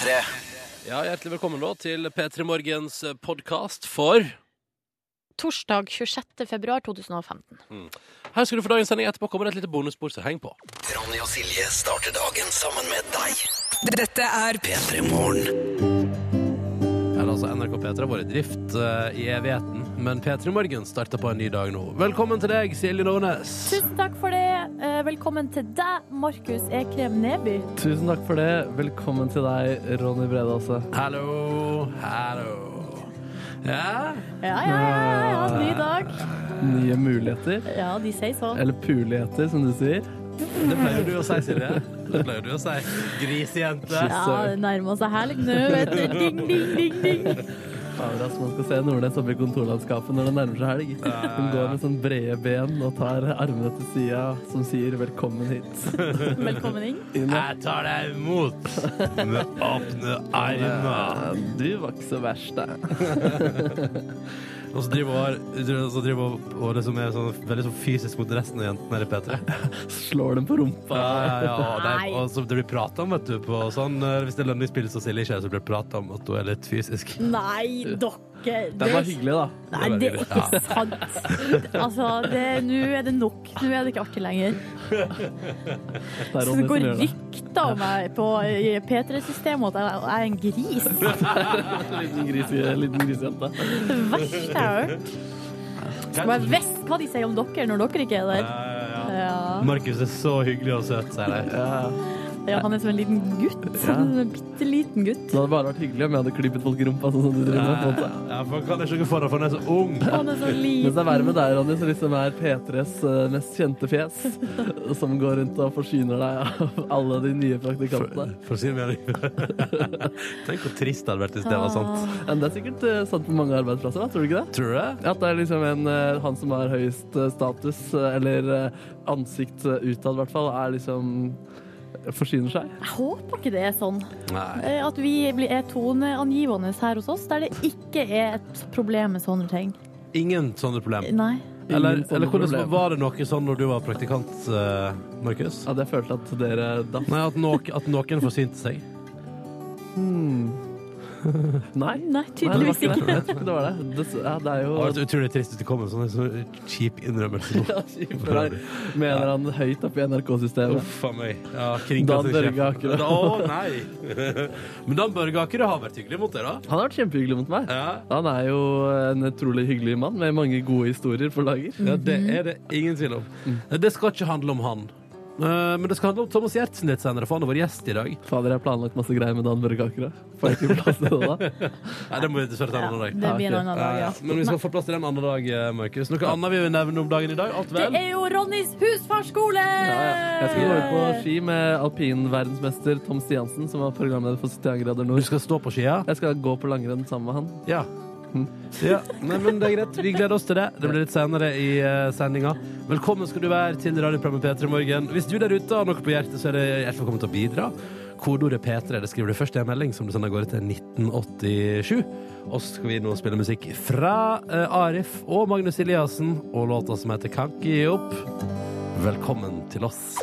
P3. Ja, Hjertelig velkommen da til P3 Morgens podkast for Torsdag 26. februar 2015. Her skal du få dagens sending. Etterpå kommer det et lite bonusbord, så heng på. Ronny og Silje starter dagen sammen med deg. Dette er P3 Morgen. Altså NRK P3 har vært i drift uh, i evigheten, men P3 Morgen starter på en ny dag nå. Velkommen til deg, Silje Nordnes. Tusen takk for det. Uh, Velkommen til deg, Markus Ekrem Neby. Tusen takk for det. Velkommen til deg, Ronny Brede også. Hallo, hallo. Ja, Ja, ja, ja, ja, ny dag. Nye muligheter. Ja, de sier så. Eller puligheter, som du sier. Det pleier du å si, Silje. Det pleier du å si. Grisejente. Ja, det nærmer seg helg nå, vet du. Ding, ding, ding, ding. Fader, man skal se Nordnes oppe i kontorlandskapet når det nærmer seg helg. Hun går med sånn brede ben og tar armene til sida, som sier 'velkommen hit'. Velkommen. Inn. Jeg tar deg imot med åpne armer. Du var ikke så verst, da. Og så driver hun og liksom er sånn, veldig sånn fysisk mot resten av jentene her i P3. Slår dem på rumpa. Ja, ja, ja. Og, det, og så det blir prata om, vet du, på sånn eh, Hvis det er lønningspils og Silje ikke er, så blir det prata om at hun er litt fysisk. Nei, dere. Den var hyggelig, da. Nei, det er ikke sant. Altså, nå er det nok. Nå er det ikke artig lenger. Det Så det går rykter om meg på P3-systemet at jeg er en gris. Liten, gris liten grisjente. Det verste jeg har hørt. Skal jeg visst hva de sier om dere når dere ikke er der. Ja. Markus er så hyggelig og søt, sier de. Ja. Ja, han er som en liten gutt. Sånn en bitte liten gutt. Det hadde bare vært hyggelig om jeg hadde klippet folk i rumpa, sånn som du driver med. på en måte. Ja, for han kan ikke noe for det, for han er så ung. Han er så liten. Mens det er verre med deg, Ronny, som liksom er P3s eh, mest kjente fjes. Som går rundt og forsyner deg av alle de nye praktikantene. For å si det mer Tenk hvor trist det hadde vært hvis det var sant. Men det er sikkert eh, sant på mange arbeidsplasser, da, tror du ikke det? Tror du det? At det er liksom en, eh, han som har høyest status, eller ansikt utad i hvert fall, er liksom forsyner seg. Jeg håper ikke det er sånn. Nei. Eh, At vi er toneangivende her hos oss, der det ikke er et problem med sånne ting. Ingen sånne problem. Nei. Eller, eller hvordan problem. var det noe sånn når du var praktikant, eh, Markus? Hadde jeg følt at dere da Nei, at, no at noen forsynte seg? hmm. Nei. Nei, Nei, det var tydeligvis ikke det. var det. det ja, det er jo Det var utrolig trist hvis det kom en sånn, så kjip innrømmelse nå. Ja, kjip, Mener han høyt oppe i NRK-systemet. Uff a meg. Ja, Dan Børge Akerø. Å nei! Men Dan Børge Akerø har vært hyggelig mot deg, da? Han har vært kjempehyggelig mot meg. Ja. Han er jo en utrolig hyggelig mann med mange gode historier på lager. ja, det er det ingen tvil om. Det skal ikke handle om han. Eh, Men det skal handle om Thomas Giertsen litt senere, for han har vært gjest i dag. Fader, jeg har planlagt masse greier med Dan Børge Akerø. Får jeg ikke plass til det da? Nei, det må vi dessverre ta en annen dag. det blir en annen dag, ja. Men vi skal få plass til en annen dag, eh, Markus. Noe annet vi vil nevne om dagen i dag? Alt Det er jo Ronnys husfarskole! Ja, ja. Jeg skal gå ut på ski med alpinverdensmester Tom Stiansen, som var programleder for 71 grader nord. Du skal stå på skia? Jeg skal gå på langrenn sammen med han. Ja. Ja. Nei, men det er greit. Vi gleder oss til det. Det blir litt senere i uh, sendinga. Velkommen skal du være til radioprogrammet P3 Morgen. Hvis du der ute har noe på hjertet, så er det hjertelig velkommen til å bidra. Kodeordet P3 det skriver du først i en melding som du sender av gårde til 1987. Og så skal vi nå spille musikk fra uh, Arif og Magnus Eliassen og låta som heter Kanke gi opp. Velkommen til oss.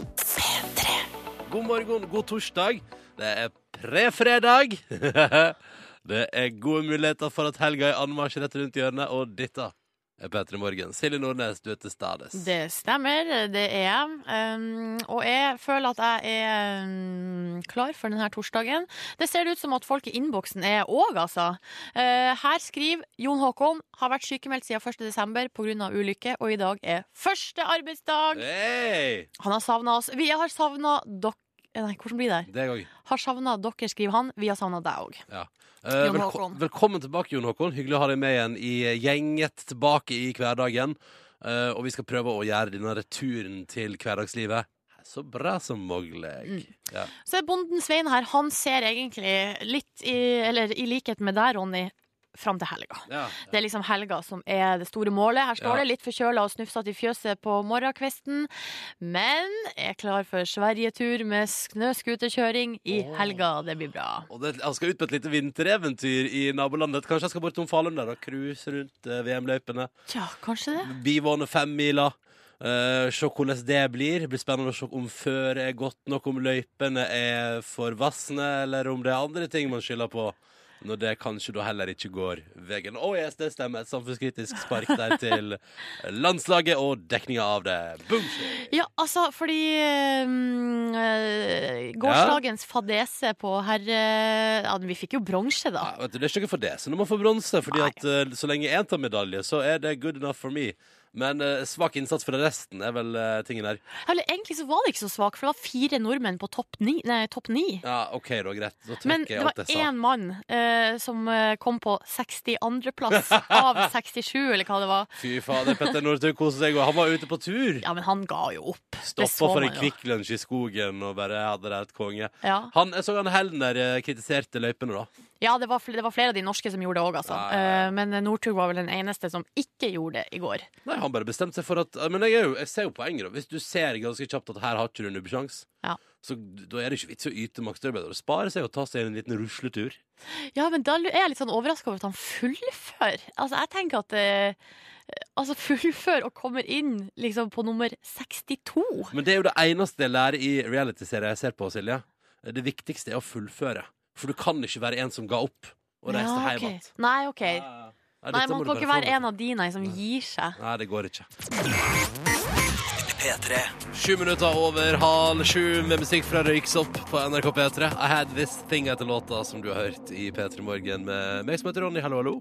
God morgen, god torsdag. Det er prefredag. det er gode muligheter for at helga er anmarsj rett rundt hjørnet, og dette er P3 Morgen. Silje Nordnes, du er til stades. Det stemmer, det er jeg. Um, og jeg føler at jeg er um, klar for denne torsdagen. Det ser ut som at folk i innboksen er òg, altså. Uh, her skriver Jon Håkon har vært sykemeldt siden 1. desember pga. ulykke, og i dag er første arbeidsdag. Hey! Han har savna oss. Vi har savna dere Nei, hvordan blir det? her? Deg òg. Har savna dere, skriver han. Vi har savna deg òg. Ja. Eh, Jon velko Håkon. velkommen tilbake, Jon Håkon. Hyggelig å ha deg med igjen i gjenget tilbake i hverdagen. Eh, og vi skal prøve å gjøre denne returen til hverdagslivet så bra som mulig. Mm. Ja. Så er bonden Svein her, han ser egentlig litt i Eller i likhet med deg, Ronny, fram til helga. Ja. Det er liksom helga som er det store målet. Her står Ja. det litt forkjøla og snufsete i fjøset på morgenkvisten. Men er klar for Sverigetur med snøscooterkjøring i oh. helga. Det blir bra. Og det, han skal ut på et lite vintereventyr i nabolandet. Kanskje jeg skal bort til Falun der og cruise rundt eh, VM-løypene. Ja, kanskje det. Bivåne femmila. Uh, se hvordan det blir. Det blir spennende å se om føret er godt nok, om løypene er for vassende, eller om det er andre ting man skylder på. Når det kanskje da heller ikke går veien. Å yes, det stemmer. Et samfunnskritisk spark der til landslaget og dekninga av det. Boom! Ja, altså, fordi um, gårsdagens ja. fadese på herre... Ja, vi fikk jo bronse, da. Ja, vet du, det er ikke noe fadese når man får bronse, fordi Nei. at uh, så lenge én tar medalje, så er det good enough for me. Men eh, svak innsats fra resten er vel eh, tingen der. Eller egentlig så var det ikke så svak, for det var fire nordmenn på topp ni. Nei, topp ni. Ja, OK, da, greit. Da trekker Men jeg det alt var jeg sa. én mann eh, som eh, kom på 62.-plass av 67, eller hva det var. Fy fader, Petter Northug koser seg, og han var ute på tur. Ja, men han ga jo opp. Det Stoppa så for man en jo. Kvikk Lunsj i skogen og bare hadde det helt konge. Ja. Han, jeg så han Helner eh, kritiserte løypene, da. Ja, det var, fl- det var flere av de norske som gjorde det òg, altså. Ja, ja. Eh, men Northug var vel den eneste som ikke gjorde det i går. Nei, Han bare bestemte seg for at Men jeg, jo, jeg ser jo poenget, da. Hvis du ser ganske kjapt at her har ikke du nubbesjans, Ja. så da er det ikke vits å yte maks. Er å spare seg og ta seg en liten rusletur. Ja, men da er jeg litt sånn overraska over at han fullfører. Altså, jeg tenker at eh, Altså, fullfør og kommer inn liksom på nummer 62. Men det er jo det eneste jeg lærer i reality-serier jeg ser på, Silje. Det viktigste er å fullføre. For du kan ikke være en som ga opp og reiste Ja, hjem ok. igjen. Nei, OK. Ja, Nei, man kan ikke være en av de nei, som gir seg. Nei, det går ikke. P3. Sju minutter over halv sju med musikk fra Røyksopp på NRK P3. I Had This Thing etter låta som du har hørt i P3 Morgen med meg som heter Ronny, hallo, hallo.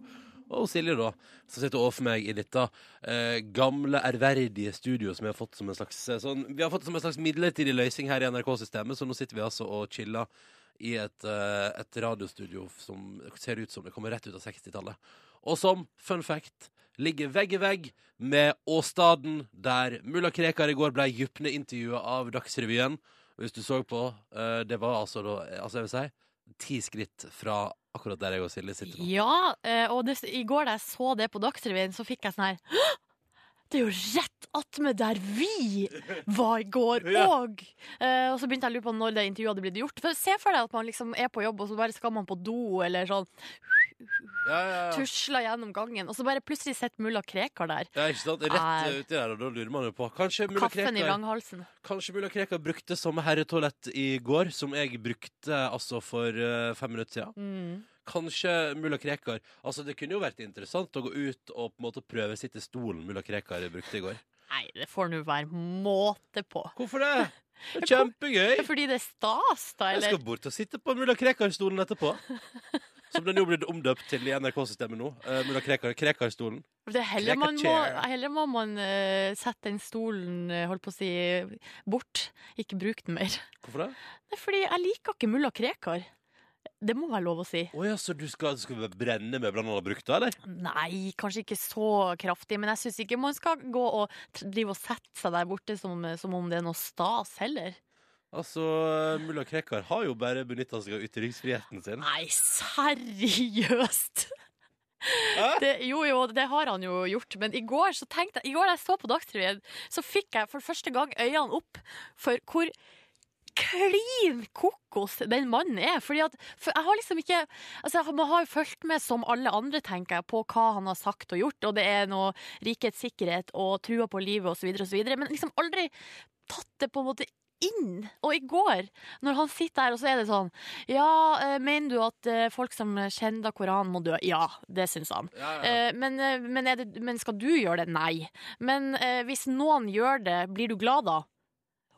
Og Silje, da, som sitter overfor meg i dette eh, gamle, ærverdige studioet som vi har fått som en slags eh, sånn, Vi har fått som en slags midlertidig løsning her i NRK-systemet, så nå sitter vi altså og chiller i et, eh, et radiostudio som ser ut som det kommer rett ut av 60-tallet. Og som, fun fact, ligger vegg i vegg med åstaden der mulla Krekar i går ble dypne intervjua av Dagsrevyen. Hvis du så på, eh, det var altså altså jeg vil si, ti skritt fra akkurat der jeg og Silje sitter nå. Ja, eh, og det, i går da jeg så det på Dagsrevyen, så fikk jeg sånn her «Hå! Det er jo rett attmed der vi var i går Ja. òg! Eh, og så begynte jeg å lure på når det intervjuet hadde blitt gjort. For Se for deg at man liksom er på jobb, og så bare skal man på do, eller sånn Ja, ja, ja. tusler gjennom gangen, og så bare plutselig sitter mulla Krekar der. Ja, ikke sant? Rett Nei. eh, uti der, og da lurer man jo på Kanskje mulla Kaffen Krekar, kanskje mulla Krekar brukte samme herretoalett i går som jeg brukte altså for eh, fem minutter siden. Mm. Kanskje mulla Krekar Altså, det kunne jo vært interessant å gå ut og på en måte prøve sitte i stolen mulla Krekar brukte i går. Nei, det får nå være måte på. Hvorfor det? Det er kjempegøy! Fordi det er stas, da, Jeg skal bort og sitte på mulla Krekar-stolen etterpå. Som den jo blitt omdøpt til i NRK-systemet nå. Uh, mulla Krekar, Krekar-stolen. Det er heller man må, heller må man uh, sette den stolen eh, holdt på å si, bort. Ikke bruke den mer. Hvorfor det? Det er fordi jeg liker ikke mulla Krekar. Det må være lov å si. Oh, ja, så du skal, du brenne møblene han har brukt, da, eller? Nei, kanskje ikke så kraftig, men jeg syns ikke man skal gå og drive og sette seg der borte som, som om det er noe stas heller. Altså, mulla Krekar har jo bare benytta seg av ytringsfriheten sin. Nei, seriøst! Det, jo, jo, det har han jo gjort. Men i går så tenkte jeg I går da jeg så på Dagsrevyen, så fikk jeg for første gang øynene opp for hvor klin kokos den mannen er. Fordi at for Jeg har liksom ikke Altså, Man har jo fulgt med som alle andre, tenker jeg, på hva han har sagt og gjort, og det er noe rikets sikkerhet og trua på livet osv., osv., men liksom aldri tatt det på en måte inn. Og i går, når han sitter der, og så er det sånn Ja, eh, mener du at eh, folk som kjenner Koranen må dø? Ja, det syns han. Ja, ja. Eh, men, men, det, men skal du gjøre det? Nei. Men hvis noen gjør det, blir du glad da?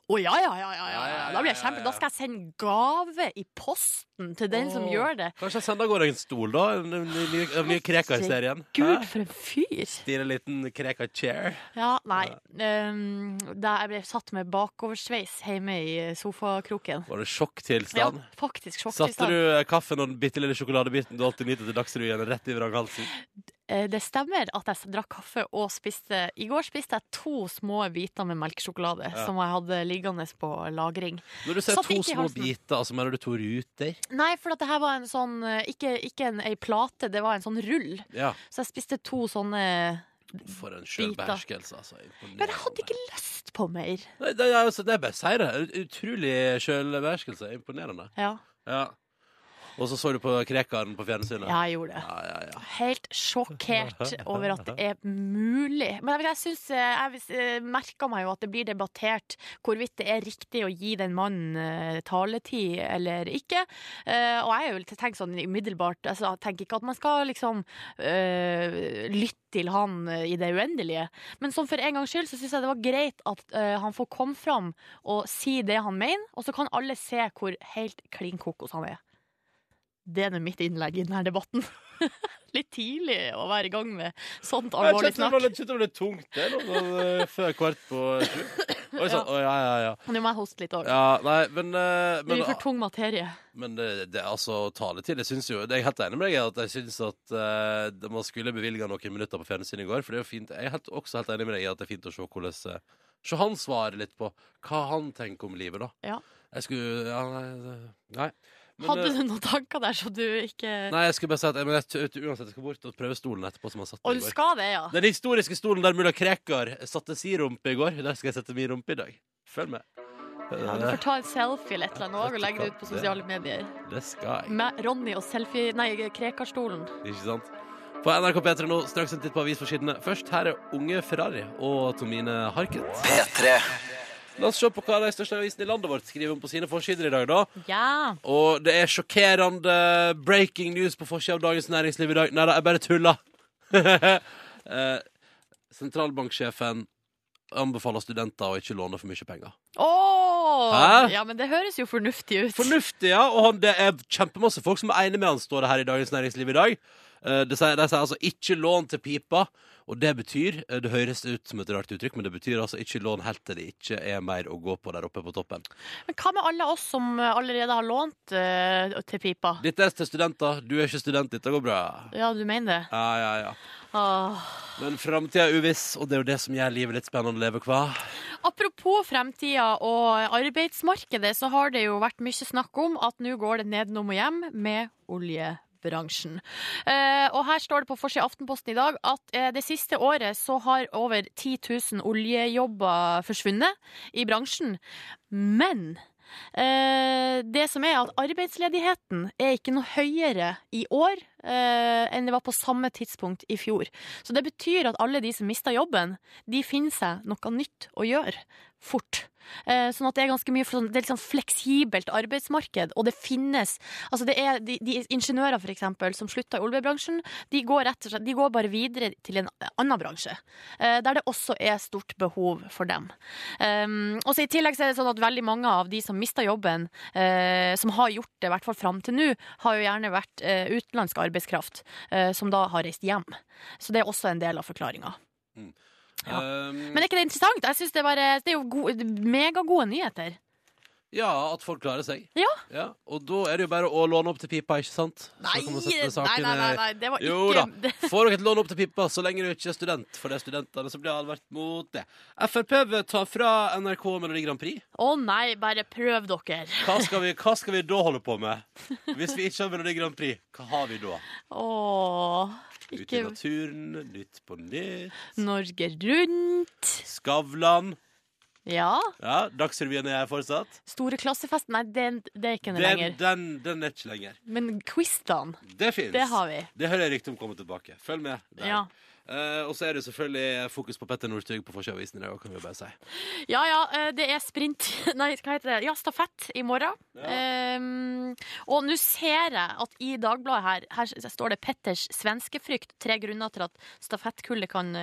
Å ja, ja, ja, ja, ja, ja. Da blir jeg kjempe Da skal jeg sende gave i posten til den som gjør det. Kanskje jeg sender av gårde en stol, da? En ny, nye, den nye Krekar-serien. Gud, for en fyr! Stille liten Krekar-chair. Ja, nei. Um, da jeg ble satt med bakoversveis hjemme i sofakroken. Var det Ja, faktisk sjokktilstand? Satte du kaffen og den bitte lille sjokoladebiten du alltid nyter til Dagsrevyen, rett i vranghalsen? Eh, Det stemmer at jeg drakk kaffe og spiste I går spiste jeg to små biter med melkesjokolade Ja. som jeg hadde liggende på lagring. Når du sier to små biter, altså mener du to ruter? Nei, for at det her var en sånn eh, Ikke, ikke en, ei plate, det var en sånn rull. Ja. Så jeg spiste to sånne For en sjølbeherskelse, altså. Men jeg hadde ikke lyst på mer. Nei, det, altså, det er bare å si det. Ut- Utrolig sjølbeherskelse. Imponerende. Ja. Ja. Og så så du på Krekaren på fjernsynet. Ja, jeg gjorde det. Ja, ja, ja. Helt sjokkert over at det er mulig. Men jeg, synes, jeg eh, merka meg jo at det blir debattert hvorvidt det er riktig å gi den mannen eh, taletid eller ikke. Eh, og jeg er jo tenkt sånn umiddelbart altså, Jeg tenker ikke at man skal liksom eh, lytte til han i det uendelige. Men som for en gangs skyld så syns jeg det var greit at uh, han får komme fram og si det han mener, og så kan alle se hvor helt klin kokos han er. Det er mitt innlegg i denne debatten. Litt tidlig å være i gang med sånt alvorlig det snakk. litt, kjente det var litt tungt, det. nå, eh, Før kvart på sju. Oi sann. Å, ja, ja, ja. Nå må jeg hoste litt òg. ja nei, men, Det men, blir for tung materie. men det, det, altså, taletid Jeg syns jo, det er jeg helt enig med deg at jeg syns at uh, man skulle bevilga noen minutter på fjernsynet i går. For det er jo fint Jeg er helt, også helt enig med deg i at det er fint å se hvordan Se han svarer litt på hva han tenker om livet, da. Ja. Jeg skulle Ja, nei. Men, Hadde eh, du noen tanker der så du ikke Nei, jeg skulle bare si at jeg, men jeg, uansett, jeg skal bort og prøve stolen etterpå. Som han satt Og i du går. skal det, ja? Den historiske stolen der mulla Krekar satte si rumpe i går. Der skal jeg sette min rumpe i dag. Følg med. ja du får ta en selfie eller et eller annet og legge det ut på sosiale medier. Det skal jeg. Med Ronny og selfie... Nei, Krekarstolen. Ikke sant? På NRK P3 nå, straks en titt på avisforsidene. Først her er Unge Ferrari og Tomine Harket. P3. La oss se på hva de største avisene i landet vårt skriver om på sine forsider i dag, da. Ja. Og det er sjokkerende breaking news på forsida av Dagens Næringsliv i dag. Nei da, jeg bare tuller. Eh, Sentralbanksjefen anbefaler studenter å ikke låne for mye penger. Åh! Hæ? Ja, men det høres jo fornuftig ut. Fornuftig, ja. Og han, det er kjempemasse folk som er enig med han, står det her i Dagens Næringsliv i dag. Eh, Det sier, de sier altså 'ikke lån til pipa', og det betyr eh, Det høres ut som et rart uttrykk, men det betyr altså 'ikke lån helt til det ikke er mer å gå på der oppe på toppen'. Men hva med alle oss som eh, allerede har lånt uh, til pipa? Dette er til studenter. Du er ikke student, dette går bra. Ja, du mener det? Ja, ja, ja. Åh. Men framtida er uviss, og det er jo det som gjør livet litt spennende å leve, hva? Apropos fremtida og arbeidsmarkedet, så har det jo vært mye snakk om at nå går det nedenom og hjem med oljebransjen. Eh, og her står det på forsida Aftenposten i dag at eh, det siste året så har over 10 000 oljejobber forsvunnet i bransjen. Men eh, det som er at arbeidsledigheten er ikke noe høyere i år enn det var på samme tidspunkt i fjor. Så det betyr at alle de som mista jobben, de finner seg noe nytt å gjøre fort. Eh, sånn at det er ganske mye Det er sånn fleksibelt arbeidsmarked, og det finnes Altså det er de, de ingeniører, for eksempel, som slutta i oljebransjen, de går rett og slett De går bare videre til en annen bransje, eh, der det også er stort behov for dem. Um, og så I tillegg er det sånn at veldig mange av de som mista jobben, eh, som har gjort det, i hvert fall fram til nå, har jo gjerne vært utenlandsk arbeidskraft, som da har reist hjem. Så det er også en del av forklaringa. Ja. Um, Men er ikke det interessant? Jeg synes Det, er bare, det er jo gode, megagode nyheter. ja, at folk klarer seg. Ja. Og da er det jo bare å låne opp til pipa, ikke sant? Nei, nei, nei, nei, det var Jo ikke da. Får dere et lån opp til pipa så lenge du ikke er student, for det er studentene som blir advart mot det. Frp vil ta fra NRK Melodi Grand Prix. Å nei, bare prøv dere. Hva skal, vi, hva skal vi da holde på med? Hvis vi ikke har Melodi Grand Prix, hva har vi da? Åh, Ute i naturen, Nytt på nytt, Norge Rundt. Skavlan. Ja. Ja, Dagsrevyen er her fortsatt. Store klassefest. Nei, det, det er ikke Den, lenger. den, den er ikke lenger. Men quizene, Det det har vi. Det hører jeg rykte om kommer tilbake. Følg med. der. Ja. Eh, og så er det selvfølgelig fokus på Petter Northug på forsida i dag, kan vi jo bare si. Ja ja, eh, det er sprint Nei, hva heter det? Ja, stafett i morgen. Ehm, og nå ser jeg at i Dagbladet her, her står det 'Petters svenskefrykt'. Tre grunner til at stafettgullet kan,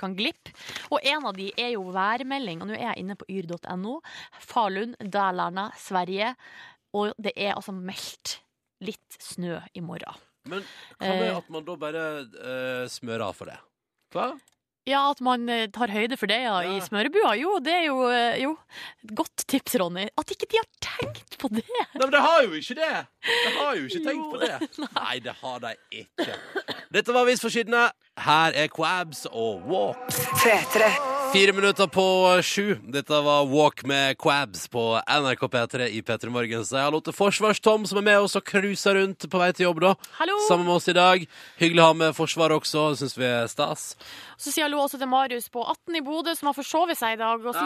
kan glippe. Og en av de er jo værmelding. Og nå er jeg inne på yr.no. Falun, Dalarna, Sverige. Og det er altså meldt litt snø i morgen. Men hva med Eh. at man da bare uh, smører av for det? Hva? Ja, at man eh, tar høyde for det ja, i smørbua. Jo, det er jo, eh, jo et godt tips, Ronny. At ikke de har tenkt på det! Nei, men de har jo ikke det! De har jo ikke tenkt Jo. på det. Nei, det har de ikke. Dette var avisforsidene. Her er Quabs og Walk. Fire minutter på sju. Dette var Walk med Quabs på NRK P3 i P3 Morgen. Så jeg har låt til Forsvars-Tom, som er med oss og cruiser rundt på vei til jobb, da. Hallo! Sammen med oss i dag. Hyggelig å ha med Forsvaret også. Det syns vi er stas. Så sier hallo også til Marius på 18 i Bodø, som har forsovet seg i dag. Og,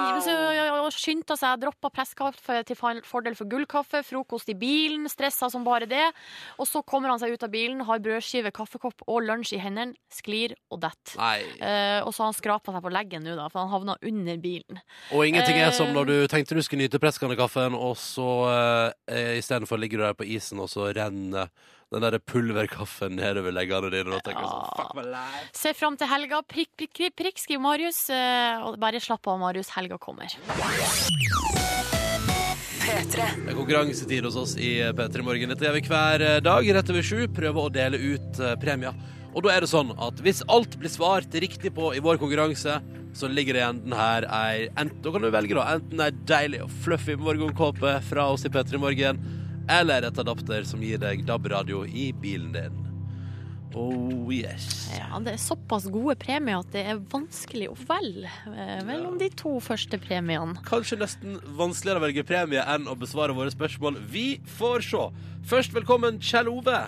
og skyndte seg, droppa presskaffe til fordel for gullkaffe, frokost i bilen, stressa som bare det. Og så kommer han seg ut av bilen, har brødskive, kaffekopp og lunsj i hendene, sklir og detter. Eh, og så har han skrapa seg på leggen nå, da, for han havna under bilen. Og ingenting er som Eh. når du tenkte du skulle nyte presskannekaffen, og så eh, istedenfor ligger du der på isen, og så renner den der pulverkaffen nedover leggene dine. Og tenker ja. sånn, fuck my life. Se fram til helga. Prikk, prikk, prikk, prikk skriver Marius. Eh, og bare slapp av, Marius. Helga kommer. Det er konkurransetid hos oss i P3 Morgen. Dette gjør vi hver eh, dag rett over sju. Prøver å dele ut premier. Og da er det sånn at hvis alt blir svart riktig på i vår konkurranse, så ligger det igjen den her ei ent- Da kan du velge, da. Enten ei deilig og fluffy morgenkåpe fra oss i P3 Morgen, eller et adapter som gir deg DAB-radio i bilen din. Oh yes. Ja, det er såpass gode premier at det er vanskelig å velge eh, mellom de to første premiene. Kanskje nesten vanskeligere å velge premie enn å besvare våre spørsmål. Vi får se. Først velkommen, Kjell Ove.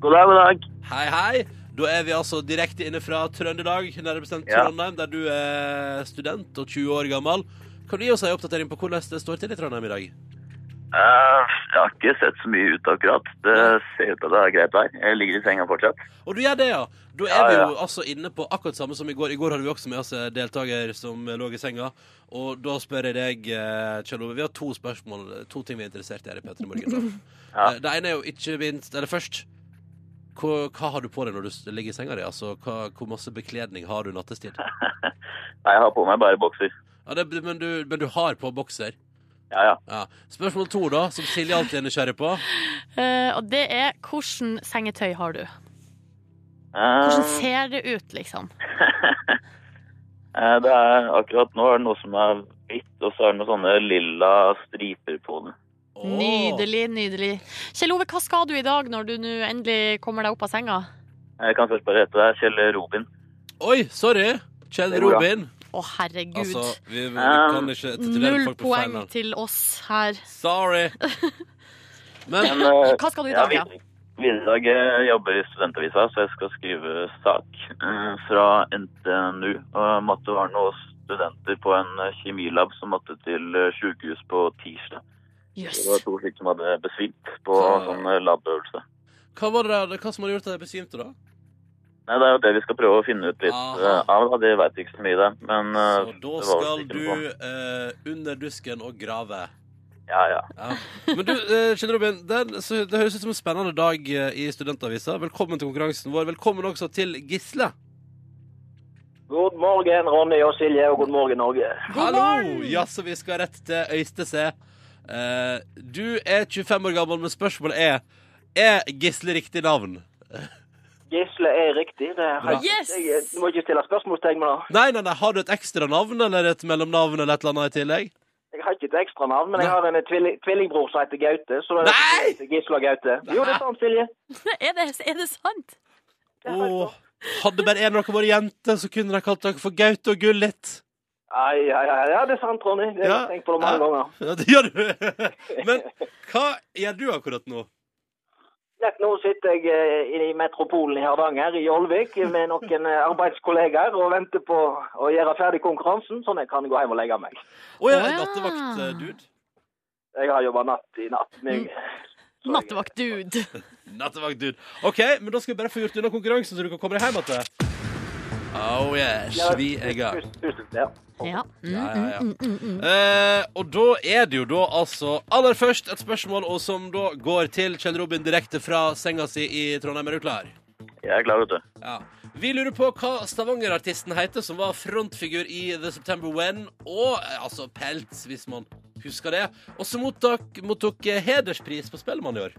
God dag, god dag. Hei, hei. Da er vi altså direkte inne fra Trøndelag, nærmere bestemt Ja. Trondheim, der du er student og 20 år gammel. Kan du gi oss en oppdatering på hvordan det står til i Trondheim i dag? Eh, jeg har ikke sett så mye ut akkurat. Det ser ut til at det er greit vær. Jeg ligger i senga fortsatt. Og du gjør det, ja? Da er Ja, vi ja. jo altså inne på akkurat samme som i går. I går hadde vi også med oss deltaker som lå i senga. Og da spør jeg deg, eh, Kjell Ove, vi har to spørsmål, to ting vi er interessert i her i P3 Morgen. Ja. Eh, Det ene er jo ikke minst Eller først, hva, hva har du på deg når du ligger i senga di? Altså, hva, hvor masse bekledning har du nattestid? Nei, jeg har på meg bare bokser. Ja, det, men, du, men du har på bokser? Ja, ja. Ja. Spørsmål to, da, som Silje alltid er nysgjerrig på. Uh, og det er hvordan sengetøy har du? Uh... Hvordan ser det ut, liksom? uh, det er akkurat nå er det noe som er hvitt, og så er det noen sånne lilla striper på den. Nydelig, nydelig. Kjell Ove, hva skal du i dag når du nå endelig kommer deg opp av senga? Jeg kan først bare hete deg Kjell Robin. Oi, sorry! Kjell. Robin. Å, herregud. Altså, vi, vi kan ikke Null folk på feil poeng navn. til oss her. Sorry. Men Men uh, Hva skal du i dag, ja? videre, dag eh, jobber i studentavisa, så jeg skal skrive sak eh, fra NTNU Og det var noen studenter på en kjemilab som måtte til eh, sykehus på tirsdag. Jøss. Det var to stykker som hadde besvimt på ja. sånn eh, labøvelse. hva var det der, hva som hadde gjort at de besvimte, da? Nei, Det er jo det vi skal prøve å finne ut litt Aha. eh, av. da. Det vet ikke så mye, det. Men eh, Så da det var skal du eh, under dusken og grave. Ja, ja. Ja. Men du, eh, Kjell Robin, det, så det høres ut som en spennende dag i Studentavisa. Velkommen til konkurransen vår. Velkommen også til Gisle. God morgen, Ronny og Silje, og god morgen, Norge. God Hallo! Ja, Jaså, vi skal rett til Øystese. Eh, du er 25 år gammel, men spørsmålet er Er Gisle riktig navn? Gisle er riktig. Det er helt, Yes! jeg, du må ikke stille spørsmålstegn med det. Nei, nei, nei, Har du et ekstra navn eller et mellomnavn eller et eller annet i tillegg? Jeg har ikke et ekstra navn, men jeg har en tvilling, tvillingbror som heter Gaute. Så det Nei! er Gisle og Gaute. Jo, det er sant, Silje. Er det, er det sant? Det er Åh, hadde bare en av dere vært jente, så kunne de kalt dere for Gaute og Gullit. Ai, ai, ai, ja, det er sant, Ronny. Det har Ja. tenkt på det mange Ja. ganger. Ja, det gjør du. Men hva gjør du akkurat nå? Nett nå sitter jeg eh, i metropolen i Hardanger, i Olvik, med noen eh, arbeidskollegaer og venter på å gjøre ferdig konkurransen, sånn jeg kan gå hjem og legge meg. Å ja, ja. nattevakt, eh, dude. Jeg har jobba natt i natt. Men så Nattevakt-dude. Nattevakt, dude. OK, men da skal vi bare få gjort unna konkurransen, så du kan komme deg hjem igjen. Oh yes, Ja, vi er i gang. ja. Ja. Mm, Ja, ja, ja. mm, mm, mm, mm. Eh, og da er det jo da altså aller først et spørsmål og som da går til Kjell Robin direkte fra senga si i Trondheim. Er du klar? Jeg er klar, vet du. Ja. Vi lurer på hva Stavanger-artisten heter, som var frontfigur i The September When, og eh, altså Pelts, hvis man husker det. Og som mottok, mottok hederspris på Spellemann i år.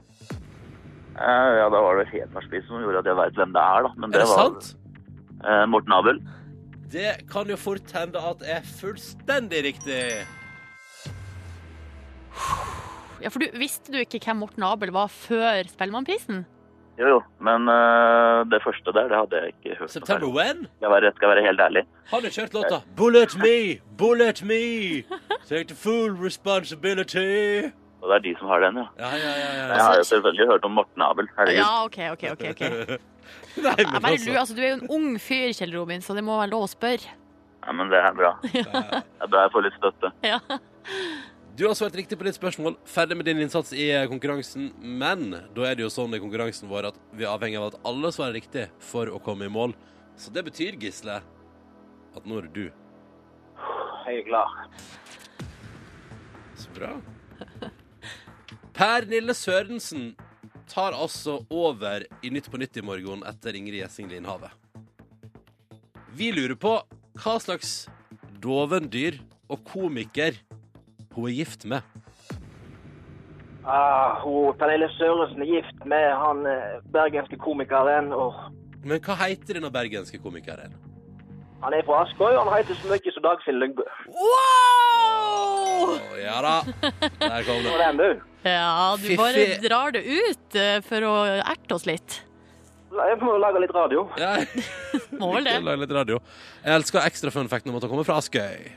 Eh, ja, da var det hederspris som gjorde at jeg veit hvem det er, da. Men Er det, det var sant? Eh, Morten Abel. Det kan jo fort hende at er fullstendig riktig. Ja, for du, Visste du ikke hvem Morten Abel var før Spellemannprisen? Jo, jo. Men uh, det første der, det hadde jeg ikke hørt. September when? Skal jeg være, skal jeg være helt ærlig. Han Har kjørt låta Bullet me, bullet me, take the full responsibility? Og det er de som har den, ja. Ja, ja, ja. ja. Jeg har jo selvfølgelig hørt om Morten Abel. Herregud. Ja, OK, OK. ok, ok. Nei, men bare altså. lurer, altså, du er jo en ung fyr, Kjell Robin, så det må være lov å spørre. Ja, men det er bra. Det er bra jeg får litt støtte. Ja. Du har svart riktig på ditt spørsmål. Ferdig med din innsats i eh, konkurransen. Men da er det jo sånn i konkurransen vår at vi er avhengig av at alle svarer riktig for å komme i mål. Så det betyr, Gisle, at nå er det du. Jeg er klar. Så bra. Per Nille Sørensen tar altså over i Nytt på Nytt i morgen etter Ingrid Gjessing Linhavet. Vi lurer på hva slags dovendyr og komiker hun er gift med. Ah, hun, Pernille Sørensen er gift med han eh, bergenske komikeren. og Men hva heter denne bergenske komikeren? Han er fra Askøy, og han heter så mye som Dagfinn Lyngbø. Wow! Oh, ja da. Der kom det. Ja, du Fiffi. bare drar det ut eh, for å erte oss litt. Jeg må lage litt radio. Ja, Må vel det. Lage litt radio. Jeg elsker ekstra fun fact om at han kommer fra Askøy.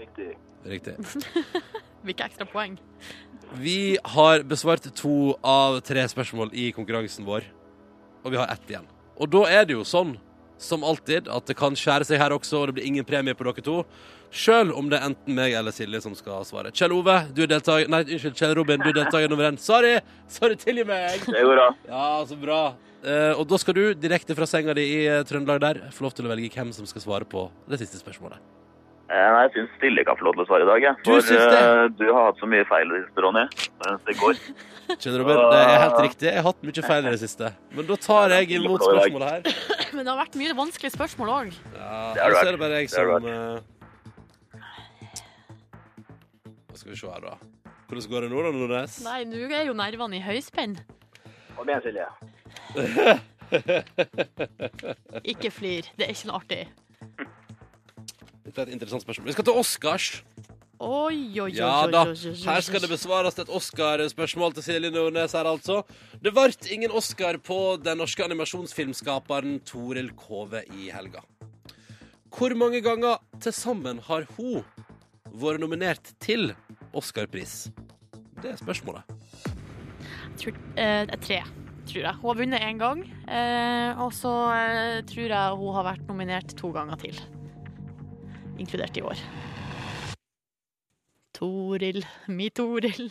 Riktig. Riktig. Hvilke ekstra poeng? Vi har besvart to av tre spørsmål i konkurransen vår, og vi har ett igjen. Og da er det jo sånn, som alltid, at det kan skjære seg her også, og det blir ingen premie på dere to. Sjøl om det er enten meg eller Silje som skal svare. Kjell Ove, du er deltaker Nei, unnskyld, Kjell Robin, du er deltaker nummer én. Sorry! Sorry, tilgi meg! Det går bra. Ja, så bra. Eh, og da skal du direkte fra senga di i eh, Trøndelag der få lov til å velge hvem som skal svare på det siste spørsmålet. Eh, Nei, jeg syns Silje kan få lov til å svare i dag. Jeg. Du For syns det? eh, du har hatt så mye feil i det siste, Ronny. Mens det går. Kjell Robin, det er helt riktig. Jeg har hatt mye feil i det siste. Men da tar jeg imot spørsmålet her. Men det har vært mye vanskelige spørsmål òg. Ja, så er det bare jeg som eh, Hva skal vi se her, da. Hvordan går det nå, da, Nordnes? Nei, nå er jo nervene i høyspenn. Kom igjen, Silje. Ikke flir. Det er ikke noe artig. Dette er et interessant spørsmål. Vi skal til Oscars. Oi, oi, oi. Ja da. Her skal det besvares et Oscar-spørsmål til Silje Nordnes her, altså. Det ble ingen Oscar på den norske animasjonsfilmskaperen Toril Kove i helga. Hvor mange ganger til sammen har hun vært nominert til Oscar-pris? Det er spørsmålet. Tror, eh, tre, tror jeg. Hun har vunnet én gang. Eh, og så eh, tror jeg hun har vært nominert to ganger til. Inkludert i år. Toril, mi Toril.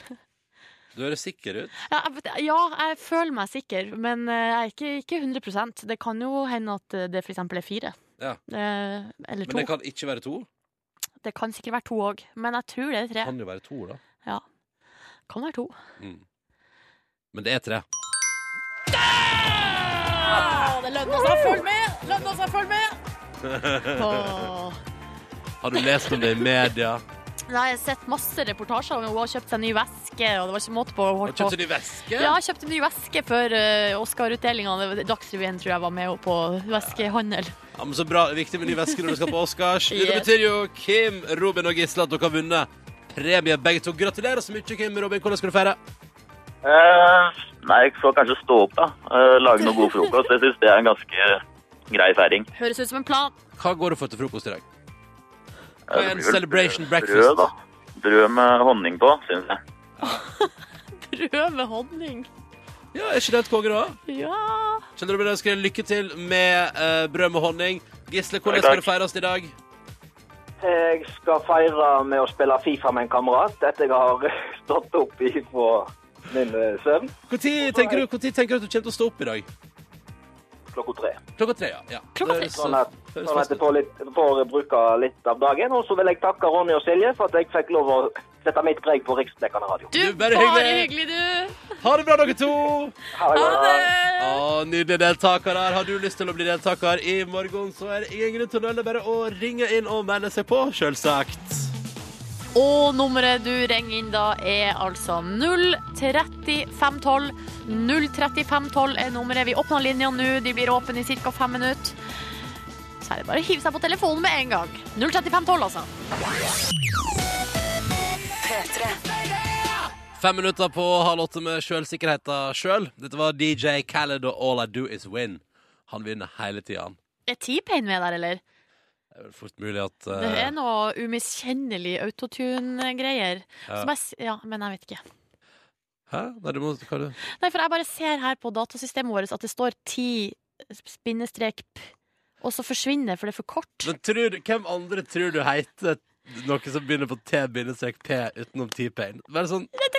Du høres sikker ut. Ja, ja, jeg føler meg sikker, men eh, jeg er ikke, ikke 100 Det kan jo hende at det f.eks. er fire. Ja. Eh, eller Men to. det kan ikke være to. Det kan sikkert være to òg, men jeg tror det er tre. Kan jo være to, da. Ja. Kan være to. Mm. Men det er tre. Å, det lønner seg å følge med! Lønner seg å følge med! oh. Har du lest om det i media? Nei, jeg har sett masse reportasjer om hun har kjøpt seg ny veske, og det var ikke måte på. Hun Har holdt på. kjøpt en ny veske? Ja, jeg kjøpte en ny veske før uh, Oscar-utdelinga. Dagsrevyen tror jeg var med på veskehandel. Ja, men Så bra. Viktig med ny veske når du skal på Oscars. Det betyr jo Kim, Robin og Gisle at dere har vunnet premie begge to. Gratulerer så mye, Kim Robin. Hvordan skal du feire? Eh, nei, jeg får kanskje stå opp, da. Eh, lage noe god frokost. Jeg syns det er en ganske grei feiring. Høres ut som en plan. Hva går du for til frokost i dag? Hva er det en blir vel celebration brød- breakfast? Brød, da. Brød med honning på, syns jeg. Brød med honning. Ja, Er ikke det et konge, da? Ja. Kjenner du ønsker deg lykke til med uh, brød med honning. Gisle, hvordan skal du det feires i dag? Jeg skal feire med å spille Fifa med en kamerat etter jeg har stått opp ifra min eh, søvn Når tenker, tenker du at du kommer til å stå opp i dag? Klokka tre. Klokka tre, ja. ja. Klokka tre. Sånn at, sånn at jeg får, litt, får bruke litt av dagen. Og så vil jeg takke Ronny og Silje for at jeg fikk lov å sette mitt preg på riksdekkende radio. Du, bare hyggelig. hyggelig, du. Ha det bra, dere to! Ha det Ha bra. det! Å, Nydelige deltakere. Har du lyst til å bli deltaker i morgen, så er det ingen grunn til å nøle. Bare å ringe inn og melde seg på, selvsagt. Og nummeret du ringer inn da er altså 03512. 03512 er nummeret. Vi åpner linjene nå. De blir åpne i ca. fem minutter. Så er det bare å hive seg på telefonen med en gang. 03512, altså. Fem minutter på halv åtte med sjølsikkerheta sjøl. Dette var DJ Khaled og All I Do Is Win. Han vinner hele tida, han. Er T-Pain med der, eller? Det er vel fort mulig at Det eh, er noe umiskjennelig autotune-greier. Ja. Ja, men jeg vet ikke. Hæ? Nei, du må Nei, for jeg bare ser her på datasystemet vårt at det står 10 spinnestrek p, og så forsvinner for det er for kort. Men tror hvem andre tror du heter noe som begynner på T-P utenom T-Pain? Bare sånn Det,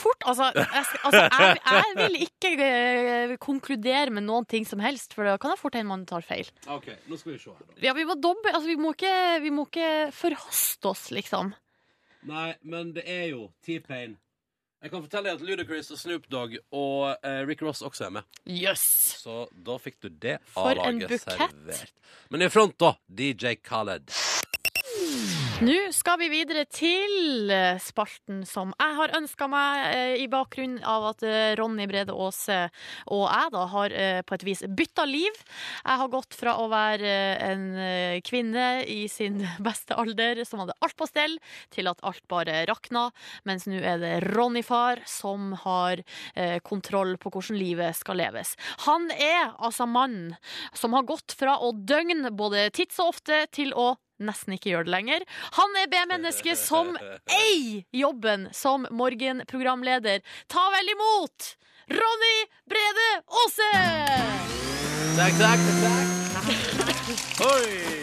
fort Altså, jeg, altså jeg, jeg vil ikke eh, konkludere med noen ting som helst, for da kan det fort hende man tar feil. OK, nå skal vi se her, da. Ja, vi må dobbe, Altså, vi må ikke, vi må ikke forhaste oss, liksom. Nei, men det er jo T-Pain. Jeg kan fortelle deg at Ludacris og Snoop Dogg og eh, Rick Ross også er med. Yes. Så da fikk du det For en A-laget bukett. servert. Men i front, da. DJ Khaled. Nå skal vi videre til eh, spalten som jeg har ønska meg, eh, i bakgrunn av at eh, Ronny Brede Aase og jeg da har på et vis bytta liv. Jeg har gått fra å være en kvinne i sin beste alder som hadde alt på stell, til at alt bare rakna, mens nå er det Ronny-far som har kontroll på hvordan livet skal leves. Han er altså mannen som har gått fra å døgne både tids og ofte til å nesten ikke gjør det lenger. Han er B-menneske som eier jobben som morgenprogramleder. Ta vel imot Ronny Brede Aase! Takk, takk, takk. Oi!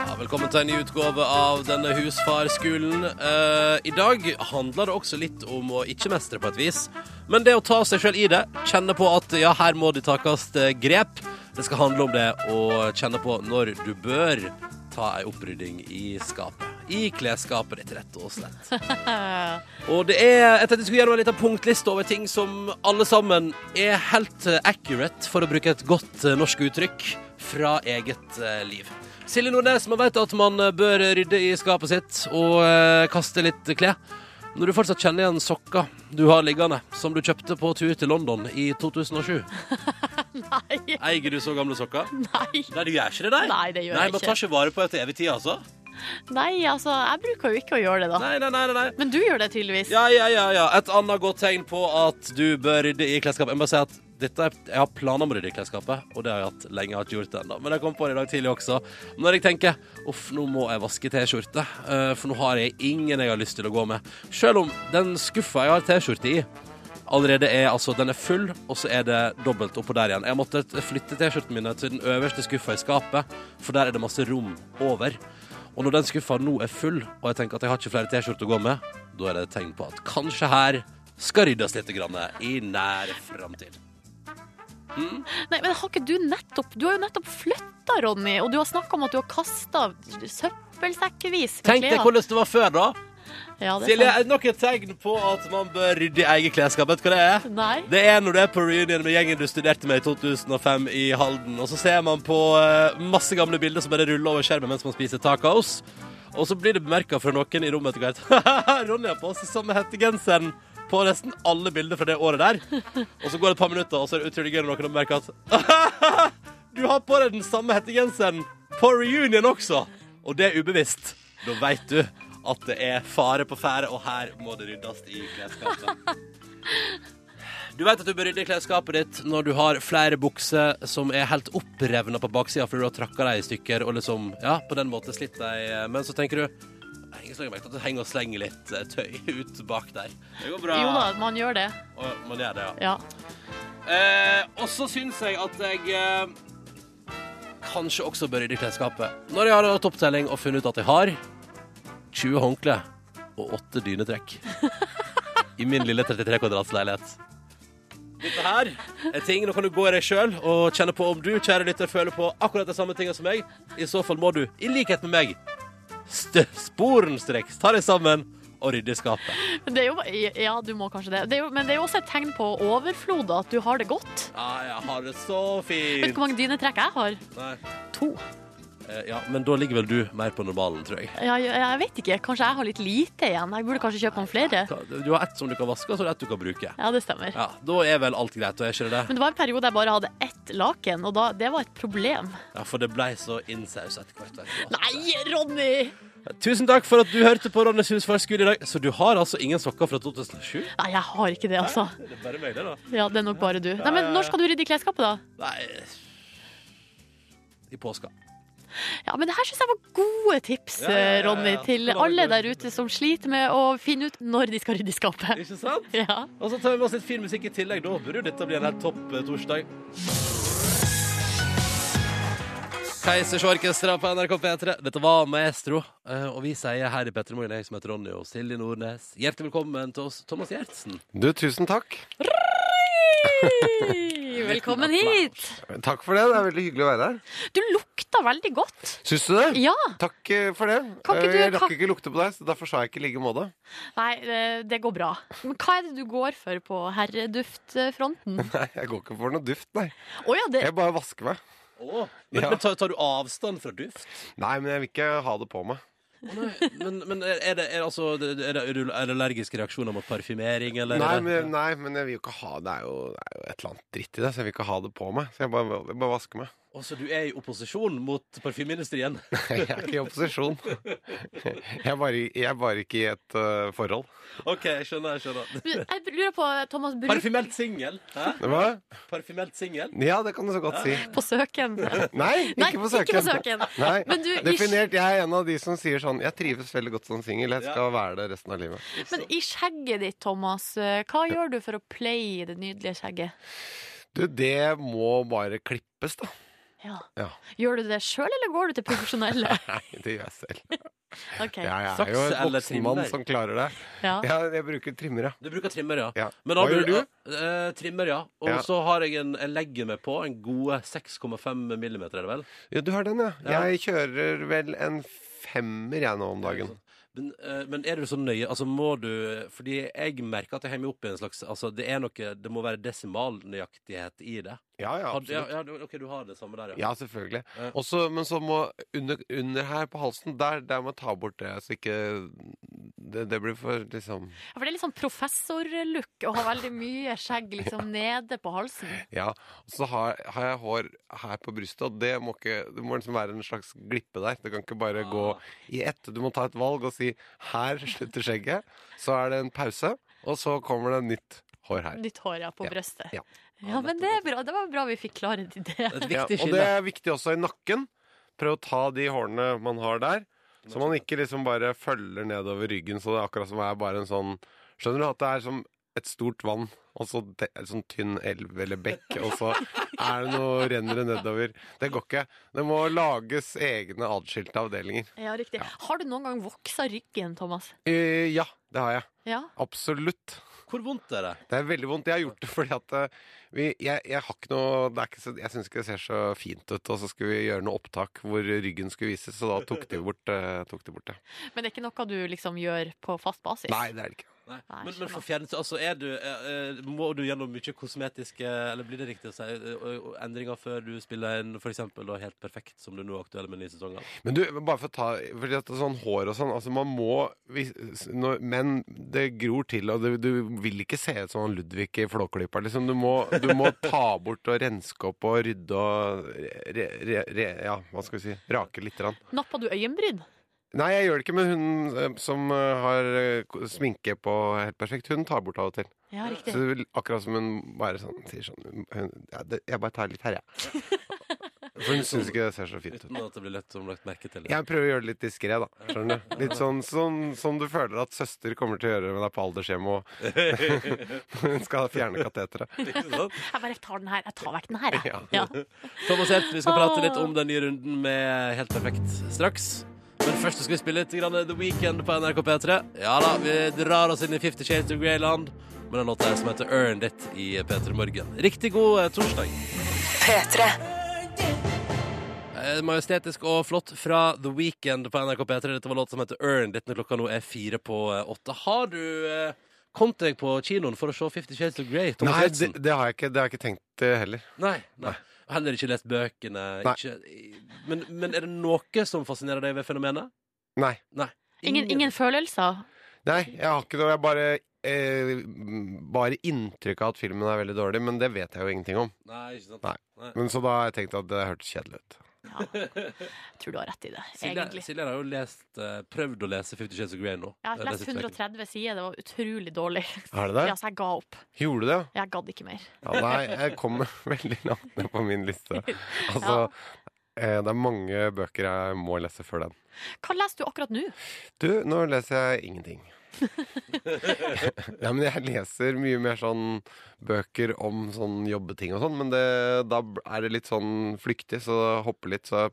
Ja, velkommen til en ny utgave av denne husfarskolen. Eh, I dag handler det også litt om å ikke mestre på et vis. Men det å ta seg sjøl i det, kjenne på at ja, her må det takes eh, grep. Det skal handle om det å kjenne på når du bør ta ei opprydding i skapet. I klesskapet ditt, rett og slett. Og det er, jeg tenkte jeg skulle gjøre en liten punktliste over ting som alle sammen er helt eh, accurate, for å bruke et godt eh, norsk uttrykk, fra eget liv. Silje Nordnes, man vet at man eh, bør rydde i skapet sitt og eh, kaste litt klær. Når du fortsatt kjenner igjen sokker du har liggende, som du kjøpte på tur til London i 2007 Nei, Eier du så gamle sokker? nei. Nei, du gjør ikke det, nei. Nei, det gjør nei, jeg Man tar ikke vare på det til evig tid, altså? Nei, altså, jeg bruker jo ikke å gjøre det, da. Nei, nei, nei, nei, nei. Men du gjør det tydeligvis. Ja, ja, ja, ja. Et annet godt tegn på at du bør rydde i klesskapet. Jeg må si at dette er, jeg har planer om å rydde i klesskapet, og det har jeg hatt lenge. Jeg har ikke gjort det ennå. Men jeg kom på det i dag tidlig også. Når jeg tenker uff, nå må jeg vaske T-skjorte, eh, for nå har jeg ingen jeg har lyst til å gå med. Selv om den skuffa jeg har T-skjorte i, allerede er altså Den er full, og så er det dobbelt oppå der igjen. Jeg måtte flytte T-skjortene mine til den øverste skuffa i skapet, for der er det masse rom over. Og når den skuffa nå er full, og jeg tenker at jeg har ikke flere T-skjorter å gå med, da er det et tegn på at kanskje her skal ryddes litt i nær framtid. Nei, men har ikke du nettopp Du har jo nettopp flytta, Ronny, og du har snakka om at du har kasta søppelsekkevis Tenk deg hvordan det var før, da. Ja, det Silje, er det nok et tegn på at man bør rydde i eget klesskap? Vet du hva det er? Nei. Det er når du er på reunion med gjengen du studerte med i 2005 i Halden, og så ser man på eh, masse gamle bilder som bare ruller over skjermen mens man spiser tacos. Og så blir det bemerka fra noen i rommet etter hvert. Ronny har på seg samme hettegenseren på nesten alle bilder fra det året der. Og så går det et par minutter, og så er det utrolig gøy når noen merker at Du har på deg den samme hettegenseren på reunion også! Og det er ubevisst. Da veit du at det er fare på ferde, og her må det ryddes i klesskapet. Du vet at du bør rydde i klesskapet ditt når du har flere bukser som er helt opprevna på baksida fordi du har trakka dem i stykker og liksom, ja, på den måten slitt dem. Men så tenker du «Nei, Ingen slag at du henger og slenger litt eh, tøy ut bak der. Det går bra. Jo da, man gjør det. Og man gjør det, ja. Ja. Eh, og så syns jeg at jeg eh, kanskje også bør rydde i klesskapet. Når jeg har hatt opptelling og funnet ut at jeg har 20 håndklær og 8 dynetrekk i min lille 33 kvadrats leilighet. Dette her er ting, Nå kan du gå i deg sjøl og kjenne på om du kjære lytter, føler på akkurat de samme tingene som meg. I så fall må du, i likhet med meg, sporenstreks ta deg sammen og rydde skapet. Det jo, ja, du må kanskje det. det jo, men det er jo også et tegn på overflod, at du har det godt. Ja, jeg har det så fint. Vet du hvor mange dynetrekk jeg har? Nei. To. Eh, ja, men da ligger vel du mer på normalen, tror jeg. Ja, jeg, jeg vet ikke. Kanskje jeg har litt lite igjen. Jeg burde kanskje kjøpe noen flere. Du har ett som du kan vaske, og så har du ett du kan bruke. Ja, det stemmer. Ja, Da er vel alt greit, og er ikke det det? Men det var en periode jeg bare hadde ett laken, og da, det var et problem. Ja, For det ble så innsaus etter hvert. Nei, Ronny! Tusen takk for at du hørte på Ronnys husfarskole i dag. Så du har altså ingen sokker fra 2007? Nei, jeg har ikke det, altså. Nei, Det er bare meg, det, da. Ja, det er nok bare du. Nei, men Når skal du rydde i klesskapet, da? Nei I påska. Ja, men det her syns jeg var gode tips, Ja, ja, ja, ja. Ronny, til alle der ute som sliter med å finne ut når de skal rydde i skapet. Ikke sant? Ja. Og så tar vi med oss litt fin musikk i tillegg. Da burde jo dette bli en helt topp eh, torsdag. Keisers Orkestra på NRK P3. Dette var Maestro. Eh, Og vi sier her i P3 Morgen, jeg som heter Ronny og Silje Nordnes, hjertelig velkommen til oss, Thomas Gjertsen. Du, tusen takk. Velkommen hit! Takk for det. Det er veldig hyggelig å være her. Du lukta veldig godt. Syns du det? Ja. Takk eh, for det. Kan ikke Eh, Jeg du- rakk kan- ikke lukte på deg, så derfor sa jeg ikke i like måte. Nei, det- det går bra. Men hva er det du går for på herreduftfronten? Nei, jeg går ikke for noe duft, nei. Oh, ja, det Jeg bare vasker meg. Oh, men, Ja. men tar, tar du avstand fra duft? Nei, men jeg vil ikke ha det på meg. Men, men er, det, er, altså, er, det, er det allergiske reaksjoner mot parfymering, eller? Nei men, nei, men jeg vil jo ikke ha det. Er jo, det er jo et eller annet dritt i det, så jeg vil ikke ha det på meg. Så jeg bare, jeg bare vasker meg. Å, så du er i opposisjon mot parfymeindustrien? Jeg er ikke i opposisjon. Jeg er bare, jeg er bare ikke i et uh, forhold. OK, jeg skjønner. jeg skjønner Jeg lurer på, Thomas, bruk Parfymelt singel? Hva? Parfymelt singel? Ja, det kan du så godt si. på søken. Nei, ikke på søken. ikke på søken. Nei, Men du, Definert, jeg er en av de som sier sånn Jeg trives veldig godt som singel. Jeg skal være det resten av livet. Men i skjegget ditt, Thomas, eh, hva gjør du for å play det nydelige skjegget? Du, det må bare klippes, da. Ja. Ja. Gjør du det sjøl, eller går du til profesjonelle? Nei, det gjør jeg selv. okay. Ja, jeg er Saks jo en eller voksen mann trimmer? som klarer det. Ja. Ja, jeg bruker trimmer, ja. Du bruker trimmer, ja. ja. Men Hva gjør du? Eh, trimmer, ja. Og Ja. så har jeg en Jeg legger meg på en gode 6,5 millimeter, er det vel? Ja, du har den, ja. Ja. Jeg kjører vel en femmer, jeg, nå om dagen. Men, eh, men er du så nøye? Altså må du Fordi jeg merker at jeg henger meg opp i en slags Altså det er noe Det må være desimalnøyaktighet i det. Ja, ja, Har, ja, absolutt. ja, du- OK, du har det samme der, ja. Ja, selvfølgelig. Ja. Også, men så må under, under her på halsen, der, der må jeg ta bort det, så ikke Det, det blir for liksom Ja, for det er litt sånn professorlook å ha veldig mye skjegg liksom nede på halsen. Ja. Og så har, har jeg hår her på brystet, og det må ikke Det må liksom være en slags glippe der. Det kan ikke bare gå i ett. Du må ta et valg og si 'her slutter skjegget', så er det en pause, og så kommer det nytt hår her. Nytt hår ja, på Ja. brøstet. Ja. Ja, men det er bra. Det var bra vi fikk klarhet i det. Ja, og det er viktig også i nakken. Prøv å ta de hårene man har der. Så man ikke liksom bare følger nedover ryggen, så det er akkurat som er bare en sånn Skjønner du at det er som et stort vann, og så det en sånn tynn elv eller bekk, og så er det noe renner det nedover. Det går ikke. Det må lages egne atskilte avdelinger. Ja, riktig. Har du noen gang voksa ryggen, Thomas? Eh, ja, det har jeg. Ja. Absolutt. Hvor vondt er det? Det er veldig vondt. Jeg har gjort det fordi at eh, vi, jeg, jeg har ikke noe det er ikke så, Jeg syns ikke det ser så fint ut, og så skulle vi gjøre noe opptak hvor ryggen skulle vises, så da tok de bort, eh, tok de bort det. Men det er ikke noe du liksom gjør på fast basis? Nei, det er det ikke. Nei. Nei, Men, men for fjernelse, altså er du eh, eh, Må du gjennom mye kosmetiske Eller blir det riktig å si eh, eh, endringer før du spiller en for eksempel da helt perfekt, som du nå er aktuell med nye sesonger? Men du, bare for å ta fordi at det er sånn hår og sånn Altså, man må hvis, når, Men det gror til, og du, du vil ikke se ut som han Ludvig i Flåklypa. Liksom. Du, må, du må ta bort og renske opp og rydde og re, re, re, Ja, hva skal vi si? Rake lite grann. Nappa du øyenbryn? Nei, jeg gjør det ikke med hun eh, som eh, har eh, sminke på helt perfekt. Hun tar bort av og til. Ja, riktig. Så det vil- akkurat som hun bare sånn sier sånn hun, ja, det, Jeg bare tar litt her, jeg. For hun syns ikke det ser så fint ut. Uten at det blir lett som lagt merke til. Jeg prøver å gjøre det litt diskré, da. Skjønner du? Litt sånn som som du føler at søster kommer til å gjøre med deg på aldershjemmet og hun skal fjerne kateteret. Ikke sant? Jeg bare tar den her. Jeg tar vekk den her, jeg. Ja. Ja. Thomas Helt, vi skal prate litt om den nye runden med Helt perfekt straks. Men først skal vi spille litt grann The Weekend på NRK P3. Ja da, vi drar oss inn i Fifty Shades of Greyland med den låta som heter Earned It i P3 Morgen. Riktig god torsdag. P3 Majestetisk og flott fra The Weekend på NRK P3. Dette var låta som heter Earned It når klokka nå er fire på eh, åtte. Har du kom deg på kinoen for å se Fifty Shades of Grey? Thomas Nei, det, det har jeg ikke. Det har jeg ikke tenkt heller. heller. Nei, nei. Heller ikke lest bøkene. Nei. Ikke, men, men er det noe som fascinerer deg ved fenomenet? Nei. Ingen, ingen følelser? Nei, jeg har ikke noe. Jeg bare eh, Bare inntrykk av at filmen er veldig dårlig, men det vet jeg jo ingenting om. Nei, ikke sant? Nei. Nei. Men Så da har jeg tenkt at det hørtes kjedelig ut. Ja. Jeg tror du har rett i det, Silje, egentlig. Silje har jo lest, eh, prøvd å lese Fifty Shades of Grey nå. Jeg har Eh, lest siste uken. 130 sider, det var utrolig dårlig. Er det det? Ja, så jeg ga opp. Gjorde du det? Jeg gadd ikke mer. Ja, nei, jeg kommer veldig langt ned på min liste. Altså, eh, det er mange bøker jeg må lese før den. Hva leser du akkurat nå? Du, nå leser jeg ingenting. ja, men jeg leser mye mer sånn bøker om sånn jobbeting og sånn, men det, da er det litt sånn flyktig, så det hopper litt, så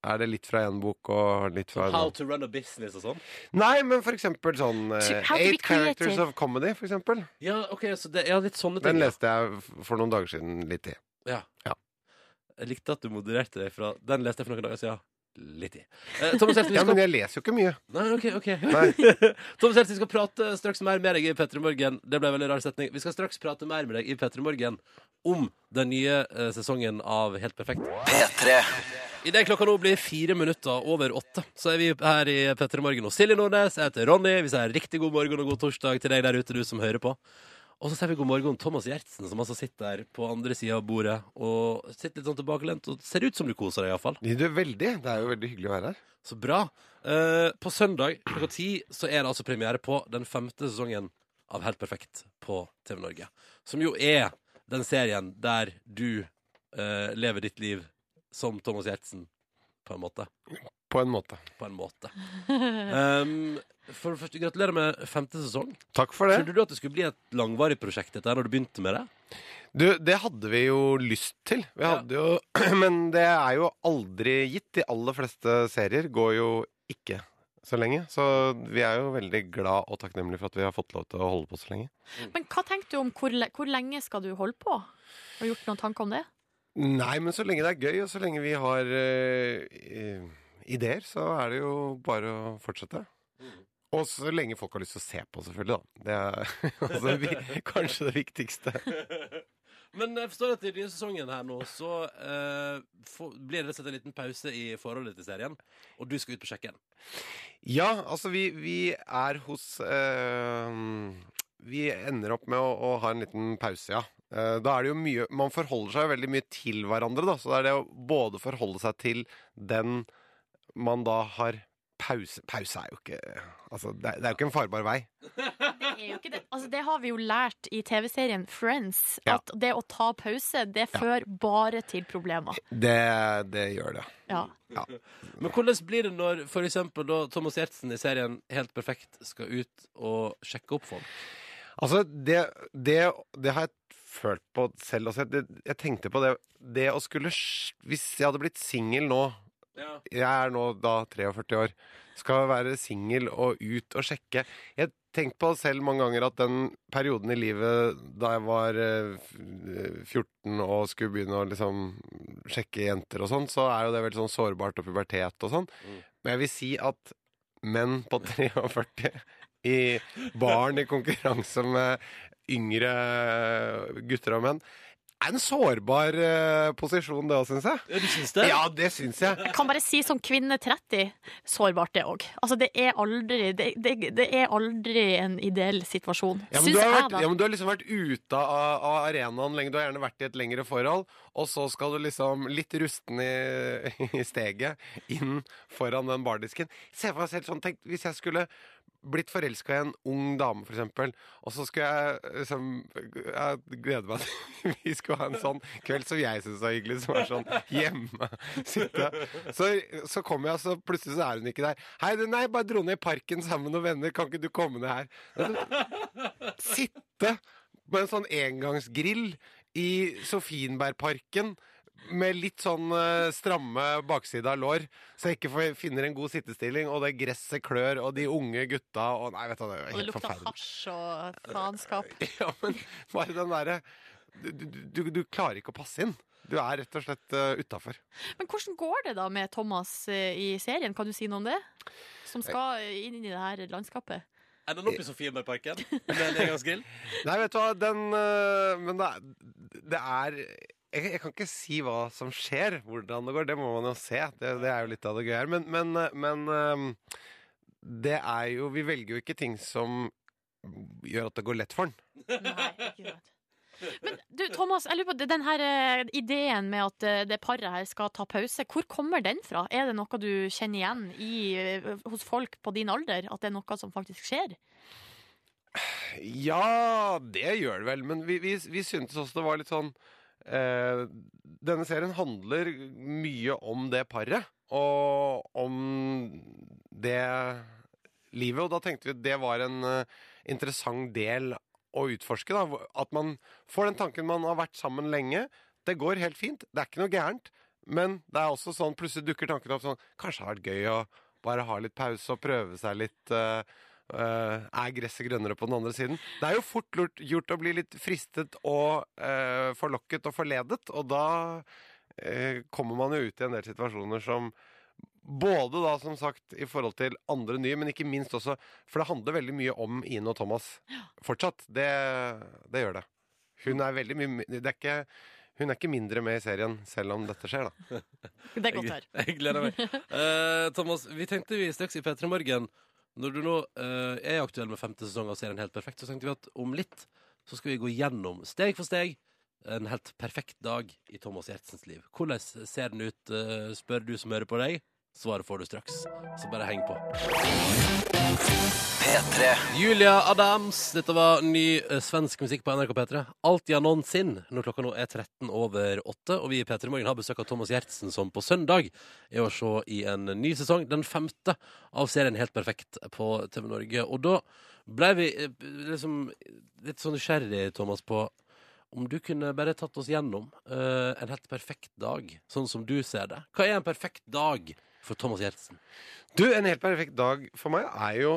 er det litt fra en bok og litt fra en How to run a business og sånn? Nei, men for eksempel sånn be Eight Characters of Comedy, for eksempel. Ja, ok, så det, ja, litt sånne ting. Den leste jeg for noen dager siden litt i. Ja. Ja. Jeg likte at du modererte deg fra Den leste jeg for noen dager siden. Litt i. Eh, Thomas Hjelsen, vi Ja, skal men jeg leser jo ikke mye. Nei, ok, ok. Nei. Thomas Hjelsen, vi skal prate straks mer med deg i Petter i Morgen. Det ble en veldig rar setning. Vi skal straks prate mer med deg i Petter i Morgen om den nye eh, sesongen av Helt perfekt. P3. Idet klokka nå blir fire minutter over åtte, så er vi her i P3 Morgen hos Silje Nordnes. Jeg heter Ronny. Vi sier riktig god morgen og god torsdag til deg der ute, du som hører på. Og så sier vi god morgen Thomas Gjertsen, som altså sitter der på andre sida av bordet og sitter litt sånn tilbakelent og ser ut som du koser deg, iallfall. Du, veldig. Det er jo veldig hyggelig å være her. Så bra. Eh, på søndag klokka ti så er det altså premiere på den femte sesongen av Helt perfekt på TV Norge. Som jo er den serien der du eh, lever ditt liv som Thomas Gjertsen, på en måte. På en måte. På en måte. Um, for det første, gratulerer med femte sesong. Takk for det. Trodde du at det skulle bli et langvarig prosjekt dette her når du begynte med det? Du, det hadde vi jo lyst til. Vi Ja. jo, men det er jo aldri gitt. De aller fleste serier går jo ikke så lenge. Så vi er jo veldig glad og takknemlige for at vi har fått lov til å holde på så lenge. Men hva tenker du om hvor, hvor lenge skal du holde på? Har du gjort noen tanker om det? Nei, men så lenge det er gøy, og så lenge vi har øh, eh, ideer, så er det jo bare å fortsette. Og så lenge folk har lyst til å se på, selvfølgelig. da. Det er altså, vi, kanskje det viktigste. Men jeg forstår at i denne sesongen her nå så eh, for, blir det rett og slett en liten pause i forholdet til serien, og du skal ut på sjekken. Ja, altså vi, vi er hos eh, Vi ender opp med å, å ha en liten pause, ja. Eh, da er det jo mye Man forholder seg jo veldig mye til hverandre, da. Så det er det å både forholde seg til den man da har pause Pause er jo ikke Altså, det er, det er jo ikke en farbar vei. Det er jo ikke det. Altså, det har vi jo lært i TV-serien Friends. Ja. At det å ta pause, det fører bare til problemer. Det, det gjør det. Ja. Men hvordan blir det når for eksempel da Thomas Giertsen i serien Helt perfekt skal ut og sjekke opp folk? Altså, det, det, det har jeg følt på selv også. Jeg, jeg tenkte på det Det å skulle Hvis jeg hadde blitt singel nå Jeg er nå da 43 år. Skal være singel og ut og sjekke. Jeg tenkte på selv mange ganger at den perioden i livet da jeg var eh, 14 og skulle begynne å liksom sjekke jenter og sånn, så er jo det veldig sånn sårbart og pubertet og sånn. Mm. Men jeg vil si at menn på 43 i barn i konkurranse med yngre gutter og menn er en sårbar eh, posisjon, det òg, syns jeg. Ja, du syns det? Ja, det syns jeg. Jeg kan bare si som kvinne 30, sårbart det òg. Altså, det er aldri det, det, det er aldri en ideell situasjon. Ja, men, Syns du har jeg, vært, da. ja, men du har liksom vært ute av, av arenaen lenge. Du har gjerne vært i et lengre forhold, og så skal du liksom litt rusten i, i steget inn foran den bardisken. Se for deg selv sånn, tenk hvis jeg skulle blitt forelska i en ung dame, eksempel, og så skulle jeg liksom Jeg gleder meg til vi skulle ha en sånn kveld som jeg syns var hyggelig, som er sånn hjemme. Sitte. Så, så kommer jeg, og så plutselig så er hun ikke der. Hei, nei, bare dro ned i parken sammen med noen venner. Kan ikke du komme ned her? Sitte med en sånn engangsgrill i Sofienbergparken med litt sånn eh, stramme bakside av lår, så jeg ikke får, finner en god sittestilling, og det gresset klør, og de unge gutta og Nei, vet du, det er Og det helt lukter forferdelig. hasj og faenskap. Ja, men bare den derre du, du, du, du klarer ikke å passe inn. Du er rett og slett uh, utafor. Men hvordan går det da med Thomas eh, i serien? Kan du si noe om det? Som skal inn i det her landskapet. Er den oppe i Sofiemarkparken med en engangsgrill? Nei, vet du hva, den Men det er, det er jeg, jeg kan ikke si hva som skjer, hvordan det går. Det må man jo se. Det, det er jo litt av det gøye her. Men, men, eh, men ehm, det er jo Vi velger jo ikke ting som gjør at det går lett for den. Nei, ikke sant. Men du, Thomas, jeg lurer på den her eh, ideen med at eh, det paret her skal ta pause. Hvor kommer den fra? Er det noe du kjenner igjen i, eh, hos folk på din alder? At det er noe som faktisk skjer? Ja, det gjør det vel, men vi, vi, vi syntes også det var litt sånn eh, Denne serien handler mye om det paret, og om det livet, og da tenkte vi at det var en uh, interessant del å utforske. Da. At man får den tanken man har vært sammen lenge. Det går helt fint, det er ikke noe gærent, men det er også sånn plutselig dukker tanken opp sånn Kanskje det har vært gøy å bare ha litt pause og prøve seg litt. eh, Eh, er gresset grønnere på den andre siden? Det er jo fort lurt, gjort å bli litt fristet og uh, forlokket og forledet, og da uh, kommer man jo ut i en del situasjoner som både da, som sagt, i forhold til andre nye, men ikke minst også For det handler veldig mye om Ine og Thomas fortsatt. Det, det gjør det. Hun er veldig mye Det er ikke hun er ikke mindre med i serien, selv om dette skjer, da. Det er godt å høre. Jeg gleder meg. Uh, Thomas, vi tenkte vi straks i P3 Morgen Når du nå eh, er aktuell med femte sesong av serien Helt perfekt, så tenkte vi at om litt så skal vi gå gjennom steg for steg en helt perfekt dag i Thomas Gjertsens liv. Hvordan ser den ut, eh, spør du som hører på deg. Svaret får du straks, så bare heng på. P3. Julia Adams. Dette var ny eh, svensk musikk på NRK P3. Alt ja nånsin. Når klokka nå er 13 over 8, og vi i P3 Morgen har besøk av Thomas Gjertsen, som på søndag er å se i en ny sesong, den femte av serien Helt perfekt på TV Norge. Og da ble vi eh, liksom litt sånn nysgjerrig, Thomas, på om du kunne bare tatt oss gjennom eh, en helt perfekt dag, sånn som du ser det. Hva er en perfekt dag for Thomas Gjertsen? Du, en helt perfekt dag for meg er jo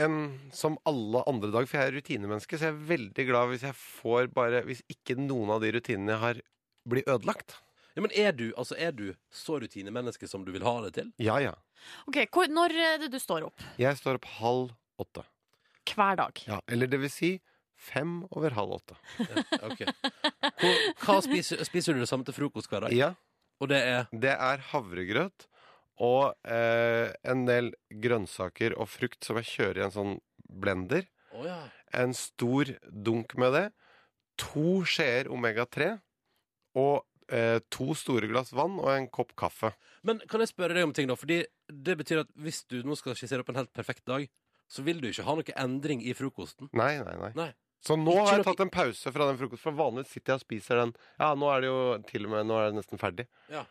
en som alle andre dag, for jeg er rutinemenneske, så jeg er veldig glad hvis jeg får bare Hvis ikke noen av de rutinene jeg har, blir ødelagt. Ja, men er du, altså, er du så rutinemenneske som du vil ha det til? Ja, ja. Ok, hvor, Når er det du står opp? Jeg står opp halv åtte. Hver dag. Ja, eller det vil si fem over halv åtte. Ok. Hva, hva spiser, spiser du det samme til frokost hver dag? Ja, Og det er det er havregrøt og eh, en del grønnsaker og frukt som jeg kjører i en sånn blender. Oh, ja. En stor dunk med det. To skjeer omega-3 og eh, to store glass vann og en kopp kaffe. Men kan jeg spørre deg om ting, da? Fordi det betyr at hvis du nå skal skissere opp en helt perfekt dag, så vil du ikke ha noe endring i frokosten. Nei, nei, nei. Nei. Så nå Ikke har jeg tatt en pause fra den frokosten. For vanligvis sitter jeg og spiser den. Ja, nå er det jo til og med Nå er det nesten ferdig. Ja.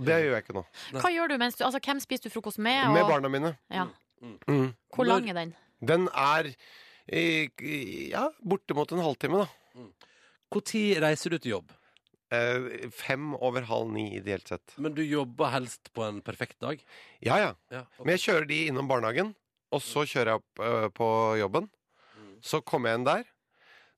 Og det gjør jeg ikke nå. Hva gjør du mens du Altså, hvem spiser du frokost med? Med barna mine. Ja. Mm. Hvor lang er den? Den er i- ja, bortimot en halvtime, da. Når reiser du til jobb? Eh, fem over halv ni, ideelt sett. Men du jobber helst på en perfekt dag? Ja, ja. Ja. ok. Men jeg kjører de innom barnehagen, og så kjører jeg opp eh, på jobben. Så kommer jeg inn der.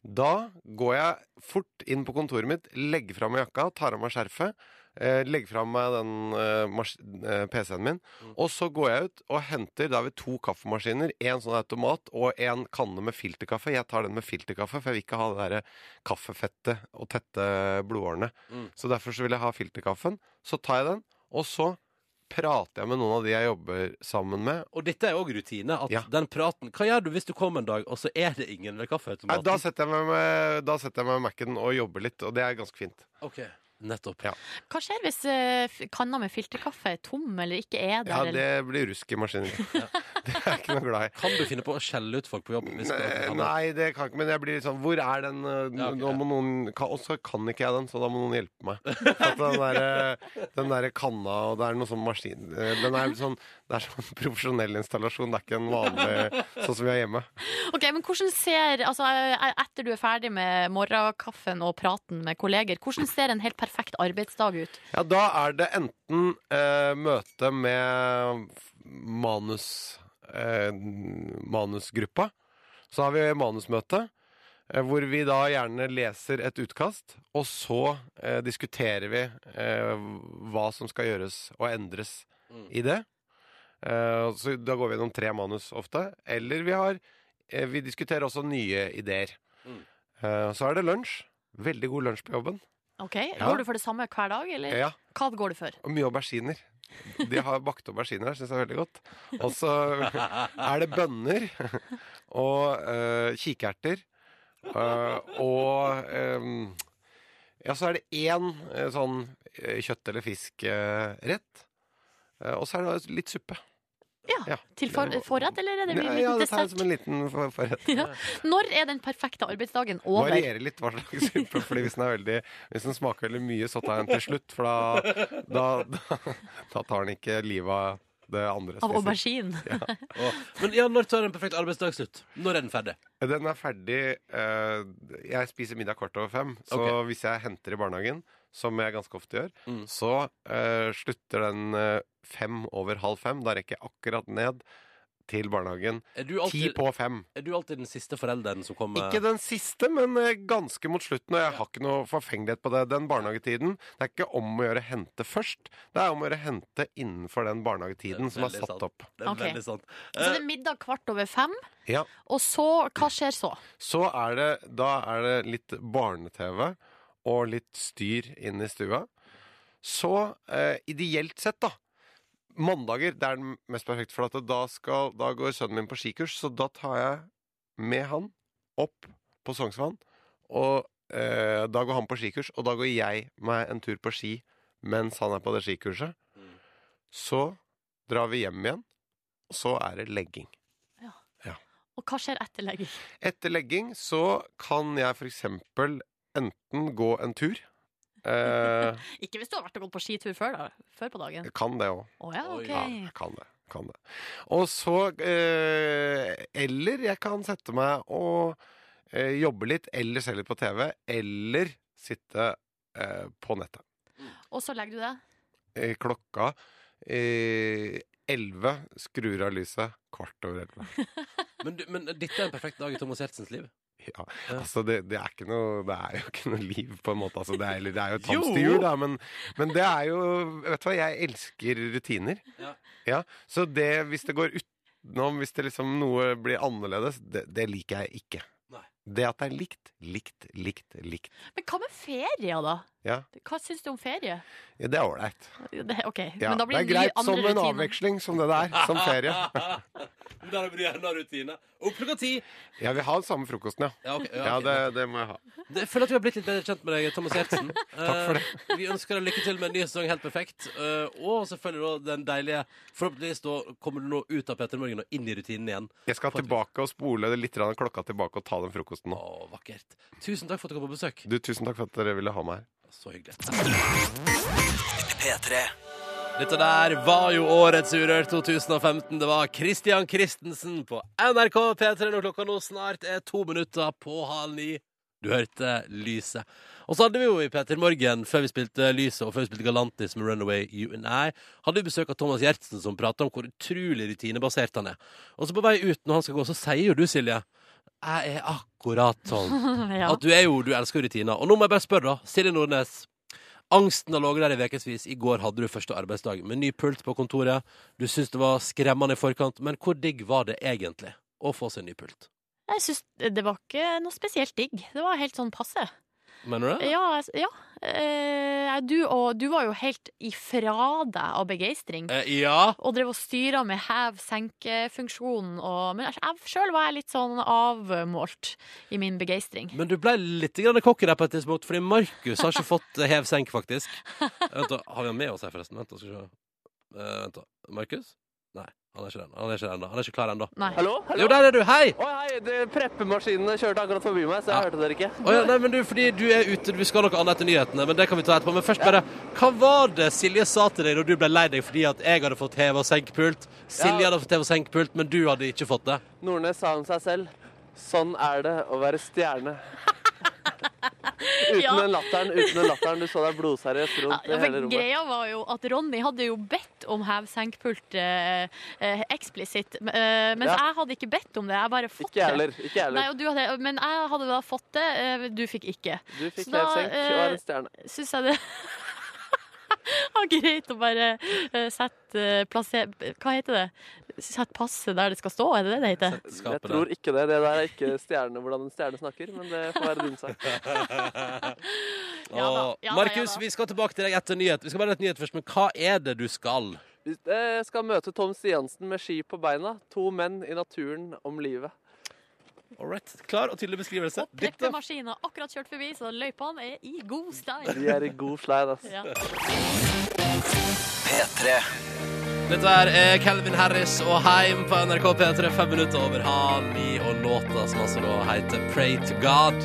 Da går jeg fort inn på kontoret mitt, legger fra meg jakka, tar av meg skjerfet. Eh, legger fra meg den eh, eh, PC-en min. Og så går jeg ut og henter Da har vi to kaffemaskiner. En sånn automat og en kanne med filterkaffe. Jeg tar den med filterkaffe, for jeg vil ikke ha det der kaffefettet og tette blodårene. Mm. Så derfor så vil jeg ha filterkaffen. Så tar jeg den, og så prater jeg med noen av de jeg jobber sammen med. Og dette er òg rutine. At Ja. den praten Hva gjør du hvis du kommer en dag, og så er det ingen ved kaffeautomaten? da setter jeg meg med, da setter jeg meg med Mac-en og jobber litt, og det er ganske fint. Ok, Nettopp. Ja. Hva skjer hvis uh, kanna med filterkaffe er tom eller ikke er der? Ja, eller? det blir rusk i maskinen. Det er jeg ikke noe glad i. Kan du finne på å skjelle ut folk på jobb? Hvis Nei, du- Nei, det kan ikke, men jeg blir litt sånn Hvor er den uh, Ja, okay. Nå må noen Og så kan ikke jeg den, så da må noen hjelpe meg. At den derre den der kanna, og det er noe sånn maskin eh, Den er sånn Det er sånn profesjonell installasjon, det er ikke en vanlig sånn som vi har hjemme. Ok, men hvordan ser, altså eh, Etter du er ferdig med morgenkaffen og praten med kolleger, hvordan ser en helt perfekt arbeidsdag ut? Ja, da er det enten eh, møte med manus eh, manusgruppa. Så har vi manusmøte, eh, hvor vi da gjerne leser et utkast, og så eh, diskuterer vi eh, hva som skal gjøres og endres Mm. i det. Eh, så da går vi gjennom tre manus ofte. Eller vi har eh, Vi diskuterer også nye ideer. Mm. Eh, så er det lunsj. Veldig god lunsj på jobben. Ok, Går du for det samme hver dag, eller Ja, hva går du for? mye auberginer. De har bakte auberginer her, syns jeg er veldig godt. Og så er det bønner og uh, kikerter. Uh, og um, Ja, så er det én sånn kjøtt- eller fiskrett. Uh, og så er det litt suppe. Ja, Ja. Til for, forrett, eller er det Ja, dessert? ja, det tar jeg som en liten for- forrett. Ja. Når er den perfekte arbeidsdagen over? Varierer litt hva slags suppe. Fordi hvis den, er veldig, hvis den smaker veldig mye, så tar jeg den til slutt. For da, da, da, da tar den ikke livet av det andre. Av aubergine? Å, Men ja, når tar en perfekt arbeidsdag slutt? Når er den ferdig? Den er ferdig uh, Jeg spiser middag kvart over fem. Så okay. hvis jeg henter i barnehagen, som jeg ganske ofte gjør, Mm. så uh, slutter den uh, fem over halv fem. Da rekker jeg akkurat ned til barnehagen. Er Ti på fem. er du alltid den siste forelderen som kommer Ikke den siste, men eh, ganske mot slutten. Og jeg har ikke noe forfengelighet på det. Den barnehagetiden, det er ikke om å gjøre hente først. Det er om å gjøre hente innenfor den barnehagetiden som er satt sant. opp. Det er okay. veldig sant. Så det er middag kvart over fem, Ja. og så Hva skjer så? Så er det, da er det litt barne-TV og litt styr inn i stua. Så eh, ideelt sett, da. Mandager det er den mest perfekte, for at da, skal, da går sønnen min på skikurs, så da tar jeg med han opp på Sognsvann. Og eh, da går han på skikurs, og da går jeg meg en tur på ski mens han er på det skikurset. Så drar vi hjem igjen, og så er det legging. Og hva skjer etter legging? Etter legging så kan jeg for eksempel enten gå en tur. Eh, Ikke hvis du har vært og gått på skitur før, da. Før på dagen. kan det òg. Oh, ja, okay. Ja, kan det. Kan det. Og så eh, Eller jeg kan sette meg og eh, jobbe litt, eller se litt på TV, eller sitte eh, på nettet. Og så legger du deg. Eh, klokka eh, 11 skrur av lyset kvart over 11. Men, men dette er en perfekt dag i Thomas Hjertsens liv. Ja, altså det, det er noe Det er jo ikke noe liv, på en måte. Altså det, er, det er jo et hamsterhjul, da, men, men det er jo Vet du hva, jeg elsker rutiner. Ja. så det, hvis det går utenom, hvis det liksom noe blir annerledes, det, det liker jeg ikke. Det at det er likt, likt, likt, likt. Men hva med ferie, da? Ja, Hva syns du om ferie? ja det er ålreit. Det, Ja, men det er greit som en rutiner. avveksling, som det det er. Som ferie. Der blir det enda rutine. Opp klokka ti. Jeg vil ha den samme frokosten, ja. Ja, okay. ja, Ja, det, det må jeg ha. Jeg føler at vi har blitt litt bedre kjent med deg, Thomas Giertsen. Takk for det. Eh, Vi ønsker deg lykke til med en ny sesong Helt perfekt. Uh, Og selvfølgelig den deilige Forhåpentligvis da kommer du nå ut av Peter Morgen og inn i rutinen igjen. Jeg skal tilbake og spole det litt grann klokka tilbake og ta den frokosten nå. Å, vakkert. Tusen takk for at du kom på besøk. Du, Tusen takk for at dere ville ha meg her. Så hyggelig. P3. Dette der var jo årets Urørt 2015. Det var Christian Christensen på NRK P3 når klokka nå snart er to minutter på halv ni. Du hørte Lyset. Og så hadde vi jo i Peter Morgen, før vi spilte Lyset og før vi spilte Galantis med Runaway You and I, hadde vi besøk av Thomas Gjertsen, som prata om hvor utrolig rutinebasert han er. Og så på vei ut når han skal gå, så sier jo du, Silje, jeg er akkurat sånn. ja. At du er jo, du elsker rutiner. Og nå må jeg bare spørre, da. Silje Nordnes. Angsten har ligget der i ukevis. I går hadde du første arbeidsdag med ny pult på kontoret. Du syntes det var skremmende i forkant, men hvor digg var det egentlig å få seg ny pult? Jeg syns det var ikke noe spesielt digg. Det var helt sånn passe. Mener du det? Ja, ja. Eh, du, og, du var jo helt ifra deg av begeistring. Eh, ja. Og drev og styra med hev-senke-funksjonen. Men jeg, sjøl var jeg litt sånn avmålt i min begeistring. Men du ble litt cocky der på et tidspunkt, fordi Markus har ikke fått eh, hev-senk, faktisk. Vent da, Har vi han med oss her, forresten? Vent da, skal vi se. Uh, vent da. Markus? Nei, han er ikke den. Han er ikke den. Han er ikke klar ennå. Nei. Hallo? Jo, der er du! Hei! Å hei, det- preppemaskinene kjørte akkurat forbi meg, så jeg Ja. hørte dere ikke. Å ja, nei, men du, fordi du er ute, vi skal ha noe annet etter nyhetene, men det kan vi ta etterpå. Men først bare, hva var det Silje sa til deg da du ble lei deg fordi at jeg hadde fått heve- og senkpult? Silje Ja. hadde fått heve- og senkpult, men du hadde ikke fått det. Nordnes sa om seg selv. Sånn er det å være stjerne. Uten Ja. den latteren, uten den latteren. Du så deg blodseriøst Ja, rundt i hele rommet. greia var jo at Ronny hadde jo bedt om hev-senk-pult eh, eh, eksplisitt, eh, mens Ja. jeg hadde ikke bedt om det. Jeg bare fått Ikke heller. det. Ikke heller. Nei, hadde, men jeg hadde da fått det, eh, du fikk ikke. Du fikk hev-senk og var er en stjerne. Syns jeg det Ja, greit å bare eh, sette uh, plasser... Hva heter det? Sette passet der det skal stå, er det det det heter? Jeg tror ikke det. Det der er ikke stjerne, hvordan en stjerne snakker, men det får være din sak. Ja ja Markus, ja vi skal tilbake til deg etter nyhet. Vi skal bare ha et nyhet først, men hva er det du skal? Vi eh, skal møte Tom Stiansen med ski på beina. To menn i naturen om livet. All right. Klar og tydelig beskrivelse. Og preppemaskinen har akkurat kjørt forbi, så løypene er i god stein. De er i god sleid, ass. Ja. P3. Dette er Calvin Harris og Heim på NRK P3, fem minutter over halv ni, og låta som altså da heter Pray to God.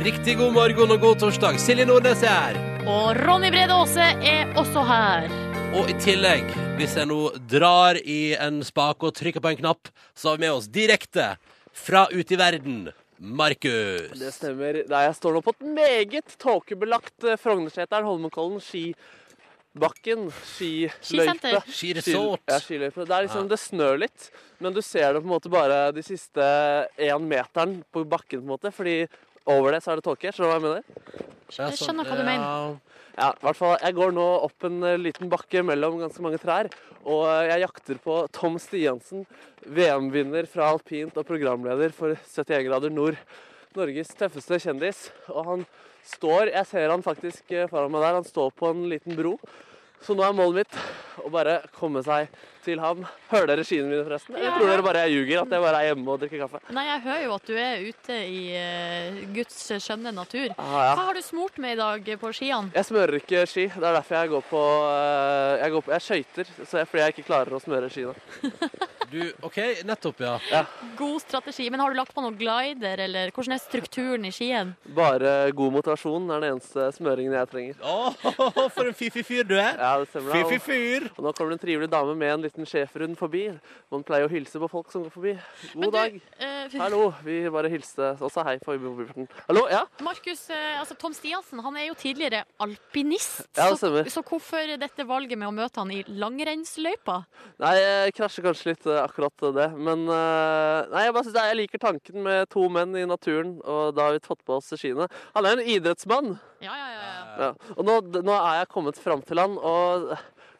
Riktig god morgen og god torsdag. Silje Nordnes er her. Og Ronny Brede Aase er også her. Og i tillegg, hvis jeg nå drar i en spake og trykker på en knapp, så har vi med oss direkte fra ute i verden, Markus. Det stemmer. Nei, jeg står nå på et meget tåkebelagt eh, Frognerseteren, Holmenkollen, skibakken, skiløype. Skiresort. Ja, skiløype. Det er liksom, det snør litt, men du ser det på en måte bare de siste én meteren på bakken, på en måte, fordi over det så er det tåke. Skjønner du hva jeg mener? Jeg skjønner hva du mener. Ja, hvert fall. Jeg går nå opp en eh, liten bakke mellom ganske mange trær, og eh, jeg jakter på Tom Stiansen, VM-vinner fra alpint og programleder for 71 grader nord. Norges tøffeste kjendis. Og han står, jeg ser han faktisk eh, foran meg der, han står på en liten bro. Så nå er målet mitt å bare komme seg til ham. Hører dere skiene mine forresten? Jeg Ja, tror dere bare jeg ljuger, at jeg bare er hjemme og drikker kaffe? Nei, jeg hører jo at du er ute i eh, Guds skjønne natur. Ah, ja. Hva har du smurt med i dag på skiene? Jeg smører ikke ski. Det er derfor jeg går på eh, Jeg, går på, jeg skøyter, så jeg- fordi jeg ikke klarer å smøre skiene. Du, OK, nettopp, ja. God strategi. Men har du lagt på noe glider, eller hvordan er strukturen i skien? Bare god motivasjon er den eneste smøringen jeg trenger. Oh, for en fiffig fyr du er. Ja, det stemmer. Fiffig fyr. Og, nå kommer det en trivelig dame med en liten schæferhund forbi. Man pleier å hilse på folk som går forbi. God du, dag. Uh, Hallo. Vi bare hilste og sa hei på forbifarten. Hallo, ja? Markus, eh, altså Tom Stiansen han er jo tidligere alpinist. Ja, det stemmer. så hvorfor dette valget med å møte han i langrennsløypa? Nei, jeg krasjer kanskje litt eh, akkurat det. Men nei, jeg bare synes jeg liker tanken med to menn i naturen, og da har vi tatt på oss skiene. Han er en idrettsmann. Ja, ja, ja. ja. Ja. Og nå, nå er jeg kommet fram til han, og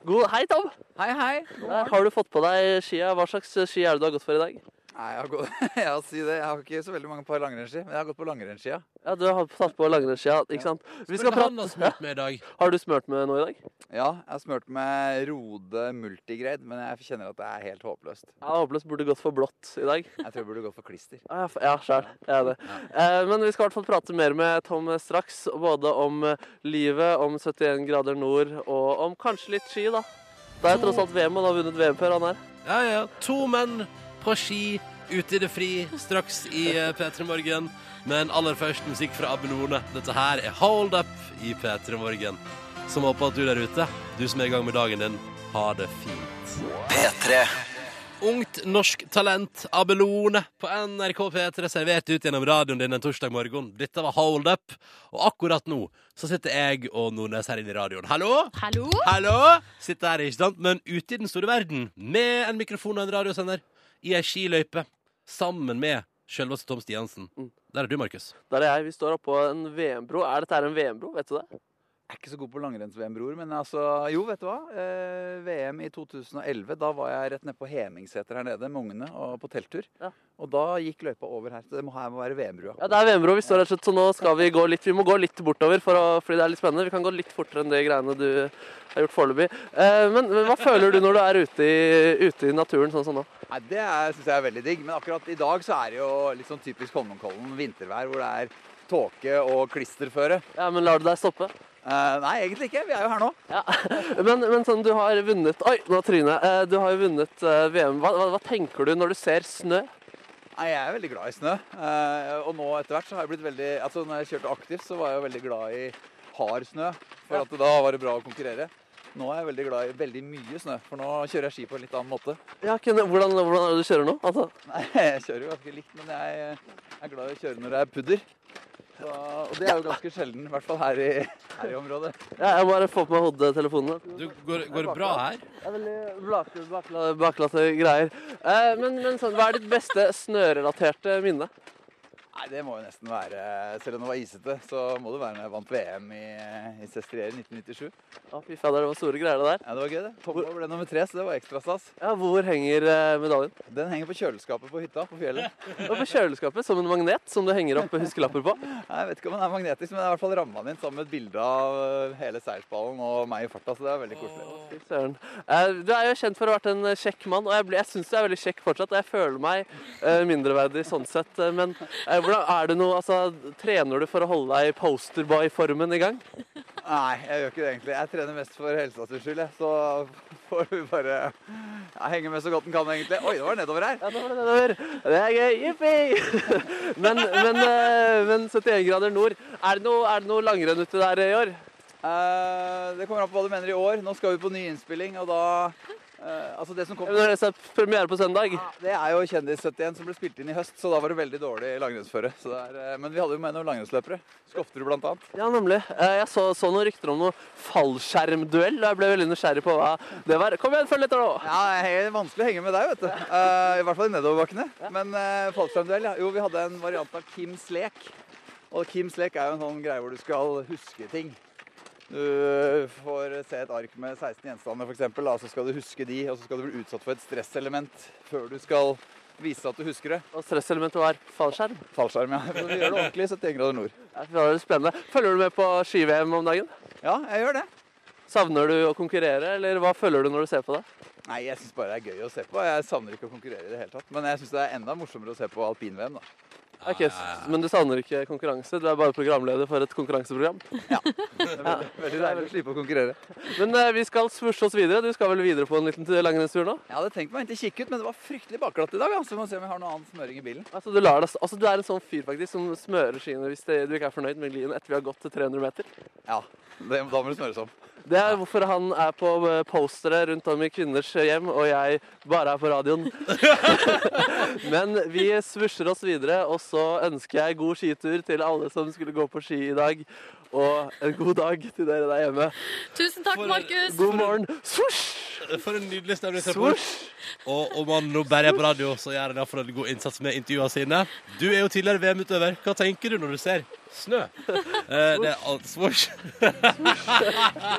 God, Hei, Tom. Hei, hei. Der Har du fått på deg skia? Hva slags ski er det du har gått for i dag? Nei, jeg, har gått, ja, si det. jeg har ikke så veldig mange par langrennsski, men jeg har gått på langrennsskia. Ja, Du har tatt på langrennsskia, ikke sant? Vi skal Spør han har prate. smurt med i dag. Har du smurt med noe i dag? Ja, jeg har smurt med Rode Multigrade, men jeg kjenner at det er helt håpløst. Ja, Håpløst burde gått for blått i dag. Jeg tror jeg burde gått for klister. Ja, ja sjæl. Jeg er det. Eh, men vi skal i hvert fall prate mer med Tom straks. Både om livet, om 71 grader nord og om kanskje litt ski, da. Det er tross alt VM, og han har vunnet VM før, han her. Ja, ja. To menn på ski ute i det fri straks i eh, P3 Morgen. Men aller først musikk fra Abinone. Dette her er Hold Up i P3 Morgen. Som håper at du der ute, du som er i gang med dagen din, har det fint. P3. Ungt norsk talent, Abelone, på NRK P3 servert ut gjennom radioen din en torsdag morgen. Dette var Hold Up, og akkurat nå så sitter jeg og Nordnes her inne i radioen. Hallo? Hallo? Hallo? Sitter her, ikke sant? Men ute i den store verden, med en mikrofon og en radiosender, i ei skiløype, sammen med selveste Tom Stiansen. Mm. Der er du, Markus. Der er jeg. Vi står oppå en VM-bro. Er dette her en VM-bro? Vet du det? Er ikke så god på langrenns-VM, bror, men altså Jo, vet du hva? Eh, VM i 2011, da var jeg rett nede på Hemingseter her nede med ungene og på telttur. Ja. Og da gikk løypa over her. Så det må, her må være VM-brua. Ja, det er VM-brua. Vi står slett, så nå skal vi gå litt Vi må gå litt bortover for å, fordi det er litt spennende. Vi kan gå litt fortere enn de greiene du har gjort foreløpig. Eh, men, men hva føler du når du er ute i, ute i naturen sånn som nå? Nei, Det syns jeg er veldig digg. Men akkurat i dag så er det jo litt sånn typisk Holmenkollen vintervær, hvor det er tåke og klisterføre. Ja, men lar du deg stoppe? Eh, nei, egentlig ikke. Vi er jo her nå. Ja. Men, men sånn, du har vunnet Oi, nå trynet. Eh, Du har jo vunnet uh, VM. Hva, hva, hva tenker du når du ser snø? Nei, Jeg er veldig glad i snø. Eh, og nå etter hvert så har jeg blitt veldig Altså når jeg kjørte aktivt, så var jeg jo veldig glad i hard snø. For Ja. at da var det bra å konkurrere. Nå er jeg veldig glad i veldig mye snø, for nå kjører jeg ski på en litt annen måte. Ja, kunne, hvordan, hvordan er det du kjører nå? Altså, Nei, jeg kjører jo ganske likt, men jeg er glad i å kjøre når det er pudder. Så, og det er jo ganske sjelden, i hvert fall her i, her i området. ja, jeg må bare få på meg hodetelefonene. Du, går, går det bra her? Det er veldig blake, bakla- baklate greier. Eh, men men sånn, hva er ditt beste snørelaterte minne? Nei, det må jo nesten være Selv om det var isete, så må det være når jeg vant VM i, i Sestriere i 1997. Ja, fy fader, det var store greier det der. Ja, det var gøy, det. Tommo ble nummer tre, så det var ekstra stas. Ja, Hvor henger eh, medaljen? Den henger på kjøleskapet på hytta på fjellet. Og på kjøleskapet som en magnet som du henger opp huskelapper på. Nei, Jeg vet ikke om den er magnetisk, men det er i hvert fall ramma den inn sammen med et bilde av øh, hele seiersballen og meg i farta, så det er veldig koselig. Fy søren. Eh, Du er jo kjent for å ha vært en eh, kjekk mann, og jeg, ble- jeg syns du er veldig kjekk fortsatt. og Jeg føler meg eh, mindreverdig sånn sett. eh, Men eh, er det noe, altså, trener du for å holde deg posterboy-formen i gang? Nei, jeg gjør ikke det egentlig. Jeg trener mest for helsa sin skyld. Så får du bare ja, henge med så godt en kan, egentlig. Oi, det var nedover her. Ja, nå var det nedover. Det er gøy. Jippi! Men, men, eh, men 71 grader nord, er det noe, er det noe langrenn ute der i år? Eh, det kommer an på hva du mener i år. Nå skal vi på ny innspilling, og da eh, Altså, det som Når det er premiere på søndag? Det er jo Kjendis-71 som ble spilt inn i høst, så da var det veldig dårlig langrennsføre. Er, eh, men vi hadde jo med noen langrennsløpere. Skofterud annet. Ja, nemlig. Eh, Jeg så, så noen rykter om noe fallskjermduell, og jeg ble veldig nysgjerrig på hva det var. Kom igjen, følg etter nå! Ja, det er vanskelig å henge med deg, vet du. Uh, I hvert fall i nedoverbakkene. Men uh, fallskjermduell, ja. Jo, vi hadde en variant av Kims lek. Og Kims lek er jo en sånn greie hvor du skal huske ting. Du får se et ark med 16 gjenstander, f.eks. Så skal du huske de, og så skal du bli utsatt for et stresselement før du skal vise at du husker det. Og stresselementet var fallskjerm. Fallskjerm, ja. Så vi gjør det ordentlig i 71 grader nord. Ja, Det var spennende. Følger du med på ski-VM om dagen? Ja, jeg gjør det. Savner du å konkurrere, eller hva føler du når du ser på det? Nei, jeg syns bare det er gøy å se på. Jeg savner ikke å konkurrere i det hele tatt. Men jeg syns det er enda morsommere å se på alpin-VM, da. Ok, s- Men du savner ikke konkurranse? Du er bare programleder for et konkurranseprogram? Er veldig, deilig å slippe å konkurrere. Men eh, vi skal svusje oss videre. Du skal vel videre på en liten tur- langrennstur nå? Jeg hadde tenkt meg å hente kikke ut, men det var fryktelig bakglatt i dag. Altså. Vi må se om vi har noe annen smøring i bilen. Altså, du, lar deg, altså, du er en sånn fyr faktisk som smører skiene hvis det, du ikke er fornøyd med glien etter vi har gått til 300 meter. Ja, det, da må det smøres om. Det er hvorfor han er på eh, postere rundt om i kvinners hjem, og jeg bare er på radioen. Men vi svusjer oss videre, og så ønsker jeg god skitur til alle som skulle gå på ski i dag. Og en god dag til dere der hjemme. Tusen takk, Markus! God morgen. Svosj! For en nydelig stemningsrapport. Og om han nå bare er på radio, så gjør han iallfall en god innsats med intervjuene sine. Du er jo tidligere VM-utøver. Hva tenker du når du ser snø? Eh, det er alt svosj.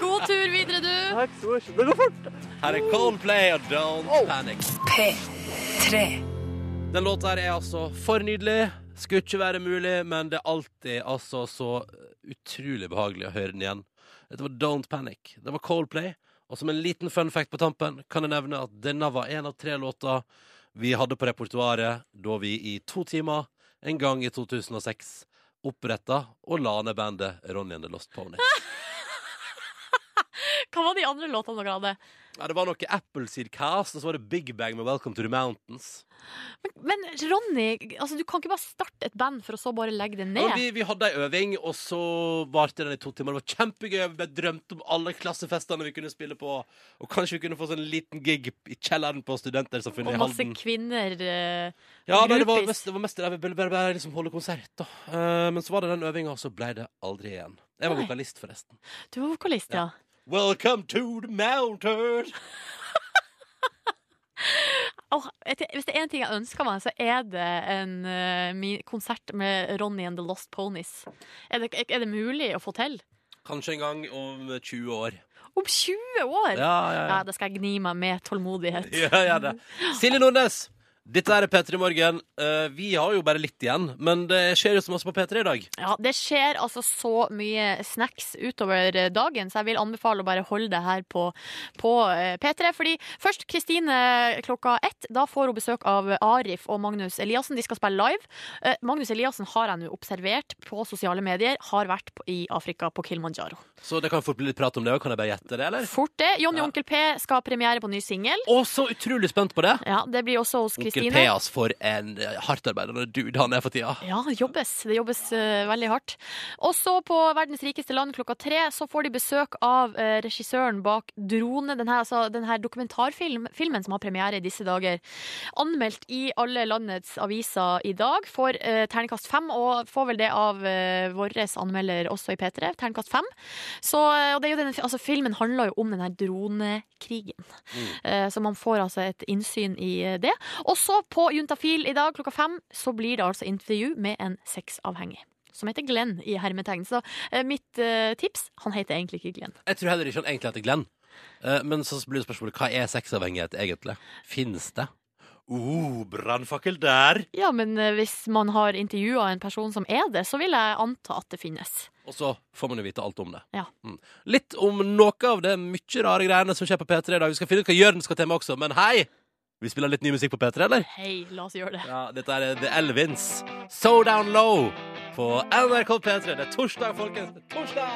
God tur videre, du! Takk, svosj. Det går fort. Her er Coldplay og Don't Panic. P3. Den låta her er altså for nydelig. Skulle ikke være mulig, men det er alltid altså så utrolig behagelig å høre den igjen. Dette var Don't Panic. Det var Coldplay. Og som en liten fun fact på tampen kan jeg nevne at denne var en av tre låter vi hadde på repertoaret da vi i to timer en gang i 2006 oppretta og la ned bandet Ronny and the Lost Pony. Hva var de andre låtene dere hadde? Ja, det var noe Appleseed Cast, og så var det Big Bang med Welcome to the Mountains. Men, men Ronny, altså, du kan ikke bare starte et band for å så bare legge det ned. Ja, vi, vi hadde ei øving, og så varte den i to timer. Det var kjempegøy. Vi drømte om alle klassefestene vi kunne spille på. Og kanskje vi kunne få sånn en liten gig i kjelleren på Studentersamfunnet Og i masse kvinner Uh, Ja, nei, det var mest, det var mest der vi ville bare, bare liksom holde konsert, da. Uh, men så var det den øvinga, og så ble det aldri igjen. Jeg var vokalist, forresten. Du var vokalist, ja. Welcome to the mountain. Oh, hvis det er en ting jeg ønsker meg, så er det en uh, konsert med Ronny and the Lost Ponies. Er det, er det mulig å få til? Kanskje en gang om 20 år. Om 20 år! Ja, ja, Ja, ja. Det skal jeg gni meg med tålmodighet. Ja, ja, det. Silje Nordnes, dette er P3 Morgen. Uh, vi har jo bare litt igjen, men det skjer jo så masse på P3 i dag. Ja, det skjer altså så mye snacks utover eh, dagen, så jeg vil anbefale å bare holde det her på, på eh, P3. Fordi først Kristine klokka ett. Da får hun besøk av Arif og Magnus Eliassen. De skal spille live. Uh, Magnus Eliassen har jeg nå observert på sosiale medier. Har vært på, i Afrika, på Kilimanjaro. Så det kan fort bli litt prat om det òg. Kan jeg bare gjette det, eller? Fort det. Jonny Ja. Onkel P skal ha premiere på ny singel. Å, så utrolig spent på det! Ja, det blir også hos Onkel. Peas for en eh, hardtarbeidende dude han er for tida. Ja, det jobbes. Det jobbes uh, veldig hardt. Og så på Verdens rikeste land klokka tre så får de besøk av uh, regissøren bak Drone. Den her, altså, denne dokumentarfilmen som har premiere i disse dager. Anmeldt i alle landets aviser i dag. Får uh, terningkast fem, og får vel det av uh, vår anmelder også i P3. Terningkast fem. Så, og det er den, altså, filmen handler jo om den her dronekrigen. Eh, så man får altså et innsyn i det. Og så på Juntafil i dag klokka fem så blir det altså intervju med en sexavhengig. Som heter Glenn i hermetegn. Så eh, mitt eh, tips Han heter egentlig ikke Glenn. Jeg tror heller ikke han egentlig heter Glenn. Eh, Men så blir det spørsmålet hva er sexavhengighet egentlig? Fins det? Uh, brannfakkel der! Ja, men eh, hvis man har intervjua en person som er det, så vil jeg anta at det finnes. Og så får man jo vite alt om det. Ja. Mm. Litt om noe av det mye rare greiene som skjer på P3 i dag. Vi skal finne ut hva Jørn skal til med også, men hei! Vi spiller litt ny musikk på P3, eller? Hei, la oss gjøre det. Ja, dette er The Elvins. So Down Low på NRK P3. Det er torsdag, folkens. Det er torsdag!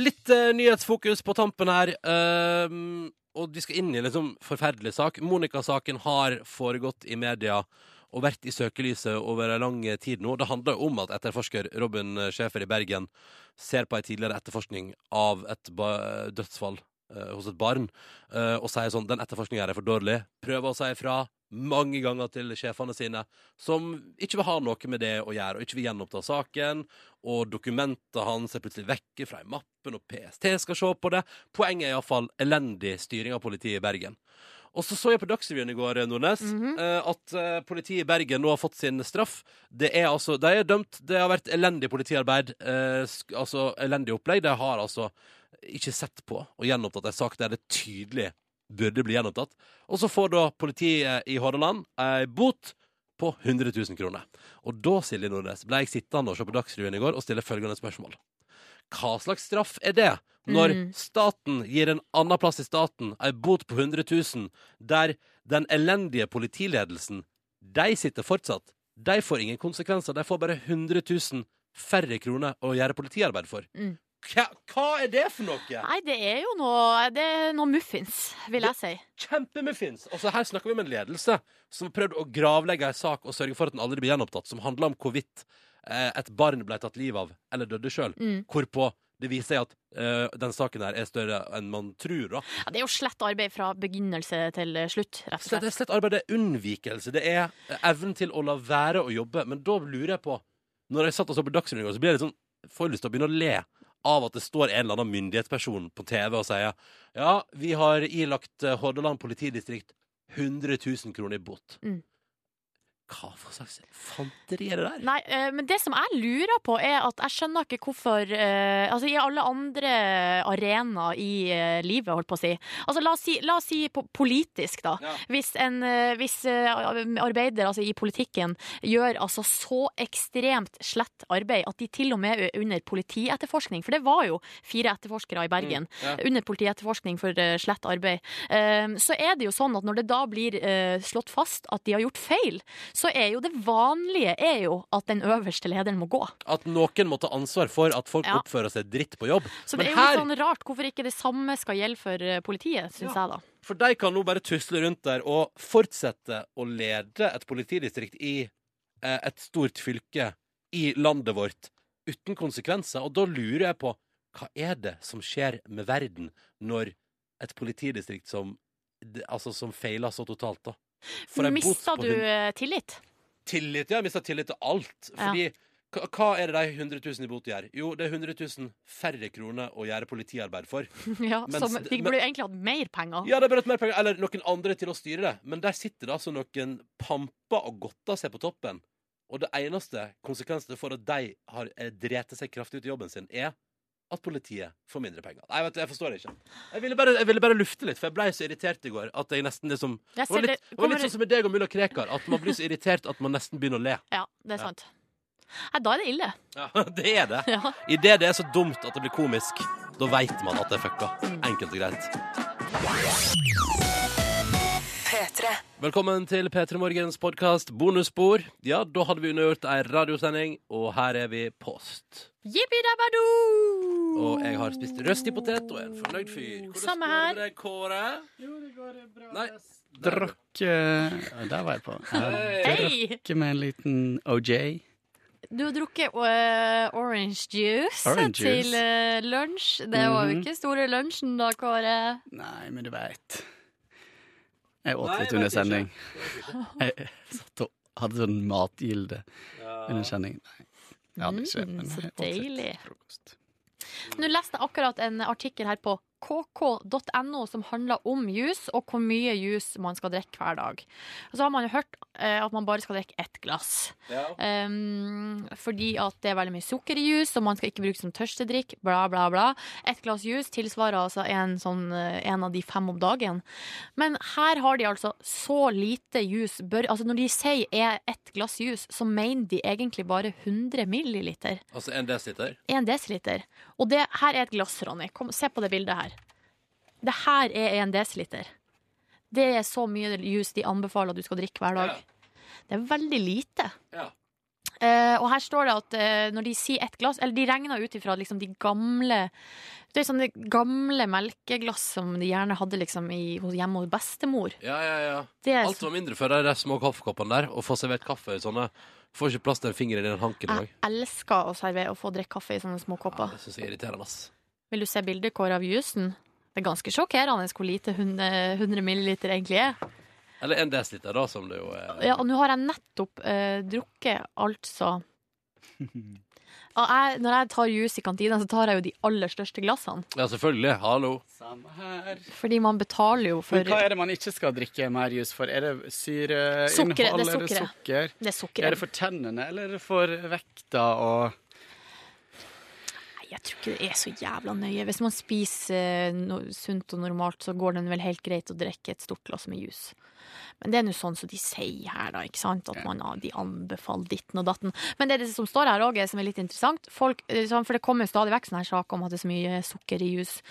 Litt eh, nyhetsfokus på tampen her. Uh, og vi skal inn i en liksom forferdelig sak. Monica-saken har foregått i media og vært i søkelyset over en lang tid nå. Det handler jo om at etterforsker Robin Schäfer i Bergen ser på en tidligere etterforskning av et dødsfall hos et barn, eh, og sier sånn Den etterforskninga er for dårlig. Prøver å si ifra mange ganger til sjefene sine, som ikke vil ha noe med det å gjøre, og ikke vil gjenoppta saken. Og dokumentet hans er plutselig vekke fra i mappen, og PST skal se på det. Poenget er iallfall elendig styring av politiet i Bergen. Og så så jeg på Dagsrevyen i går, Nordnes, eh, at eh, politiet i Bergen nå har fått sin straff. Det er altså, De er dømt. Det har vært elendig politiarbeid. Eh, altså elendig opplegg. De har altså ikke sett på og gjenopptatt en sak der det tydelig burde bli gjenopptatt. Og så får da politiet i Hordaland ei bot på 100 000 kroner. Og da, Silje Nordnes, ble jeg sittende og se på Dagsrevyen i går og stille følgende spørsmål. Hva slags straff er det når Mm. staten gir en annen plass i staten ei bot på 100 000, der den elendige politiledelsen, de sitter fortsatt, de får ingen konsekvenser, de får bare 100 000 færre kroner å gjøre politiarbeid for. Mm. Hva, hva er det for noe? Nei, det er jo noe, det er noe muffins, vil jeg si. Kjempemuffins! Altså, her snakker vi om en ledelse som har prøvd å gravlegge en sak og sørge for at den aldri blir gjenopptatt, som handler om hvorvidt eh, et barn ble tatt livet av eller døde sjøl. Mm. Hvorpå det viser seg at uh, den saken her er større enn man tror. da. Ja, det er jo slett arbeid fra begynnelse til slutt, rett og slett. det er slett arbeid, det er unnvikelse. Det er eh, evnen til å la være å jobbe. Men da lurer jeg på Når jeg satt og så på Dagsrevyen, i går, så blir jeg litt sånn, får jeg lyst til å begynne å le av at det står en eller annen myndighetsperson på TV og sier ja, vi har ilagt eh, Hordaland politidistrikt 100 000 kroner i bot. Mm. Hva for slags fanteri er det der? Nei, eh, men det som jeg lurer på er at jeg skjønner ikke hvorfor eh, Altså i alle andre arenaer i eh, livet, holdt på å si. Altså la oss si, la oss si politisk, da. Ja. Hvis en hvis, arbeider altså i politikken gjør altså så ekstremt slett arbeid at de til og med er under politietterforskning, for det var jo fire etterforskere i Bergen Mm, ja. under politietterforskning for slett arbeid, så er det jo sånn at når det da blir slått fast at de har gjort feil, så er jo det vanlige er jo at den øverste lederen må gå. At noen må ta ansvar for at folk Ja. oppfører seg dritt på jobb. Så det er jo litt sånn rart hvorfor ikke det samme skal gjelde for eh, politiet, syns jeg da. For de kan nå bare tusle rundt der og fortsette å lede et politidistrikt i eh, et stort fylke i landet vårt uten konsekvenser. Og da lurer jeg på hva er det som skjer med verden når et politidistrikt som, altså, som feiler så totalt, da? En Mista du eh, tillit? Tillit, ja. Mista tillit til alt. Fordi hva- hva er det de 100 000 i bot gjør? Jo, det er 100 000 færre kroner å gjøre politiarbeid for. Ja, Mens- som, de burde jo egentlig hatt mer penger. Ja, de burde hatt mer penger, eller noen andre til å styre det. Men der sitter det altså noen pamper og godter seg på toppen. Og det eneste konsekvensen for at de har drept seg kraftig ut i jobben sin, er at politiet får mindre penger. Nei, vet du, jeg forstår det ikke. Jeg ville bare, jeg ville bare lufte litt, for jeg ble så irritert i går at jeg nesten liksom Jeg Det var litt, det var litt sånn som med deg og mulla Krekar, at man blir så irritert at man nesten begynner å le. Ja, det er sant. Nei, da er det ille. Ja, det er det. Ja. Idet det er så dumt at det blir komisk, da veit man at det er fucka. Enkelt og greit. Velkommen til P3 Morgens podkast Bonusspor. Ja, da hadde vi undergjort ei radiosending, og her er vi post. Jippi-dabba-doo! Og jeg har spist røstig potet og er en fornøyd fyr. Hvordan Samme går det Kåre? Jo, det går bra. Nei. Drakk ja, Der var jeg på. Jeg drakk med en liten OJ. Du har drukket uh, orange juice Orange til eh, lunsj. Det var jo Mhm. ikke store lunsjen da, Kåre. Nei, men du veit. Jeg åt litt under sending. Jeg satt og hadde sånn matgilde under sendingen. Nei, jeg det. skjer, Men så jeg åt litt deilig. frokost. Nå leste jeg akkurat en artikkel her på kk.no, som handler om juice og hvor mye juice man skal drikke hver dag. Og så har man jo hørt eh, at man bare skal drikke ett glass. Um, fordi at det er veldig mye sukker i juice, og man skal ikke bruke som tørstedrikk, bla, bla, bla. Ett glass juice tilsvarer altså en, sånn, eh, en av de fem om dagen. Men her har de altså så lite juice bør, Altså når de sier er ett glass juice, så mener de egentlig bare 100 milliliter. Altså en desiliter? En desiliter. Og det her er et glass, Ronny. Kom, se på det bildet her. Det her er en desiliter. Det er så mye juice de anbefaler at du skal drikke hver dag. Det er veldig lite. Ja. Uh, og her står det at uh, når de sier ett glass Eller de regner ut ifra liksom, de gamle Det er sånne gamle melkeglass som de gjerne hadde liksom, i, hjemme hos bestemor. Ja, ja, ja. Er Alt var mindre før de små kaffekoppene der. Og få servert kaffe i sånne Får ikke plass til en finger i den hanken Jeg elsker å servere og få drikke kaffe i sånne små kopper. Det syns jeg er irriterende, ass. Vil du se bildet Kåre, av juicen? Det er ganske sjokkerende hvor lite 100, 100 milliliter egentlig er. Eller en desiliter, da, som det jo er. Ja, og nå har jeg nettopp eh, drukket altså jeg, Når jeg tar juice i kantina, så tar jeg jo de aller største glassene. Ja, selvfølgelig. Hallo. Samme her. Fordi man betaler jo for Men hva er det man ikke skal drikke mer jus for? Er det syreinnhold? Sukkeret, det er Er det sukker? Det er sukkeret. Er det for tennene, eller er det for vekta og Jeg tror ikke det er så jævla nøye. Hvis man spiser eh, no, sunt og normalt, så går det vel helt greit å drikke et stort glass med juice. Men det er nå sånn som de sier her, da. ikke sant? At man, ah, de anbefaler ditten og datten. Men det, er det som står her òg, som er litt interessant. Folk, eh, sånn, for det kommer stadig vekk sånne her saker om at det er så mye sukker i juice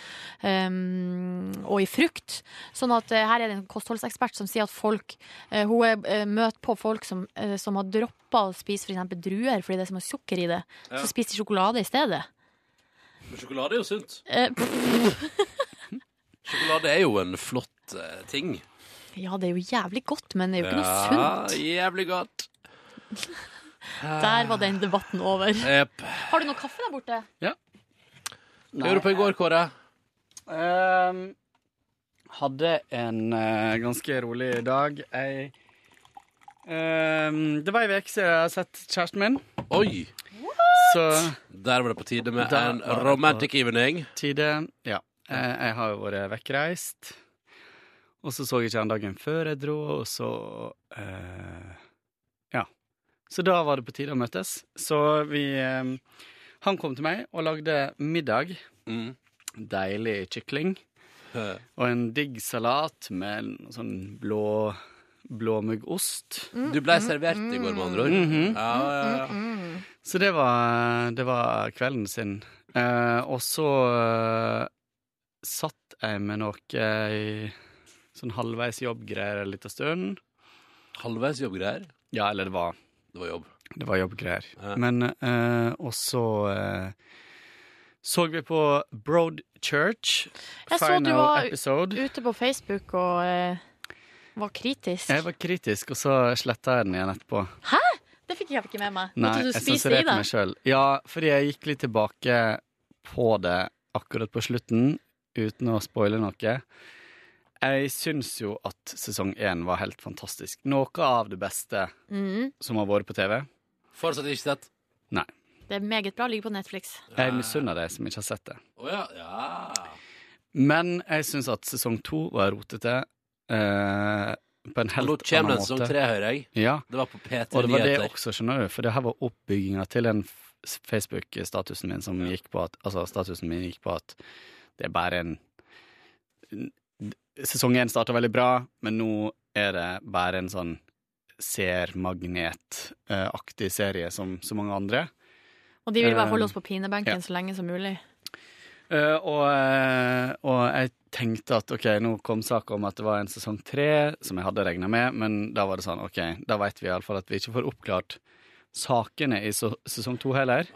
um, og i frukt. Sånn at eh, her er det en kostholdsekspert som sier at folk Hun er, møter på folk som, som har droppa å spise f.eks. druer fordi det er så mye sukker i det. Så spiser de sjokolade i stedet. Men sjokolade er jo sunt. Eh, Sjokolade er jo en flott eh, ting. Ja, det er jo jævlig godt, men det er jo ikke noe sunt. jævlig godt. Der var den debatten over. Jepp. Har du noe kaffe der borte? Ja. Hva gjorde du på i går, Kåre? Ehm, Hadde en eh, ganske rolig dag. Jeg ehm, Det var ei uke siden jeg har sett kjæresten min. Oi! Så Der var det på tide med en var det på romantic evening. Tide, ja. Eh, Jeg har jo vært vekkreist. Og så så jeg ikke han dagen før jeg dro, og så eh, Ja. Så da var det på tide å møtes. Så vi eh, Han kom til meg og lagde middag. Mm. Deilig kykling. Og en digg salat med en sånn blå blåmuggost. Du ble servert i går, med andre ord. Mhm. Ja, ja, ja. Så det var, det var kvelden sin. Eh, og så eh, satt jeg med noe i sånn halvveis jobbgreier en liten stund. Halvveis jobbgreier? Ja, eller det var Det var jobb. Det var jobbgreier. Men eh, Og så eh, så vi på Broad Church, Jeg så du var episode. ute på Facebook og eh, var kritisk. Jeg var kritisk, og så sletta jeg den igjen etterpå. Hæ?! Det fikk jeg ikke med meg. Nei, Måtte du jeg spise i det? meg sjøl. Ja, fordi jeg gikk litt tilbake på det akkurat på slutten, uten å spoile noe. Jeg syns jo at sesong én var helt fantastisk. Noe av det beste mm. som har vært på TV. Fortsatt ikke sett? Nei. Det er meget bra. Ligger på Netflix. Jeg misunner deg som ikke har sett det. Oh, ja. ja. Men jeg syns at sesong to var rotete. Eh, på en helt Nå kommer annen som måte. tre, hører jeg. Ja. Det var på P3 Og det var det også, skjønner du. For det her var oppbygginga til den Facebook-statusen min som gikk på at Altså, statusen min gikk på at det er bare en Sesong én starta veldig bra, men nå er det bare en sånn seermagnetaktig serie som så mange andre. Og de vil bare holde Eh, oss på pinebenken ja. så lenge som mulig. Eh, og, eh, og jeg tenkte at ok, nå kom saka om at det var en sesong tre, som jeg hadde regna med, men da var det sånn, ok, da veit vi iallfall at vi ikke får oppklart sakene i sesong to heller.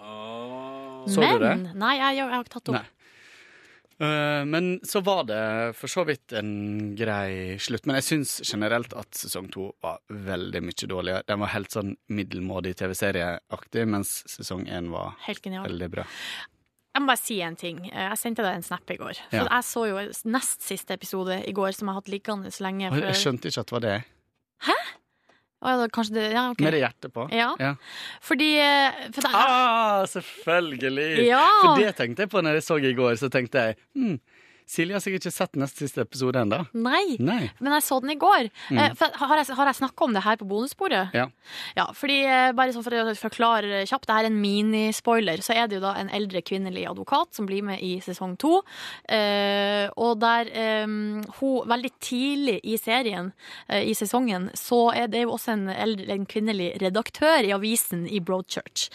Så Men du det? Nei, jeg, jeg har ikke tatt opp. Nei. Eh, men så var det for så vidt en grei slutt. Men jeg syns generelt at sesong to var veldig mye dårligere. Den var helt sånn middelmådig TV-serieaktig, mens sesong én var veldig bra. Jeg må bare si en ting. Eh, Jeg sendte deg en snap i går. For Ja. Jeg så jo nest siste episode i går, som jeg har hatt liggende så lenge. Før. Jeg skjønte ikke at det var det. Hæ? ja, da kanskje det, ja, okay. Med det hjertet på. Ja. Fordi eh, for det Ah, selvfølgelig! Ja. For det tenkte jeg på når jeg så i går. Så tenkte jeg hm, Silje har sikkert ikke sett neste siste episode ennå. Nei, Nei. men jeg så den i går. Mm. Eh, har jeg, har snakka om det her på bonussporet? Ja. Ja, fordi eh, bare sånn for å forklare kjapt, det her er en minispoiler. Så er det jo da en eldre kvinnelig advokat som blir med i sesong to. Eh, og der hun veldig tidlig i serien, i sesongen, så er det jo også en, eldre, en kvinnelig redaktør i avisen i Broadchurch.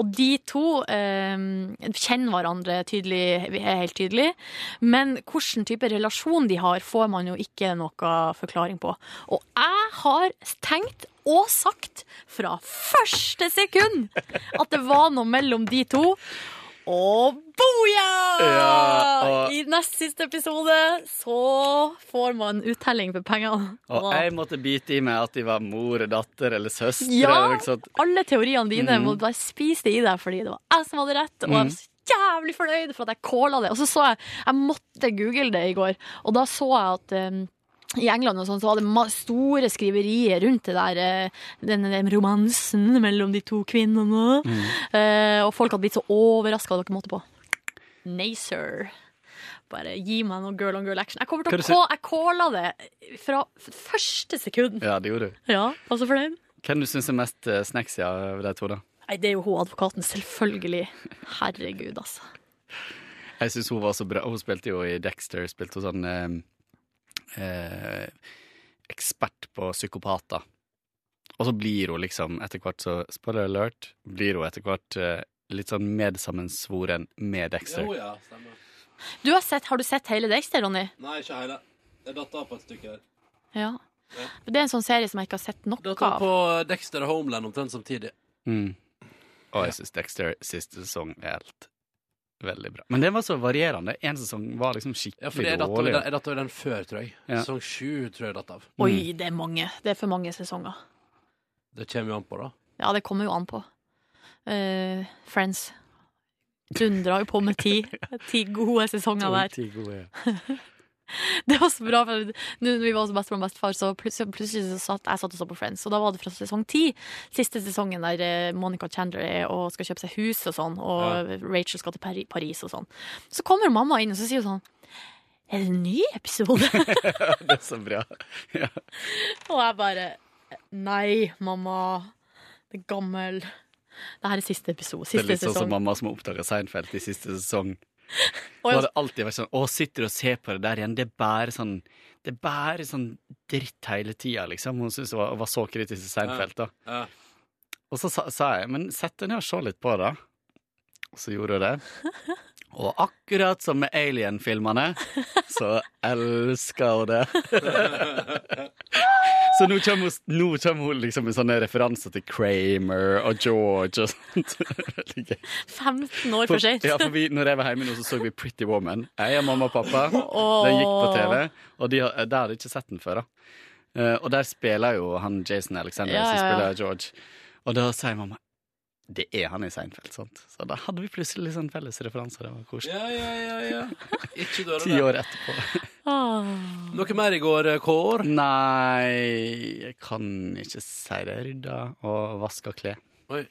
Og de to kjenner hverandre tydelig, helt tydelig. Men hvilken type relasjon de har, får man jo ikke noe forklaring på. Og jeg har tenkt og sagt fra første sekund at det var noe mellom de to. Og boja! Ja, og- I nest siste episode så får man uttelling for pengene. Og jeg måtte bite i meg at de var mor, datter eller søstre. Ja, alle teoriene dine Mm. må bare spise det i deg fordi det var jeg som hadde rett. Og jeg var så jævlig fornøyd for at jeg calla det. Og så så jeg Jeg måtte google det i går, og da så jeg at um, i England og sånn, så var det store skriverier rundt det der, eh, den, den romansen mellom de to kvinnene. Mm. Uh, og folk hadde blitt så overraska dere måtte på. Nei, sir. Bare gi meg noe girl on girl action. Jeg kommer til å jeg calla det fra første sekund. Ja, det gjorde du. Ja, var så fornøyd. Hvem du syns er mest snacks av de to, da? Nei, det er jo hun advokaten, selvfølgelig. Herregud, altså. Jeg syns hun var så bra. Hun spilte jo i Dexter, spilte hun sånn eh, eh, ekspert på psykopater. Og så blir hun liksom etter hvert så Spoiler alert. Blir hun etter hvert eh, litt sånn medsammensvoren med Dexter. Jo, ja, stemmer. Du har, sett, har du sett hele Dexter, Ronny? Nei, ikke hele. Jeg datt av på et stykke her. Ja. Det er en sånn serie som jeg ikke har sett noe Datt av av. på Dexter og Homeland omtrent samtidig. Mm. Og jeg syns Dexter siste sesong er helt veldig bra. Men det var så varierende. En sesong var liksom Ja, for skikkelig jeg dårlig. den, jeg datt av den før, tror jeg. Ja. Sesong sju tror jeg datt av. Oi, det er mange. Det er for mange sesonger. Det kommer jo an på, da. Ja, det kommer jo an på. Uh, Friends dundra jo på med ti, ti gode sesonger der. Ti gode, ja. Det var så bra, for nå når vi var hos bestemor og bestefar, så plutselig, plutselig så satt jeg satt og så på Friends, og da var det fra sesong ti. Siste sesongen der eh, Monica Chandler er og skal kjøpe seg hus og sånn, og Rachel skal til Paris og sånn. Så kommer mamma inn og så sier hun sånn Er det en ny episode? det er så bra. Ja. og jeg bare Nei, mamma. Det er gammel. Det her er siste episode. Det er Siste litt sånn som mamma som oppdaga Seinfeld i siste sesong. Og jeg- har det alltid vært sånn Å, sitter du og ser på det der igjen? Det er bare sånn Det er bare sånn dritt hele tida, liksom. Hun syntes det var, var så kritisk til Seinfeld, da. Ja. Og så sa, sa jeg men sett deg ned og se litt på det. Og så gjorde hun det. Og akkurat som med Alien-filmene, så elsker hun det. Så nå kommer, hun, nå kommer hun liksom med sånne referanser til Kramer og George og sånt. 15 år for sent. Ja, for vi, når jeg var hjemme nå, så så vi Pretty Woman. Jeg og mamma og pappa. Den gikk på TV, og de, har- der hadde jeg ikke sett den før. da. Eh, og der spiller jo han Jason Alexander, Ja, ja, som spiller George. Og da sier mamma det er han i Seinfeld, sant? Så da hadde vi plutselig sånn felles referanser. Det var koselig. Ja, ja, ja, ja. Ikke døra Ti år etterpå. Ah. Noe mer i går, eh, Kår? Nei, jeg kan ikke si det. Rydda og vaska klær. Oi.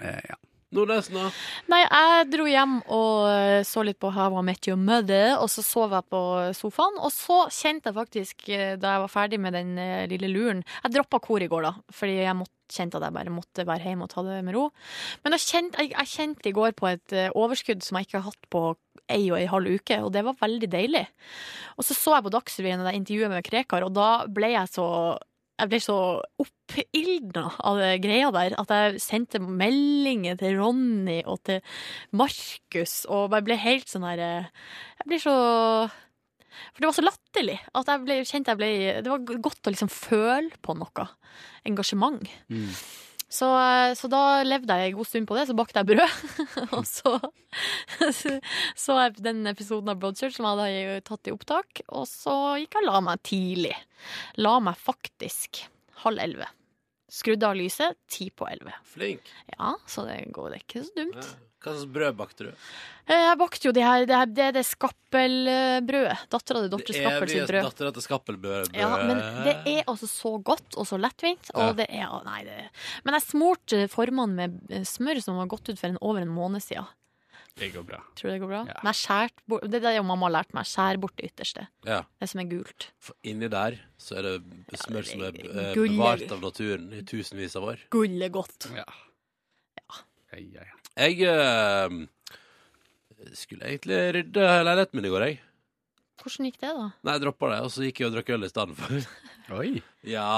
Eh, ja. Nordnesen, da? Nei, jeg dro hjem og eh, så litt på How I Met Your Mother, og så sov jeg på sofaen. Og så kjente jeg faktisk, eh, da jeg var ferdig med den eh, lille luren Jeg droppa kor i går, da, fordi jeg måtte, kjente at jeg bare måtte være hjemme og ta det med ro. Men jeg kjente, jeg, jeg kjente i går på et overskudd som jeg ikke har hatt på ei og ei halv uke, og det var veldig deilig. Og så så jeg på Dagsrevyen det intervjuet med Krekar, og da ble jeg så jeg ble så oppildna av det greia der at jeg sendte meldinger til Ronny og til Markus og bare ble helt sånn her eh, Jeg blir så For det var så latterlig at jeg ble, kjente jeg ble Det var godt å liksom føle på noe. Engasjement. Mm. Så, eh, så da levde jeg en god stund på det, så bakte jeg brød. og så så jeg den episoden av Broadchurch som jeg hadde tatt i opptak, og så gikk jeg og la meg tidlig. La meg faktisk halv elleve. Skrudde av lyset ti på elleve. Flink. Ja, så det går det er ikke så dumt. Hva slags brød bakte du? Eh, Jeg bakte jo det her, det, her, det, det skappelbrødet. Dattera til Dorte Skappel sitt brød. dattera til Skappelbrød. Ja, men det er altså så godt og så lettvint. Og Ja. det er, nei, det, men jeg smurte formene med smør som var gått ut for en, over en måned siden. Det går bra. Tror du det går bra? Ja. jeg skjært bort, det er det mamma har lært meg. Skjær bort det ytterste. Ja. Det som er gult. For inni der så er det smør som er eh, bevart av naturen i tusenvis av år. Gull er godt. Ja. Ja, ja, ja. Jeg uh, skulle egentlig rydde leiligheten min i går, jeg. Hvordan gikk det, da? Nei, jeg droppa det, og så gikk jeg og drakk øl i stedet for. Oi. Ja.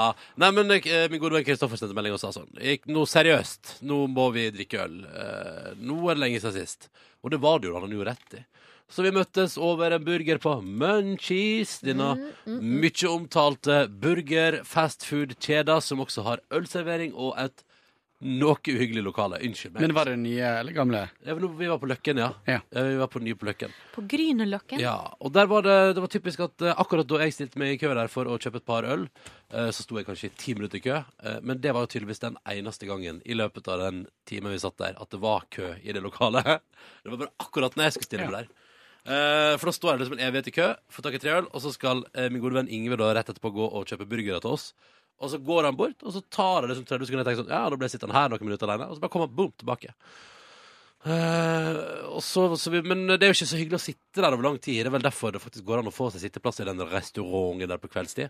Nei, men eh, min gode venn Kristoffer sendte melding og sa sånn Gikk nå seriøst, nå må vi drikke øl. Eh, nå er det lenge siden sist. Og det var det jo, han hadde jo rett i. Så vi møttes over en burger på Munchies, denne mye omtalte burger-fastfood-kjeda som også har ølservering og et noe uhyggelig lokale. Unnskyld meg. Men var det nye eller gamle? Ja, Vi var på Løkken, ja. Ja. Vi var på nye på Løkken. På Grünerløkken? Ja, og der var det, det var typisk at eh, akkurat da jeg stilte meg i kø der for å kjøpe et par øl, eh, så sto jeg kanskje i ti minutter i kø. eh, Men det var jo tydeligvis den eneste gangen i løpet av den timen vi satt der, at det var kø i det lokalet. Det var bare akkurat når jeg skulle stille meg der. Eh, For da står jeg liksom en evighet i kø, får tak i tre øl, og så skal min gode venn Ingve da rett etterpå gå og kjøpe burgere til oss. Og så går han bort, og så tar det liksom 30 sekunder. Og jeg tenker sånn, ja, da ble jeg sittende her noen minutter alene. Og så bare kommer han boom, tilbake. Eh, og så, så vi, men det er jo ikke så hyggelig å sitte der over lang tid. Det er vel derfor det faktisk går an å få seg sitteplass i den restauranten der på kveldstid.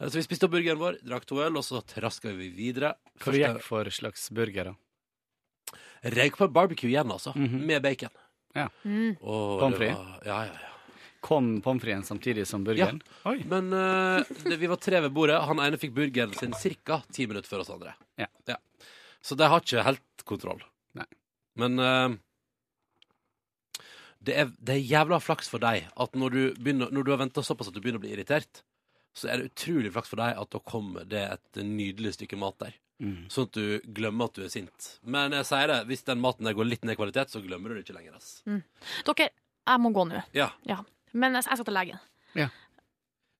Eh, Så vi spiste opp burgeren vår, drakk to øl, og så traska vi videre. Hva du gikk for slags burger, da? Røyk på barbecue igjen, altså. Med bacon. Ja. Mm. Pommes frites? Ja, ja, ja. Kom pommes fritesen samtidig som burgeren? Oi. Men eh, det, vi var tre ved bordet. Han ene fikk burgeren sin ca. ti minutter før oss andre. Ja. Så de har ikke helt kontroll. Nei. Men eh, det, er, det er jævla flaks for deg at når du, begynner, når du har venta såpass at du begynner å bli irritert, så er det utrolig flaks for deg at da kommer det et nydelig stykke mat der. Mm. Sånn at du glemmer at du er sint. Men jeg sier det, hvis den maten der går litt ned i kvalitet, så glemmer du det ikke lenger. ass. Dere, jeg må gå nå. Ja. Men jeg jeg skal til legen.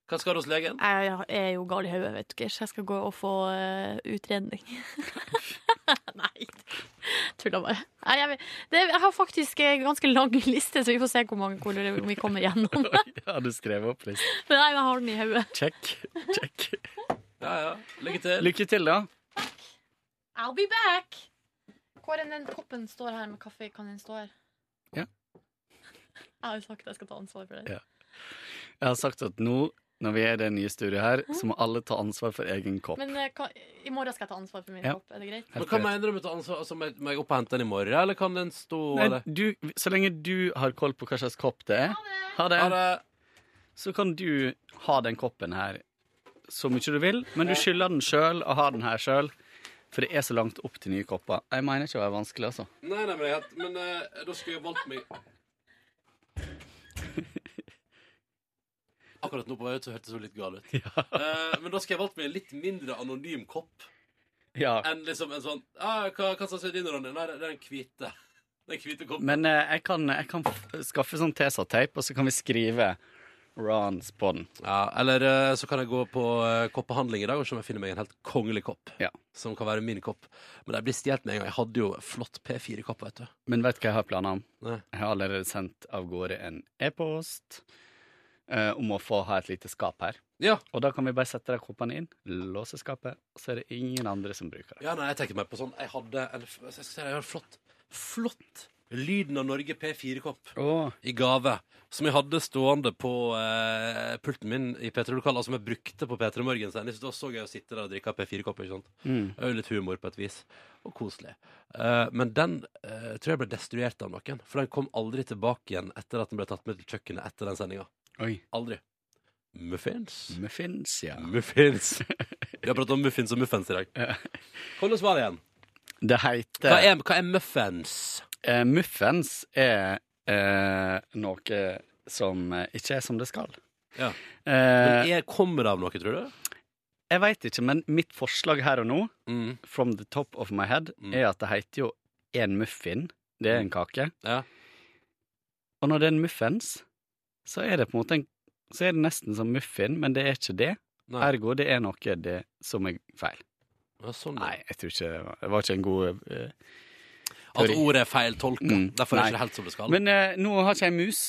Hva skal du hos legen? Jeg er jo gal i hodet, vet dere, så jeg skal gå og få uh, utredning. Nei, tulla bare. Nei, jeg, det, jeg har faktisk en ganske lang liste, så vi får se hvor mange hvor vi kommer gjennom. Ja, du skrev opp listen. Nei, jeg har den i hodet. Check. Check. Ja, ja. Lykke til. Lykke til, da. I'll be back! Hvor er den koppen står her med kaffe? Kan den stå her? Ja. Jeg har jo sagt at jeg skal ta ansvar for det. Ja. Jeg har sagt at nå, når vi er i det nye studioet her, så må alle ta ansvar for egen kopp. Men eh, hva, i morgen skal jeg ta ansvar for min Ja. kopp. Er det greit? Men hva mener du med å ta ansvar? Altså, må jeg- må jeg opp og hente den i morgen, eller kan den stå Nei, eller? du, så lenge du har koll på hva slags kopp det er, ha det. Ha det. så kan du ha den koppen her så mye du vil, men du skylder den sjøl og har den her sjøl. For det er så langt opp til nye kopper. Jeg mener ikke å være vanskelig, altså. Nei, nei, men, jeg, men eh, da skulle jeg valgt meg Akkurat nå på vei ut så hørtes så litt gal ut. Eh, men da skal jeg valgt meg en litt mindre anonym kopp Ja. enn liksom en sånn ah, Hva, hva slags er din, Ronny? Nei, det er den hvite. Den hvite koppen. Men eh, jeg kan, jeg kan f- skaffe sånn Tesa-teip, og så kan vi skrive Rans på den. Ja, eller eh, så kan jeg gå på uh, koppehandling i dag og se om jeg finner meg en helt kongelig kopp. Ja. Som kan være min kopp. Men de blir stjålet med en gang. Jeg hadde jo flott P4-kopp, vet du. Men vet du hva jeg har planer om? Nei. Jeg har allerede sendt av gårde en e-post eh, om å få ha et lite skap her. Ja. Og da kan vi bare sette de koppene inn, låse skapet, og så er det ingen andre som bruker det. Ja, nei, jeg tenker meg på sånn Jeg hadde en, jeg skal si jeg hadde flott Flott Lyden av Norge P4-kopp Åh. i gave. Som jeg hadde stående på eh, pulten min i P3-lokalet, og som jeg brukte på P3 Morgen. Så da så jeg å sitte der og drikke P4-kopp. ikke sant? Mm. Det er jo litt humor på et vis. Og koselig. Eh, men den eh, tror jeg ble destruert av noen. For den kom aldri tilbake igjen etter at den ble tatt med til kjøkkenet etter den sendinga. Oi. Aldri. Muffins? Muffins, ja. Muffins. Vi har pratet om muffins og muffins i dag. Hvordan var det igjen? Det heter Hva er, hva er muffins? Eh, muffins er eh, noe som ikke er som det skal. Ja. Eh, Men er, kommer det av noe, tror du? jeg veit ikke, men mitt forslag her og nå, Mm. from the top of my head, Mm. er at det heter jo en muffin. Det er en kake. Ja. Og når det er en muffens, så er det på en måte en, så er det nesten som muffin, men det er ikke det. Nei. Ergo det er noe det som er feil. Ja, sånn. Nei, jeg tror ikke det var, ikke en god uh, At ordet er feiltolka. Mm, Derfor er det ikke helt som det skal. Men uh, nå har ikke jeg mus,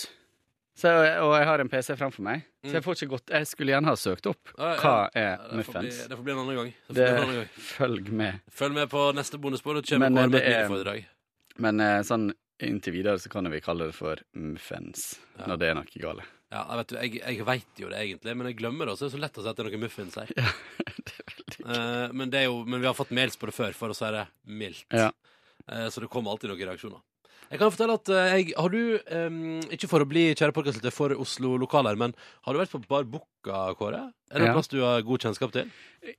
så, og jeg har en PC framfor meg, Mm. så jeg får ikke gått Jeg skulle gjerne ha søkt opp Ja, ja. hva er det, får bli, muffens. det får bli en annen gang. Det Det, en annen gang. følg med. Følg med på neste bonusbord. Men, eh, det er- miniforedrag. Men uh, sånn inntil videre så kan vi kalle det for muffins, når det er noe gale. Ja, jeg vet, jeg, jeg vet, jo det egentlig, men jeg glemmer det også. Det er så lett å si at det er noe muffins her. Eh, men, det er jo, men vi har fått mails på det før, for å si det mildt. Ja. Uh, så det kommer alltid noen reaksjoner. Jeg kan fortelle at eh, jeg, Har du, eh, ikke for å bli kjære podkastlytter for Oslo-lokaler, men har du vært på Bar Bukka, Kåre? Er det en Ja. plass du har god kjennskap til?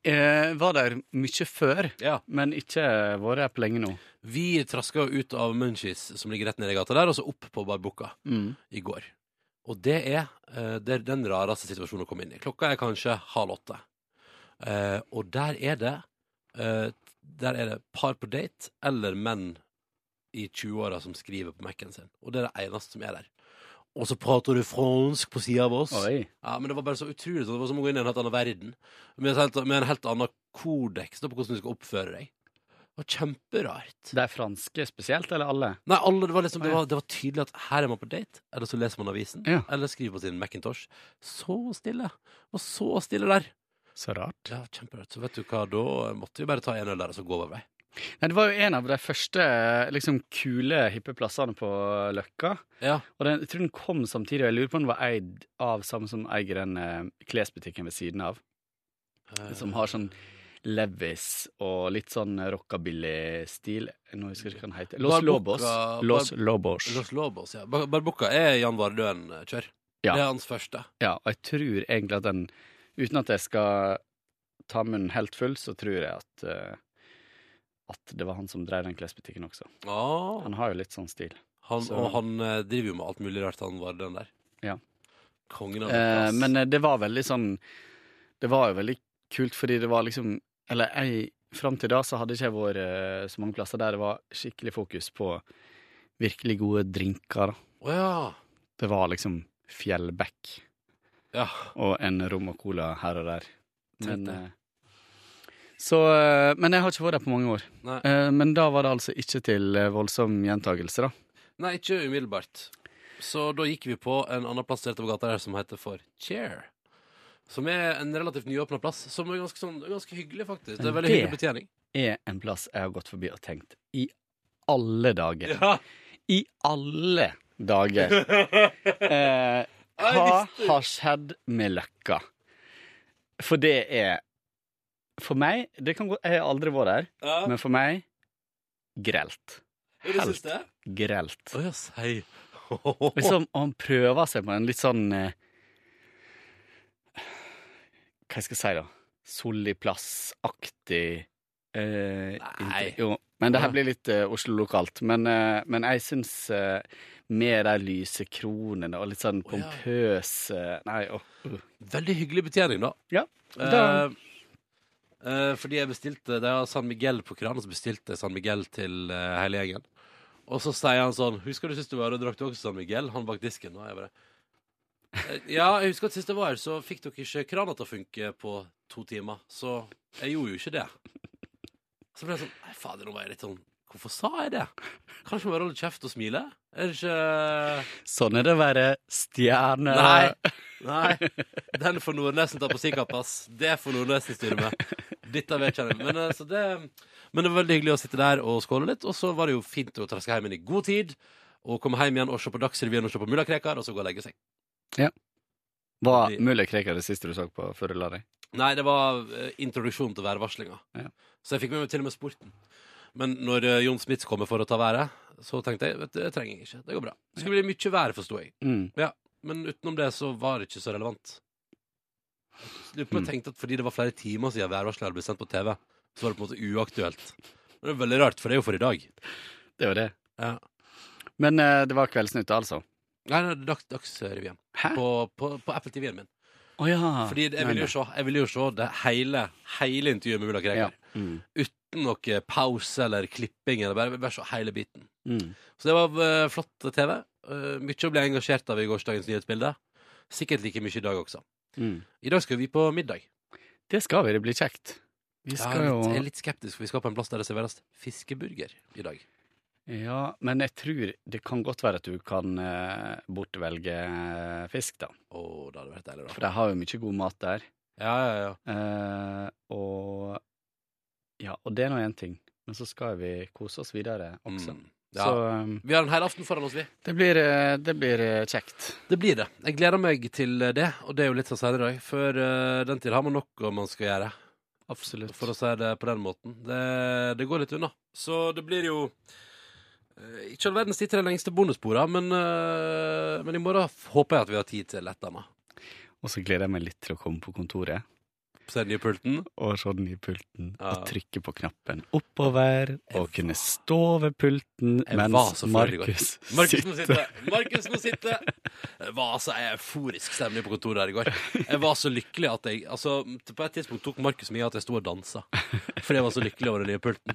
Jeg var der mye før, men ikke vært her på lenge nå. Vi traska jo ut av Munchies, som ligger rett nede i gata der, og så opp på Bar Bukka Mm. i går. Og det er, eh, det er den rareste situasjonen å komme inn i. Klokka er kanskje halv åtte. Eh, og der er det eh, Der er det par på date eller menn i 20-åra som skriver på Mac-en sin. Og det er det eneste som er der. Og så prater du fransk på sida av oss. Oi. Ja, men Det var bare så utrolig sånn. Det var som å gå inn i en helt annen verden. Med, en helt, med en helt annen kodeks på hvordan du skal oppføre deg. Det var kjemperart. er franske spesielt, eller alle? Nei, alle, det, var liksom, det, var, det var tydelig at her er man på date, eller så leser man avisen, Ja. eller skriver på sin Macintosh. Så stille. Og så stille der. Så rart. Ja, kjemperart. Så vet du hva, da måtte vi bare ta en øl der og så gå over vei. Nei, Det var jo en av de første liksom, kule, hippe plassene på Løkka. Ja. Og den, jeg tror den kom samtidig, og jeg lurer på om den var eid av samme som eier den eh, klesbutikken ved siden av. Som har sånn Levis og litt sånn rockabilly-stil. Nå husker jeg ikke hva den heter. Los Lobos. Los Lobos. Los Lobos, ja. Bar Barbucca er Jan Vardøen-kjør. Ja. Det er hans første. Ja, og jeg tror egentlig at den Uten at jeg skal ta munnen helt full, så tror jeg at eh, at det var han som drev den klesbutikken også. Ah. Han har jo litt sånn stil. Han, Så- Og han eh, driver jo med alt mulig rart, han var den der. Ja. Kongen av Eh, plass. men eh, det var veldig sånn Det var jo veldig kult, fordi det var liksom Eller jeg Fram til da så hadde ikke jeg vært eh, så mange plasser der det var skikkelig fokus på virkelig gode drinker. da. Å ja. Det var liksom Fjellbekk Ja. og en rom og cola her og der. Men, Tenkte. eh, så, eh, men jeg har ikke vært der på mange år. Nei. Eh, Men da var det altså ikke til eh, voldsom gjentagelse, da. Nei, ikke umiddelbart. Så da gikk vi på en annen plass rett over gata der som heter for Chair. Som er en relativt nyåpna plass, som er ganske, sånn, ganske hyggelig, faktisk. Det er veldig hyggelig betjening. Det er en plass jeg har gått forbi og tenkt i alle dager. Ja. I alle dager. Eh, hva har skjedd med Løkka? For det er For meg det kan gå, Jeg har aldri vært der, Ja. men for meg grelt. Det? grelt. Å ja, sei. Liksom, og han prøver seg på en litt sånn eh, Hva skal jeg si, da? Soliplass-aktig eh, Nei. Jo, men det her blir litt eh, Oslo-lokalt. Men, eh, men jeg syns eh, med de lyse kronene og litt sånn pompøs eh, Nei, åh. uh. Veldig hyggelig betjening, da. Ja. Da, Eh, fordi jeg bestilte Det er San Miguel på kranen, så bestilte jeg San Miguel til uh, hele gjengen. Og så sier han sånn Husker du sist du var her og drakk også San Miguel? Han bak disken. Og jeg bare «Eh, Ja, jeg husker at sist jeg var her, så fikk dere ikke krana til å funke på to timer. Så jeg gjorde jo ikke det. Så ble jeg sånn Nei, fader, nå var jeg litt sånn Hvorfor sa jeg det? Kanskje bare holde kjeft og smile? Er det ikke sånn er det å være stjerne. Nei. Nei. Den får Nordnesen ta på sin kapp, ass. Det får Nordnesen styre med. Dette vet jeg. Men, eh, så det, men det var veldig hyggelig å sitte der og skåle litt. Og så var det jo fint å traske hjem igjen i god tid. Og komme hjem igjen og se på Dagsrevyen og se på Mulla Krekar, og så gå og legge seg. Ja. Var mulig Krekar det siste du så på før du la deg? Nei, det var introduksjonen til værvarslinga. Ja. Så jeg fikk med meg til og med sporten. Men når eh, Jon Smits kommer for å ta været, så tenkte jeg vet du, det trenger jeg ikke. Det går bra. Det skulle bli mye vær, forsto jeg. Mm. Ja, Men utenom det så var det ikke så relevant. Lurer på om jeg tenkte at fordi det var flere timer siden værvarselet blitt sendt på TV, så var det på en måte uaktuelt. Men det er veldig rart, for det er jo for i dag. Det var det. Ja. Men eh, det var Kveldsnytt, altså? Nei, er dags, Dagsrevyen. På, på, på Apple TV-en min. Å ja. Fordi jeg ville jo nei. se, jeg ville jo se det hele, hele intervjuet med Mulla Krekar. Ja. Mm. Uten noe pause eller klipping. Eller bare, bare så hele biten. Mm. Så det var eh, flott TV. Eh, mye å bli engasjert av i gårsdagens nyhetsbilde. Sikkert like mye i dag også. Mm. I dag skal vi på middag. Det skal vi, det blir kjekt. Vi skal er litt, jeg er litt skeptisk, for vi skal på en plass der det serveres fiskeburger i dag. Ja, men jeg tror det kan godt være at du kan eh, bortvelge eh, fisk, da. Å, det hadde vært deilig, da. For de har jo mye god mat der. Ja, ja, ja. Eh, og Ja, og det er nå én ting. Men så skal vi kose oss videre også. Mm. Ja. Så um, Vi har en hel aften foran oss, vi. det blir, eh, det blir eh, kjekt. Det blir det. Jeg gleder meg til det, og det er jo litt sånn senere i dag. Før eh, den tid har man noe man skal gjøre. Absolutt. For å si det på den måten. Det, det går litt unna. Så det blir jo ikke all verdens tid til de lengste bonussporene, men, men i morgen håper jeg at vi har tid til et eller annet. Og så gleder jeg meg litt til å komme på kontoret Se den nye pulten. og se den nye pulten Ja. og trykke på knappen oppover og kunne stå ved pulten Jeg mens. Markus Markus må sitte! sitter Markus må sitte! Det var altså euforisk stemning på kontoret her i går. Jeg var så lykkelig at jeg Altså, På et tidspunkt tok Markus meg i at jeg sto og dansa. Fordi jeg var så lykkelig over den nye pulten.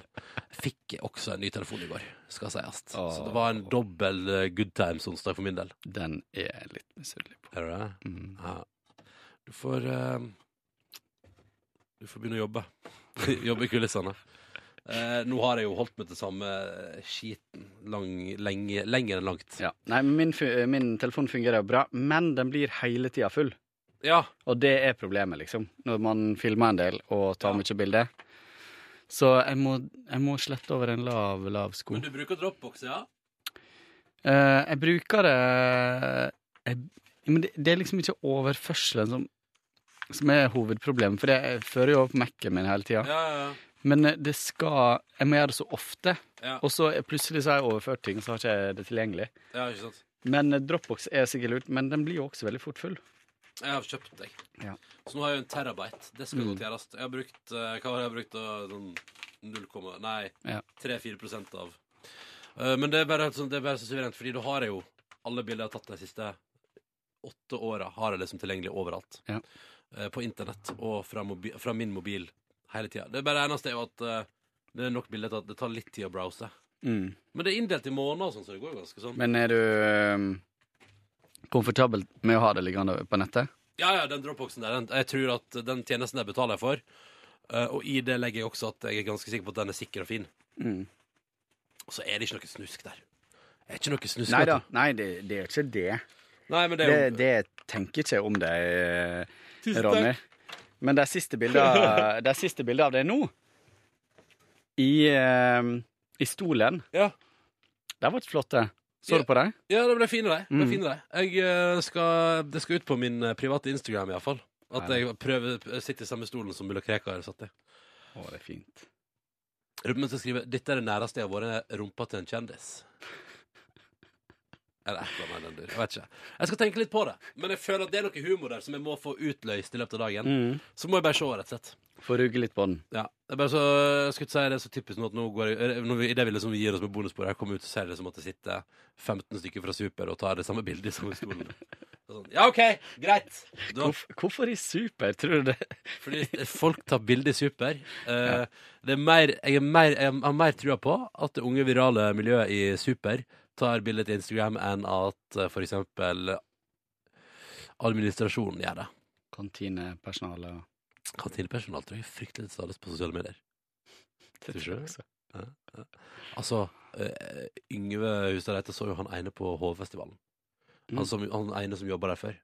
Fikk også en ny telefon i går, skal sies. Så det var en dobbel eh, good times onsdag for min del. Den er jeg litt misunnelig på. Er du det? Mm. Ja. Du får eh, Du får begynne å jobbe. jobbe i kulissene. Eh, nå har jeg jo holdt meg til samme skiten lang, lenge, lenger enn langt. Ja. Nei, min, min telefon fungerer jo bra, men den blir hele tida full. Ja. Og det er problemet, liksom. Når man filmer en del og tar mye bilder. Så jeg må, jeg må slette over en lav, lav sko. Men du bruker Dropbox, ja? Eh, jeg bruker det jeg, Men det, det er liksom ikke overførselen som, som er hovedproblemet, for jeg fører jo opp Mac-en min hele tida. Ja, ja, ja. Men eh, det skal Jeg må gjøre det så ofte. Ja. Og så er- plutselig så har jeg overført ting, så har ikke jeg det tilgjengelig. Ja, ikke sant? Men eh, Dropbox er sikkert lurt, men den blir jo også veldig fort full. Jeg har kjøpt deg. Ja. Så nå har jeg jo en terabyte. Det skal Mm. godt gjøres. Jeg har brukt eh, Hva har jeg brukt? Sånn 0, nei, Ja. 3-4 av. Eh, men det er bare, sånn, det er bare så suverent, fordi da har jeg jo alle bilder jeg har tatt de siste åtte åra, har jeg liksom tilgjengelig overalt. Ja. Eh, på internett og fra, mobi fra min mobil hele tida. Det er bare det eneste er jo at eh, det er nok bilder til at det tar litt tid å browse. Mm. Men det er inndelt i måneder og sånn, så det går jo ganske sånn. Men er du eh, komfortabel med å ha det liggende på nettet? Ja, ja, den dropboxen der, den, jeg tror at den tjenesten der betaler jeg for. eh, og i det legger jeg også at jeg er ganske sikker på at den er sikker og fin. Mm. Og så er det ikke noe snusk der. Det er ikke noe snusk. Nei da, nei, det, det er ikke det. Nei, men det Det, er jo det tenker ikke om det. eh. Ronny. Men de siste bildet, de siste bildet av deg nå, i, eh, i stolen, Ja. Det var et flott, det. Så du på det? Ja, det ble fine, de. Det ble Mm. fine, de. Jeg eh, skal, det skal ut på min eh, private Instagram, iallfall. At jeg prøver å sitte i samme stolen som Mulla Krekar satt i. Å, det er fint. Ruben skal skrive 'Dette er det næreste jeg har vært rumpa til en kjendis'. Eller et eller annet den dur. Jeg vet ikke. Jeg skal tenke litt på det. Men jeg føler at det er noe humor der som jeg må få utløst i løpet av dagen. Mm. Så må jeg bare se, rett og slett. Få rugge litt på den. Ja. Det er bare så, jeg skulle ikke si det er så typisk nå at nå går jeg, når vi, i det vi liksom gir oss med bonusbordet, jeg kommer ut og ser det som at det sitter 15 stykker fra Super og tar det samme bildet i samme stolen. Sånn, ja, OK, greit. Da, Hvorfor, hvorfor i super, tror du det? fordi folk tar bilde i Super. Det er mer, jeg, er mer, jeg har mer trua på at det unge virale miljøet i Super tar bilde til Instagram enn at eh, for eksempel administrasjonen gjør det. Kantinepersonalet og Kantinepersonal tror jeg er fryktelig til stades på sosiale medier. Det Tror jeg også. Ja, ja. Altså, eh, Yngve Hustad Reite så jo han ene på Hovefestivalen. Han, Mm. som, han ene som jobba der før.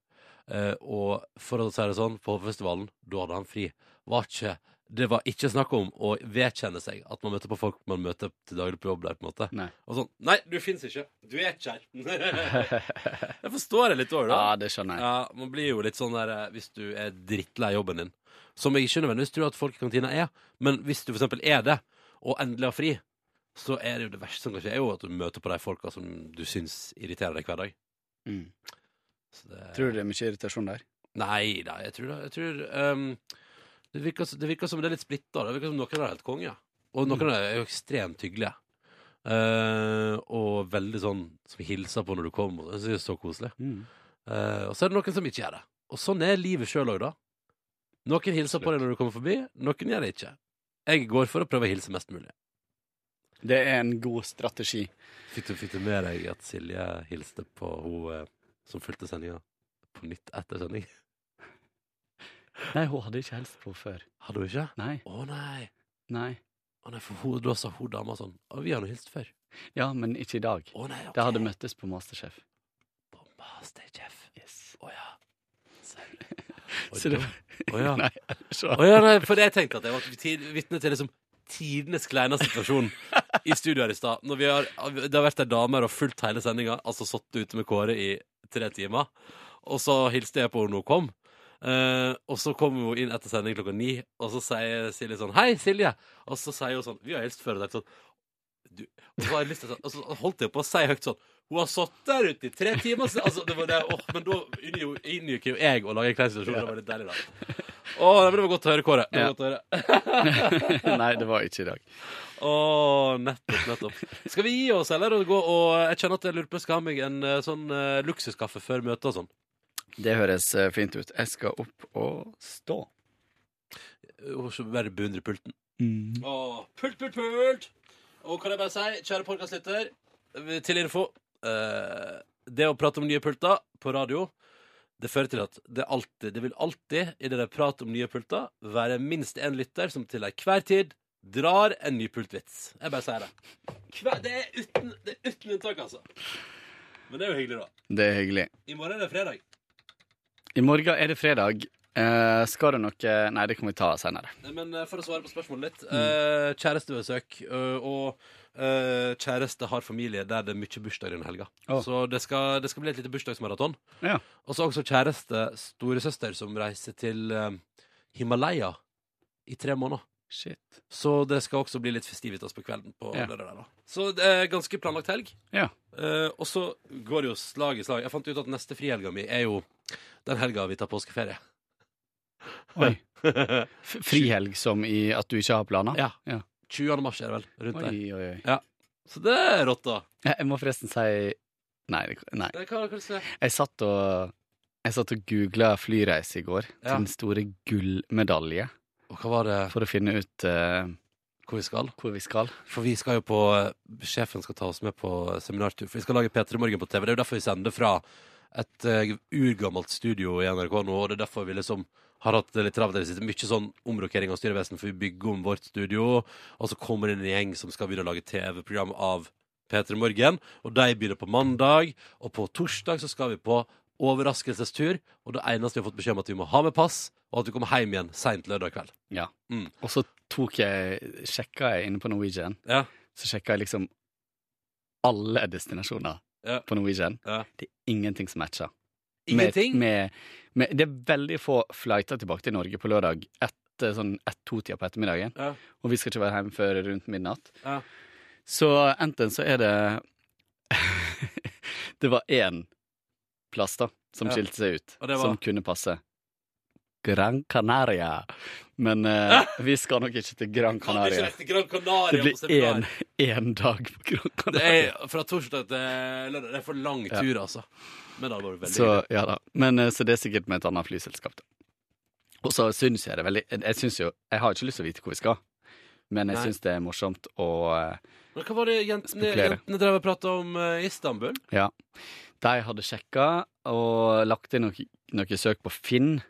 Eh, og for å si det sånn, på Hovefestivalen, da hadde han fri. Var ikke, det var ikke snakk om å vedkjenne seg at man møter på folk man møter til daglig på jobb der. på en måte. Nei. Og sånn Nei, du fins ikke. Du er ikke her. jeg forstår det litt òg, da. Ja, det skjønner jeg. Ja, Man blir jo litt sånn der eh, hvis du er drittlei jobben din. Som jeg ikke nødvendigvis tror at folk i kantina er. Men hvis du for eksempel er det, og endelig har fri, så er det jo det verste som kan skje, er jo at du møter på de folka som du syns irriterer deg hver dag. Mm. Så det... Tror du det er mye irritasjon der? Nei da, jeg tror det. Jeg tror, ehm, det, virker, det virker som det er litt splitta. Det virker som noen er helt konge. Og noen Mm. er jo ekstremt hyggelige. Eh, og veldig sånn som hilser på når du kommer. Det er så koselig. Mm. Eh, og så er det noen som ikke gjør det. Og sånn er livet sjøl òg, da. Noen hilser på deg når du kommer forbi, noen gjør det ikke. Jeg går for å prøve å hilse mest mulig. Det er en god strategi. Fikk du, fikk du med deg at Silje hilste på hun eh, som fulgte sendinga på nytt etter sending? Nei, hun hadde ikke helst på før. Hadde hun ikke? Nei. Å nei. Nei. Å nei, for hun, Da sa hun dama sånn Å, vi har nå hilst før. Ja, men ikke i dag. Å nei, ok. Det hadde møttes på Masterchef. På Masterchef. Yes. Å ja. Så det Å ja. Nei, så Å ja, nei, for jeg tenkte at jeg var tid- vitne til liksom tidenes kleine situasjon. i studio her i stad. Når vi har, det har vært ei dame her og fulgt hele sendinga, altså sittet ute med Kåre i tre timer. Og så hilste jeg på henne når hun kom. Eh, og så kommer hun inn etter sending klokka ni, og så sier Silje sånn Hei, Silje! Og så sier hun sånn Vi har hilst før. deg sånn du, og så jeg til og så holdt jeg på å si høyt sånn Hun har sittet der ute i tre timer! Så, altså, det var det, oh, men da inngikk jo- jeg å lage en klein situasjon. Det var litt deilig, da. Å, oh, det var godt å høre, Kåre. Det var Ja. godt å høre. Nei, det var ikke i dag. Å, nettopp, nettopp. Skal vi gi oss, eller? Og gå, og jeg kjenner at jeg lurer på skal ha meg en eh, sånn uh, luksuskaffe før møtet og sånn. Det høres eh, fint ut. Jeg skal opp og stå. Og så bare beundre pulten. Mm. Å, pult, pult, pult! Og kan jeg bare si, kjære podkastlytter, til info eh, Det å prate om nye pulter på radio, det fører til at det alltid, det vil alltid, i det der prat om nye pulter, være minst én lytter som til enhver tid drar en ny pultvits. Jeg bare sier det. Hver, det, er uten, det er uten unntak, altså. Men det er jo hyggelig, da. Det er hyggelig. I morgen er det fredag. I morgen er det fredag. Eh, skal du noe Nei, det kan vi ta senere. Men eh, for å svare på spørsmålet litt. eh, kjærestebesøk. eh, og eh, kjæreste har familie der det er mye bursdager denne helga. Oh. Så det skal, det skal bli et lite bursdagsmaraton. Ja. Og så også kjæreste, storesøster, som reiser til eh, Himalaya i tre måneder. Shit. Så det skal også bli litt festivitas på kvelden. på Ja. lørdag der da. Så det er ganske planlagt helg. Ja. Eh, og så går det jo slag i slag. Jeg fant ut at neste frihelga mi er jo den helga vi tar påskeferie. Oi. F- Frihelg som i at du ikke har planer? Ja. Ja. 20. mars er det vel. Rundt der. Oi, oi, oi. Ja. Så det er rått, da. Jeg jeg må forresten si Nei. det- nei. Det kan, du se. Jeg satt og jeg satt og googla flyreise i går Ja. til den store gullmedalje. Og hva var det For å finne ut eh, hvor vi skal? hvor vi skal. For vi skal jo på Sjefen skal ta oss med på seminartur. For vi skal lage P3 Morgen på TV. Det er jo derfor vi sender fra et eh, urgammelt studio i NRK nå, og det er derfor vi liksom har hatt det litt travelt i det siste. Mye sånn omrokering av styrevesen, for vi bygger om vårt studio, og så kommer det inn en gjeng som skal begynne å lage TV-program av P3 Morgen, og de begynner på mandag, og på torsdag så skal vi på overraskelsestur, og det eneste vi har fått beskjed om at vi må ha med pass, og at du kommer hjem igjen seint lørdag kveld. Ja. Mm. Og så tok jeg sjekka jeg inne på Norwegian. Ja. Så sjekka jeg liksom alle destinasjoner Ja. på Norwegian. Ja. Det er ingenting som matcher. Ingenting? Med, med, med, det er veldig få flighter tilbake til Norge på lørdag etter sånn ett-to-tida på ettermiddagen. Ja. Og vi skal ikke være hjemme før rundt midnatt. Ja. Så enten så er det Det var én plass, da, som Ja. skilte seg ut, var? som kunne passe. Gran Canaria. Men eh, vi skal nok ikke til Gran Kan ikke Canaria. til Gran Canaria Det blir én dag på Gran Det Canaria. er fra torsdag til lørdag. Det er for lang Ja. tur, altså. Men det Så, ja. Men, eh, så det er sikkert med et annet flyselskap. Da. Og så syns jeg det veldig Jeg synes jo Jeg har ikke lyst til å vite hvor vi skal, men jeg Nei. syns det er morsomt å eh, Men hva var det jentene, jentene drev og prata om uh, Istanbul? Ja. De hadde sjekka og lagt inn noe, noe søk på Finn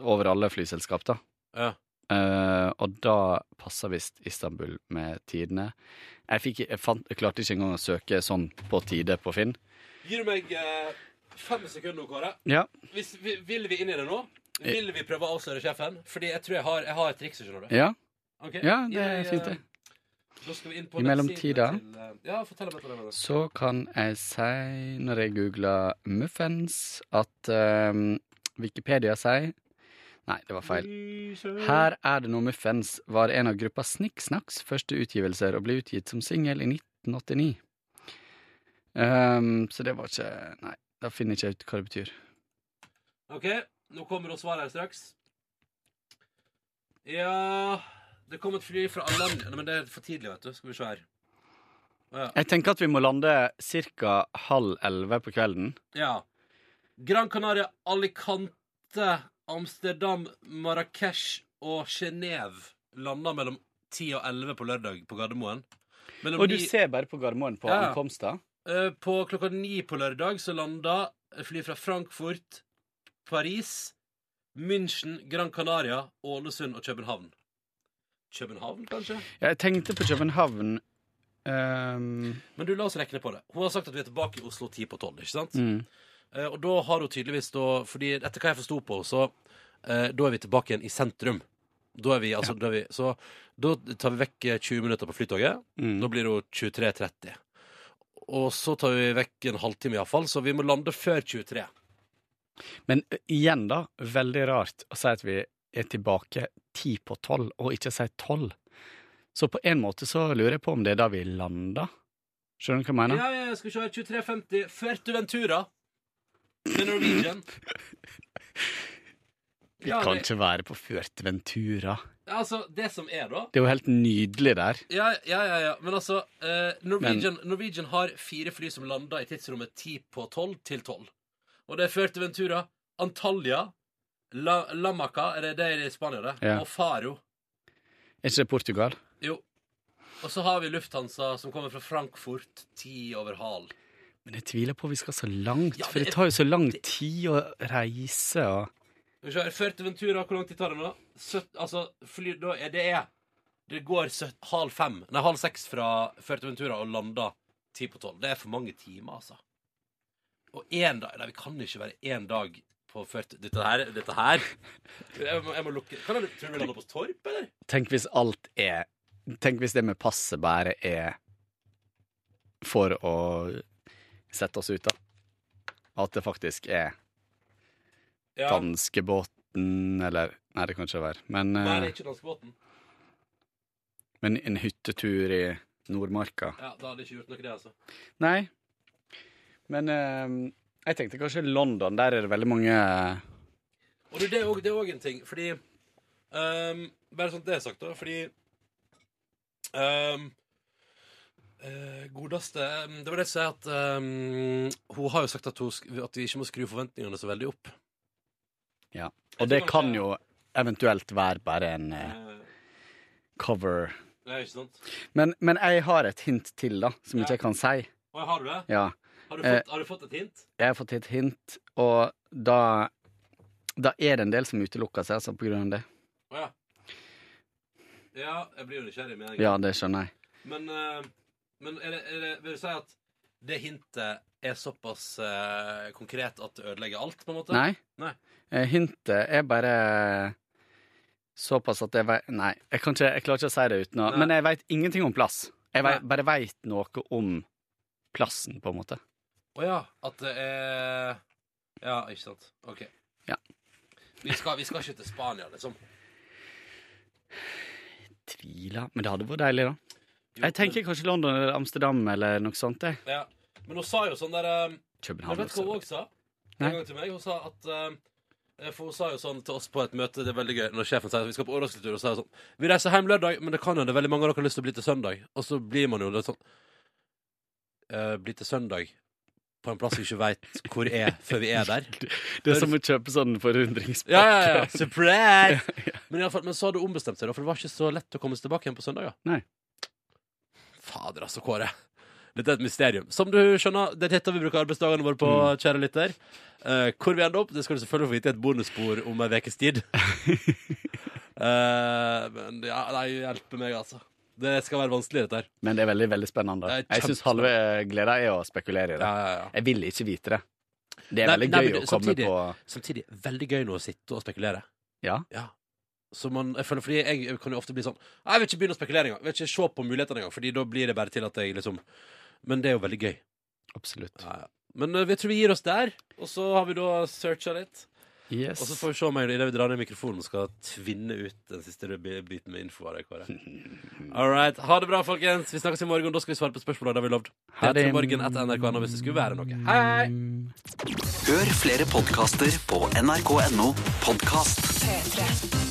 over alle flyselskap, da. Ja. Eh, og da passa visst Istanbul med tidene. Jeg, fikk, jeg, fant, jeg klarte ikke engang å søke sånn på tide på Finn. Gir du meg eh, fem sekunder nå, Kåre? Ja. Hvis, vi- vil vi inn i det nå? Vil vi prøve å avsløre sjefen? Fordi jeg tror jeg har, jeg har et triks, skjønner du. Ja, okay. ja det er fint, eh, det. På I mellomtida eh, Ja, så kan jeg si, når jeg googler muffens, at um, Wikipedia sier Nei, det var feil. Her er det noe muffens var en av gruppa Snikksnakks første utgivelser og ble utgitt som singel i 1989. Um, så det var ikke Nei, da finner jeg ikke ut hva det betyr. OK, nå kommer det svar her straks. Ja Det kom et fly fra Nei, Men det er for tidlig, vet du. Skal vi se her. Ja. Jeg tenker at vi må lande ca. halv elleve på kvelden. Ja. Gran Canaria, Alicante, Amsterdam, Marrakech og Genéve landa mellom 10 og 11 på lørdag på Gardermoen. Mellom Og du ni- ser bare på Gardermoen på Ja. ankomster? Eh, På klokka ni på lørdag så landa fly fra Frankfurt, Paris, München, Gran Canaria, Ålesund og København. København, kanskje? Jeg tenkte på København Um... Men du, la oss rekne på det. Hun har sagt at vi er tilbake i Oslo ti på tolv, ikke sant? mm. Eh, og da har hun tydeligvis da Fordi etter hva jeg forsto på, så eh, da er vi tilbake igjen i sentrum. Da er vi, altså, da er vi, så da tar vi vekk eh, 20 minutter på flytoget. Mm. Da blir det 23.30. Og så tar vi vekk en halvtime iallfall, så vi må lande før 23. Men igjen, da, veldig rart å si at vi er tilbake ti på tolv, og ikke si tolv. Så på en måte så lurer jeg på om det er da vi lander. Skjønner du hva jeg mener? Ja, ja, skal se her. 23.50. Fuerteventura. Med Norwegian. Vi Ja, kan det- ikke være på Fuerteventura. Altså, det som er, da Det er jo helt nydelig der. Ja, ja, ja, ja. Men altså, eh, Norwegian, Norwegian har fire fly som lander i tidsrommet 10 på 12 til 12. Og det er Fuerteventura, Antalya, La, Lamaca, er det det er i Spania, det? Ja. Og Faro. Er ikke det Portugal? Jo. Og så har vi Lufthansa som kommer fra Frankfurt, ti over hal. Men jeg tviler på vi skal så langt, Ja, for det tar jo så lang tid å reise og Skal vi se Fuerteventura, hvor lang tid tar det nå? Søt, altså, fly, da er det er Det går søt, halv fem, nei, halv seks fra Ventura og lander ti på tolv. Det er for mange timer, altså. Og én dag Nei, vi kan ikke være én dag på Ført... Dette her, dette her Jeg må, jeg må lukke Kan jeg, Tror du vi lander på Torp, eller? Tenk hvis alt er Tenk hvis det med passet bare er for å sette oss ut, da. At det faktisk er Ja. danskebåten, eller Nei, det kan ikke være. Men, Nei, det eh, er ikke danskebåten. men en hyttetur i Nordmarka. Ja, da hadde jeg ikke gjort noe, det, altså. Nei. Men eh, jeg tenkte kanskje London. Der er det veldig mange Og du, det er òg- en ting, fordi um, Bare sånn det er sagt, da, fordi ehm, eh, Godeste ehm, Det var det jeg sa at um, Hun har jo sagt at, hun, at vi ikke må skru forventningene så veldig opp. Ja. Og det kan jo eventuelt være bare en uh, cover. Nei, ikke sant? Men, men jeg har et hint til, da, som ikke jeg kan si. Å, har du det? Ja. Har, du Eh, fått, har du fått et hint? Jeg har fått et hint, og da, da er det en del som utelukker seg altså, på grunn av det. Å ja. Ja, jeg blir jo nysgjerrig med en gang. Ja, det skjønner jeg. Men, eh, men er det, er det, vil du si at det hintet er såpass eh, konkret at det ødelegger alt, på en måte? Nei. Nei. Eh, Hintet er bare såpass at jeg vet Nei, jeg, kan ikke, jeg klarer ikke å si det uten å Nei. Men jeg veit ingenting om plass. Jeg vet, Nei. bare veit noe om plassen, på en måte. Å ja. At det er Ja, ikke sant. OK. Ja. Vi skal, vi skal ikke til Spania, liksom. Tviler Men det hadde vært deilig, da. Jeg tenker kanskje London eller Amsterdam eller noe sånt. Jeg. Ja. Men hun sa jo sånn der eh, København Men vet hva hun òg sa? En gang til meg. Hun sa at eh, For hun sa jo sånn til oss på et møte, det er veldig gøy, når sjefen sier at vi skal på overraskelsestur, og så er det sånn Vi reiser hjem lørdag, men det kan hende veldig mange av dere har lyst til å bli til søndag. Og så blir man jo litt sånn uh, Bli til søndag på en plass vi ikke veit hvor er, før vi er der. Det er som å kjøpe sånn forundringspakke. Ja, ja, ja. Surprise! Men, i alle fall, men så hadde hun ombestemt seg, da, for det var ikke så lett å komme seg tilbake igjen på søndag. Nei. Fader, altså, Kåre. Dette er et mysterium. Som du skjønner, det er dette vi bruker arbeidsdagene våre på, Mm. kjære lytter. Uh, hvor vi ender opp, det skal du selvfølgelig få vite i et bonusspor om ei ukes tid. uh, men ja, nei, hjelpe meg, altså. Det skal være vanskelig, dette her. Men det er veldig veldig spennende. Er Jeg syns halve gleda er å spekulere i det. Ja, ja, ja. Jeg vil ikke vite det. Det er Nei, veldig nei, gøy å komme samtidig, på Samtidig veldig gøy nå å sitte og spekulere. Ja. Så man, jeg føler, fordi jeg kan jo ofte bli sånn Jeg vil ikke begynne å spekulere engang. Jeg vil ikke se på mulighetene engang, Fordi da blir det bare til at jeg liksom Men det er jo veldig gøy. Absolutt. Ja, ja. Men jeg vi tror vi gir oss der, og så har vi da searcha litt. Yes. Og så får vi se om jeg idet vi drar ned mikrofonen skal tvinne ut den siste bi- biten med info av. All right. Ha det bra, folkens. Vi snakkes i morgen. Da skal vi svare på spørsmål. Det har vi lovd. Det. Morgen etter NRK hvis det skulle være noe. Hei! Hør flere podkaster på nrk.no podkast. P3.